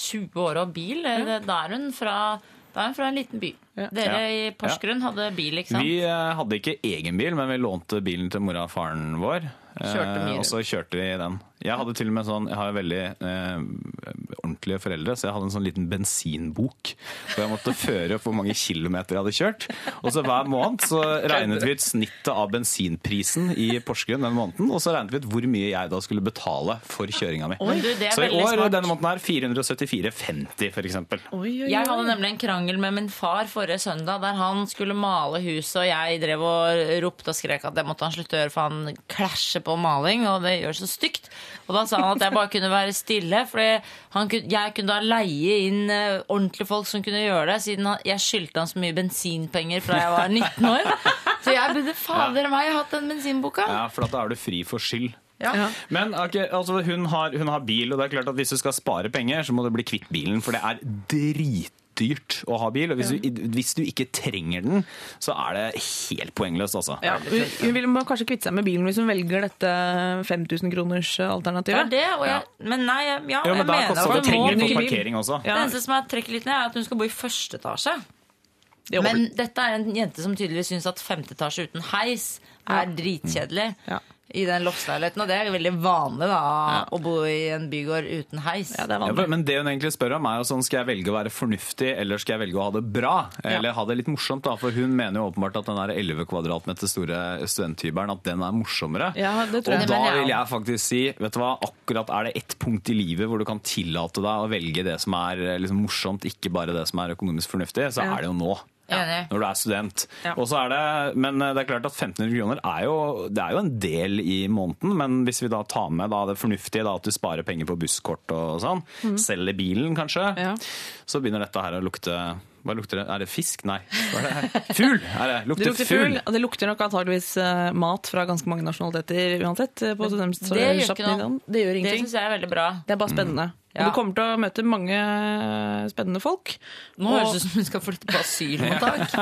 20 år og bil, da er hun fra, da er hun fra en liten by. Dere Ja. i Porsgrunn hadde bil, ikke sant? Vi eh, hadde ikke egen bil, men vi lånte bilen til mora og faren vår. Kjørte mye Eh, og så kjørte vi den. Jeg hadde til og med sånn, jeg har veldig eh, ordentlige foreldre, så jeg hadde en sånn liten bensinbok. Hvor jeg måtte føre opp hvor mange kilometer jeg hadde kjørt. Og så hver måned så regnet vi ut snittet av bensinprisen i Porsgrunn den måneden, og så regnet vi ut hvor mye jeg da skulle betale for kjøringa mi. Du, Så i år, smart. denne måneden her, 474,50 for eksempel. Jeg hadde nemlig en krangel med min far forrige søndag der han skulle male huset, og jeg drev og ropte og skrek at det måtte han slutte å gjøre, for han klæsjer på maling, og det gjør så stygt. Og da sa han at jeg bare kunne være stille, for jeg kunne da leie inn eh, ordentlige folk som kunne gjøre det, siden jeg skyldte han så mye bensinpenger fra jeg var 19 år. Så jeg burde fader meg hatt den bensinboka. Ja, for da er du fri for skyld. Ja. Men okay, altså, hun, har, hun har bil, og det er klart at hvis du skal spare penger, så må du bli kvitt bilen, for det er dritdyrt å ha bil. Og hvis, du, hvis du ikke trenger den, så er det helt poengløst, altså. Ja, hun, vil kanskje kvitte seg med bilen hvis hun velger dette 5000 kroners Det er det, og jeg, men nei, jeg, ja, Jo, jeg men da mener at hun må ny bil. parkering også. Det eneste som jeg trekker litt ned, er at hun skal bo i første etasje. Det Men dette er en jente som tydeligvis syns at femte etasje uten heis er dritkjedelig Ja. I den loftsleiligheten. Og det er jo veldig vanlig da, å bo i en bygård uten heis. Ja, det er Ja, men det hun egentlig spør om er jo sånn, skal jeg velge å være fornuftig, eller skal jeg velge å ha det bra? Eller ha det litt morsomt, da, for hun mener jo åpenbart at den der 11 kvadratmeter store studenthybelen, at den er morsommere. Ja, det tror Og jeg. da vil jeg faktisk si, vet du hva, akkurat er det ett punkt i livet hvor du kan tillate deg å velge det som er eh, liksom, morsomt, ikke bare det som er økonomisk fornuftig, så Ja. er det jo nå. Enig. Når du er student. Ja. Og så er det, men eh, det er klart at 1500 kroner er jo, det er jo en del i måneden, men hvis vi da tar med da det fornuftige, da, at du sparer penger på busskort og sånn, selger bilen kanskje, Ja. så begynner dette her å lukte Hva lukter det? Er det fisk? Nei. Hva er det? Fugl! Er det? Det Lukter, lukter fugl. fugl, det lukter nok antageligvis eh, mat fra ganske mange nasjonaliteter uansett. eh, På Det gjør ikke noe. Det gjør Det ingenting. syns jeg er veldig bra. Det er bare spennende. Og Ja. du kommer til å møte mange eh, spennende folk. Nå Og- høres det ut som hun skal flytte på asylmottak.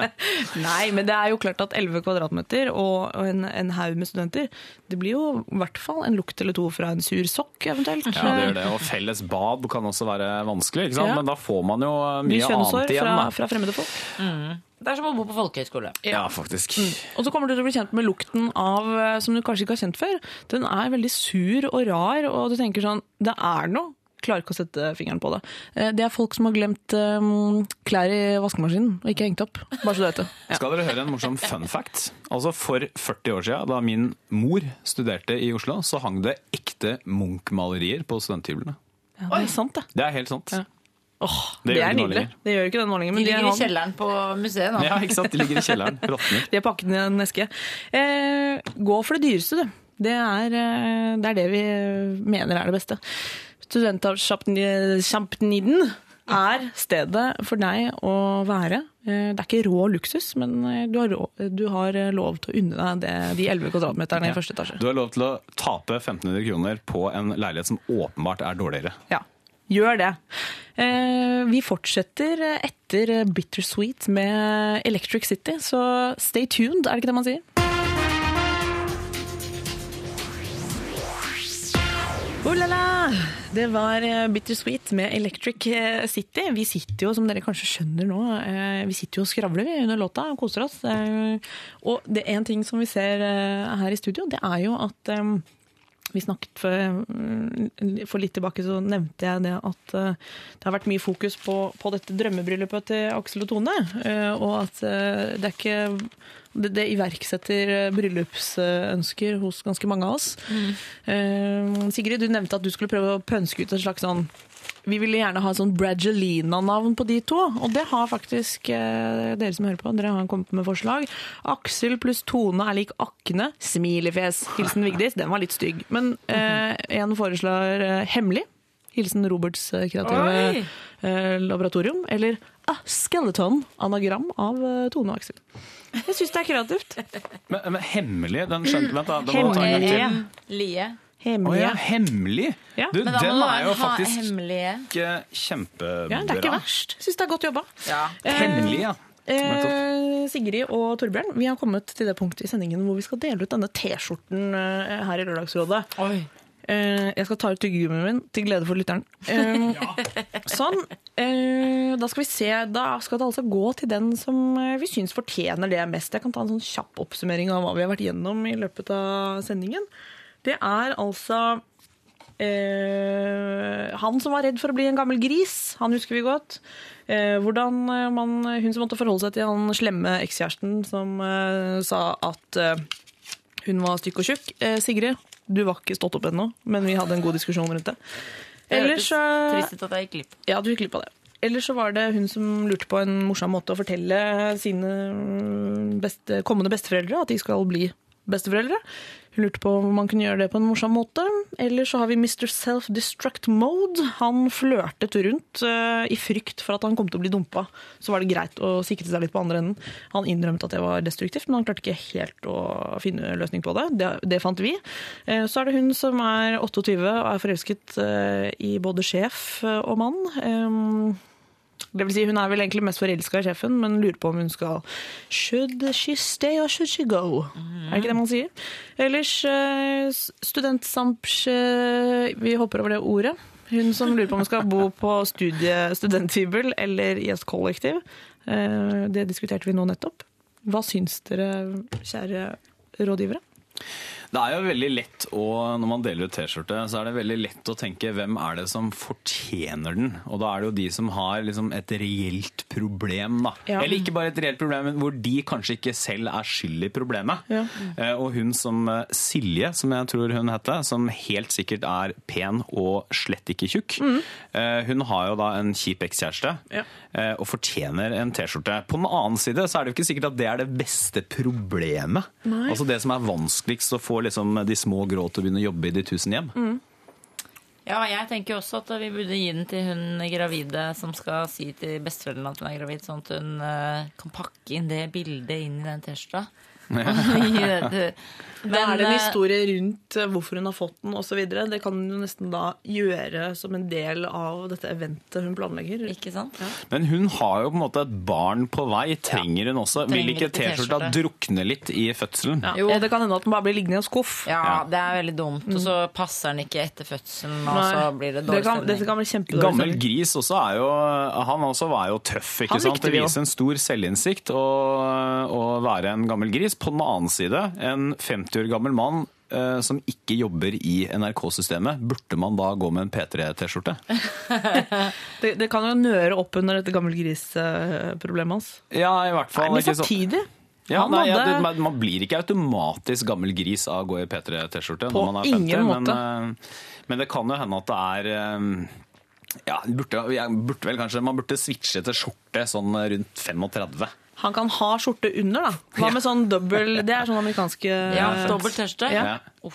Nei, men det er jo klart at 11 kvadratmeter og, en, en haug med studenter, det blir jo i hvert fall en lukt eller to fra en sur sokk eventuelt. Ja, det gjør det. Og felles bad kan også være vanskelig, ikke sant? Ja. men da får man jo Mye mye annet igjen. fra, fra fremmede folk. Det er som å bo på folkehøyskole. Ja, faktisk. Og så kommer du til å bli kjent med lukten av, eh, som du kanskje ikke har kjent før. Den er veldig sur og rar, og du tenker sånn, det er noe. Klarer ikke å sette fingeren på det. Eh, Det er folk som har glemt eh, klær i vaskemaskinen og ikke hengt opp. Bare så du vet det. Ja. Skal dere høre en morsom fun fact? Altså For 40 år siden, da min mor studerte i Oslo, så hang det ekte Munch-malerier på studenthyblene. Ja, det er sant, det. Det er helt sant. Ja. Oh, Det det, gjør er nydelig. Det gjør ikke den nå lenger. De ligger de, er i kjelleren på museet nå. Ja, ikke sant? De ligger i kjelleren. Råtner. de er pakket i en eske. Eh, gå for det dyreste, du. Det er, eh, det er det vi mener er det beste. Studentsjampniden er stedet for deg å være. Eh, Det er ikke rå luksus, men eh, du har, rå, du har eh, lov til å unne deg det, de 11 kvadratmeterne i første etasje. Du har lov til å tape 1500 kroner på en leilighet som åpenbart er dårligere. Ja, gjør det. Vi fortsetter etter Bittersweet med Electric City, så stay tuned, er det ikke det man sier? Oh! Det var eh, Bittersweet med Electric eh, City. Vi sitter jo, som dere kanskje skjønner nå, eh, vi sitter jo og skravler under låta og koser oss. Og det er en ting som vi ser her i studio, det er jo at vi snakket for, mm, for litt tilbake, så nevnte jeg det at eh, det har vært mye fokus på, på dette drømmebryllupet til Aksel og Tone. eh, Og at eh, det ikke det, det iverksetter bryllupsønsker hos ganske mange av oss. Mm. Sigrid, du nevnte at du skulle prøve å pønske ut et slags sånn vi ville gjerne ha sånn Bragelina-navn på de to, og det har faktisk eh, dere som hører på. Dere har kommet med forslag. Aksel pluss Tone er lik Akne. Smilefjes. Hilsen Vigdis. Den var litt stygg. Men eh, en foreslår eh, hemmelig. Hilsen Roberts eh, kreative eh, laboratorium. Eller ah, skeleton. Anagram av eh, Tone og Aksel. Jeg syns det er kreativt. Men, men hemmelig? Den skjønte Vent, da. Det må ta en gang til. Lie. Å Hemmelig. ja, hemmelig? Ja. Du, den er jo faktisk hemmelige kjempebra. Ja, det er ikke verst. Syns det er godt jobba. Ja. Hemmelig, ja. Eh, Sigrid og Torbjørn, vi har kommet til det punktet i sendingen hvor vi skal dele ut denne T-skjorten eh, her i Lørdagsrådet. Oi. Eh, jeg skal ta ut tyggegummien min til glede for lytteren. Eh, Sånn. Eh, da skal vi se. Da skal det altså gå til den som eh, vi syns fortjener det mest. Jeg kan ta en sånn kjapp oppsummering av hva vi har vært gjennom i løpet av sendingen. Det er altså eh, han som var redd for å bli en gammel gris. Han husker vi godt. Eh, hvordan eh, man, hun som måtte forholde seg til han slemme ekskjæresten som eh, sa at eh, hun var stykk og tjukk. Eh, Sigrid, du var ikke stått opp ennå, men vi hadde en god diskusjon rundt det. Det Ellers hørtes så trist ut at jeg gikk glipp. Ja, du gikk glipp av det. Ellers så var det hun som lurte på en morsom måte å fortelle sine beste, kommende besteforeldre at de skal bli besteforeldre. Lurte på om man kunne gjøre det på en morsom måte. Eller så har vi Mr. Self-Destruct Mode. Han flørtet rundt uh, i frykt for at han kom til å bli dumpa. Så var det greit å sikre seg litt på andre enden. Han innrømte at det var destruktivt, men han klarte ikke helt å finne løsning på det. Det, det fant vi. Uh, så er det hun som er 28 og er forelsket uh, i både sjef og mann. Eh, det vil si, Hun er vel egentlig mest forelska i sjefen, men lurer på om hun skal Should she stay or should she go? Er det ikke det man sier? Ellers eh, studentsamps eh, Vi hopper over det ordet. Hun som lurer på om hun skal bo på studie, studenthybel eller i et kollektiv. Eh, det diskuterte vi nå nettopp. Hva syns dere, kjære rådgivere? Det er jo veldig lett å, Når man deler ut T-skjorte, så er det veldig lett å tenke hvem er det som fortjener den? Og da er det jo de som har liksom et reelt problem, da. Ja. Eller ikke bare et reelt problem, men hvor de kanskje ikke selv er skyld i problemet. Ja. Eh, Og hun som eh, Silje, som jeg tror hun heter, som helt sikkert er pen og slett ikke tjukk, mm. hun har jo da en kjip ekskjæreste. Ja. eh, og fortjener en T-skjorte. På den annen side så er det jo ikke sikkert at det er det beste problemet. Nei. Altså det som er vanskeligst å få liksom de små grå til å begynne å jobbe i de tusen hjem. Ja, jeg tenker også at vi burde gi den til hun gravide som skal si til besteforeldrene at hun er gravid, sånn at hun eh, kan pakke inn det bildet inn i den T-skjorta. Gi det Da er det en eh, historie rundt eh, hvorfor hun har fått den osv. Det kan hun jo nesten da gjøre som en del av dette eventet hun planlegger. Ikke sant? Men hun har jo på en måte et barn på vei. Trenger hun også? Vil Trenger ikke ikke T-skjorta drukne litt i fødselen? Ja. Jo. Det kan hende at den bare blir liggende i en skuff. Ja, Ja. det er veldig dumt. Og så passer den ikke etter fødselen, og Nei. så blir det dårlig kan, dette kan bli kjempedårlig Gammel gris også er jo Han også var jo tøff. ikke Han sant? Det viser en stor selvinnsikt å være en gammel gris. På den annen side, en 50 år gammel mann eh, som ikke jobber i NRK-systemet, burde man da gå med en P3-T-skjorte? Det, det kan jo nøre opp under dette gammel gris-problemet hans. Ja, i hvert Nei, fall. men ikke så- samtidig Ja, nei, ja, det, man- blir ikke automatisk gammel gris av å gå i P3-T-skjorte når man er 50, ingen måte. Men, men det kan jo hende at det er eh, Ja, burde, burde vel kanskje, Man burde switche til skjorte sånn rundt 35. Han kan ha skjorte under, da. Hva med sånn dobbel Det er sånn amerikanske Ja, Dobbel tørste. Ja. Ja.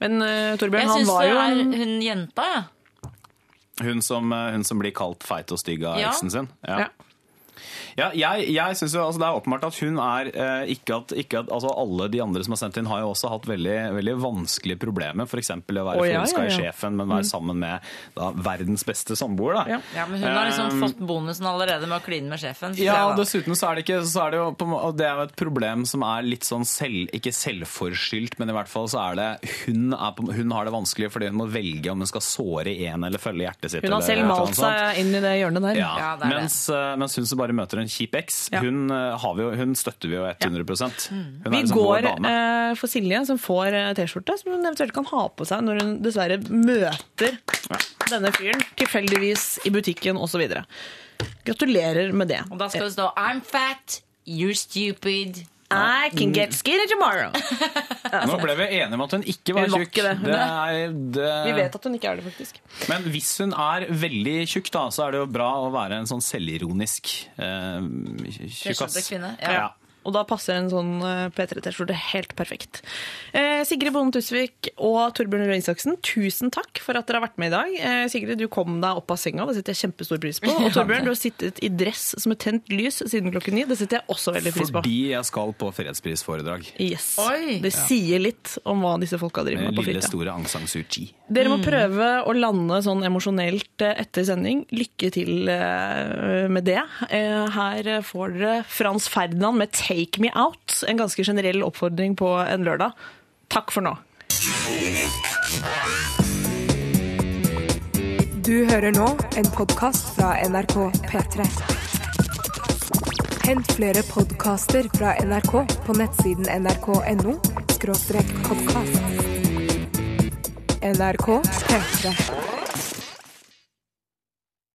Men uh, Torbjørn, Jeg han syns var det jo er en hun jenta, jeg. Hun, som, eh, hun som blir kalt feit og stygg av Ja. eksen sin. ja. Ja, jeg, jeg synes jo, altså Det er åpenbart at hun er eh, ikke at, ikke at altså Alle de andre som har sendt inn, har jo også hatt veldig, veldig vanskelige problemer. F.eks. å være Å, ja, forelska ja, i sjefen, men være sammen med da, verdens beste samboer. da. Ja. Ja, men hun har liksom Um, fått bonusen allerede med å kline med sjefen. Ja, og dessuten så er det ikke så er det jo Det er jo et problem som er litt sånn selv, ikke selvforskyldt, men i hvert fall så er det hun, er på, hun har det vanskelig fordi hun må velge om hun skal såre en eller følge hjertet sitt. Hun har selv malt seg inn i det hjørnet der. Ja, Ja, det mens, eh, mens hun så bare møter en kjip eks, Ja. hun, eh, har vi hun støtter vi jo 100 Hun Vi liksom går eh, for Silje, som får eh, T-skjorte, som hun eventuelt kan ha på seg når hun dessverre møter denne fyren tilfeldigvis i butikken osv. Gratulerer med det. Og da skal det stå I'm fat, you're stupid. I can get skinny tomorrow. Nå ble vi enige om at hun ikke var tjukk. det. Det er- er, det... Vi vet at hun ikke er det, faktisk. Men hvis hun er veldig tjukk, da, så er det jo bra å være en sånn selvironisk eh, tjukkas. Ja. ja. Og da passer en sånn eh, P3-T-skjorte helt perfekt. Eh, Sigrid Bonde Tusvik og Torbjørn Røe Isaksen, tusen takk for at dere har vært med i dag. Eh, Sigrid, du kom deg opp av senga, det setter jeg kjempestor pris på. Og Torbjørn, du har sittet i dress som et tent lys siden klokken ni. Det setter jeg også veldig pris på. Fordi jeg skal på fredsprisforedrag. Yes. Oi. Det sier litt om hva disse folka driver Med med på lille, store Aung San Suu Kyi. Dere må Mm. prøve å lande sånn emosjonelt eh, etter sending. Lykke til eh, med det. Eh, Her får dere Frans Ferdinand med 'Take Me Out'. En ganske generell oppfordring på en lørdag. Takk for nå. Du hører nå en podkast fra NRK P3. Hent flere podkaster fra NRK på nettsiden nrk.no podkast. NRK P3.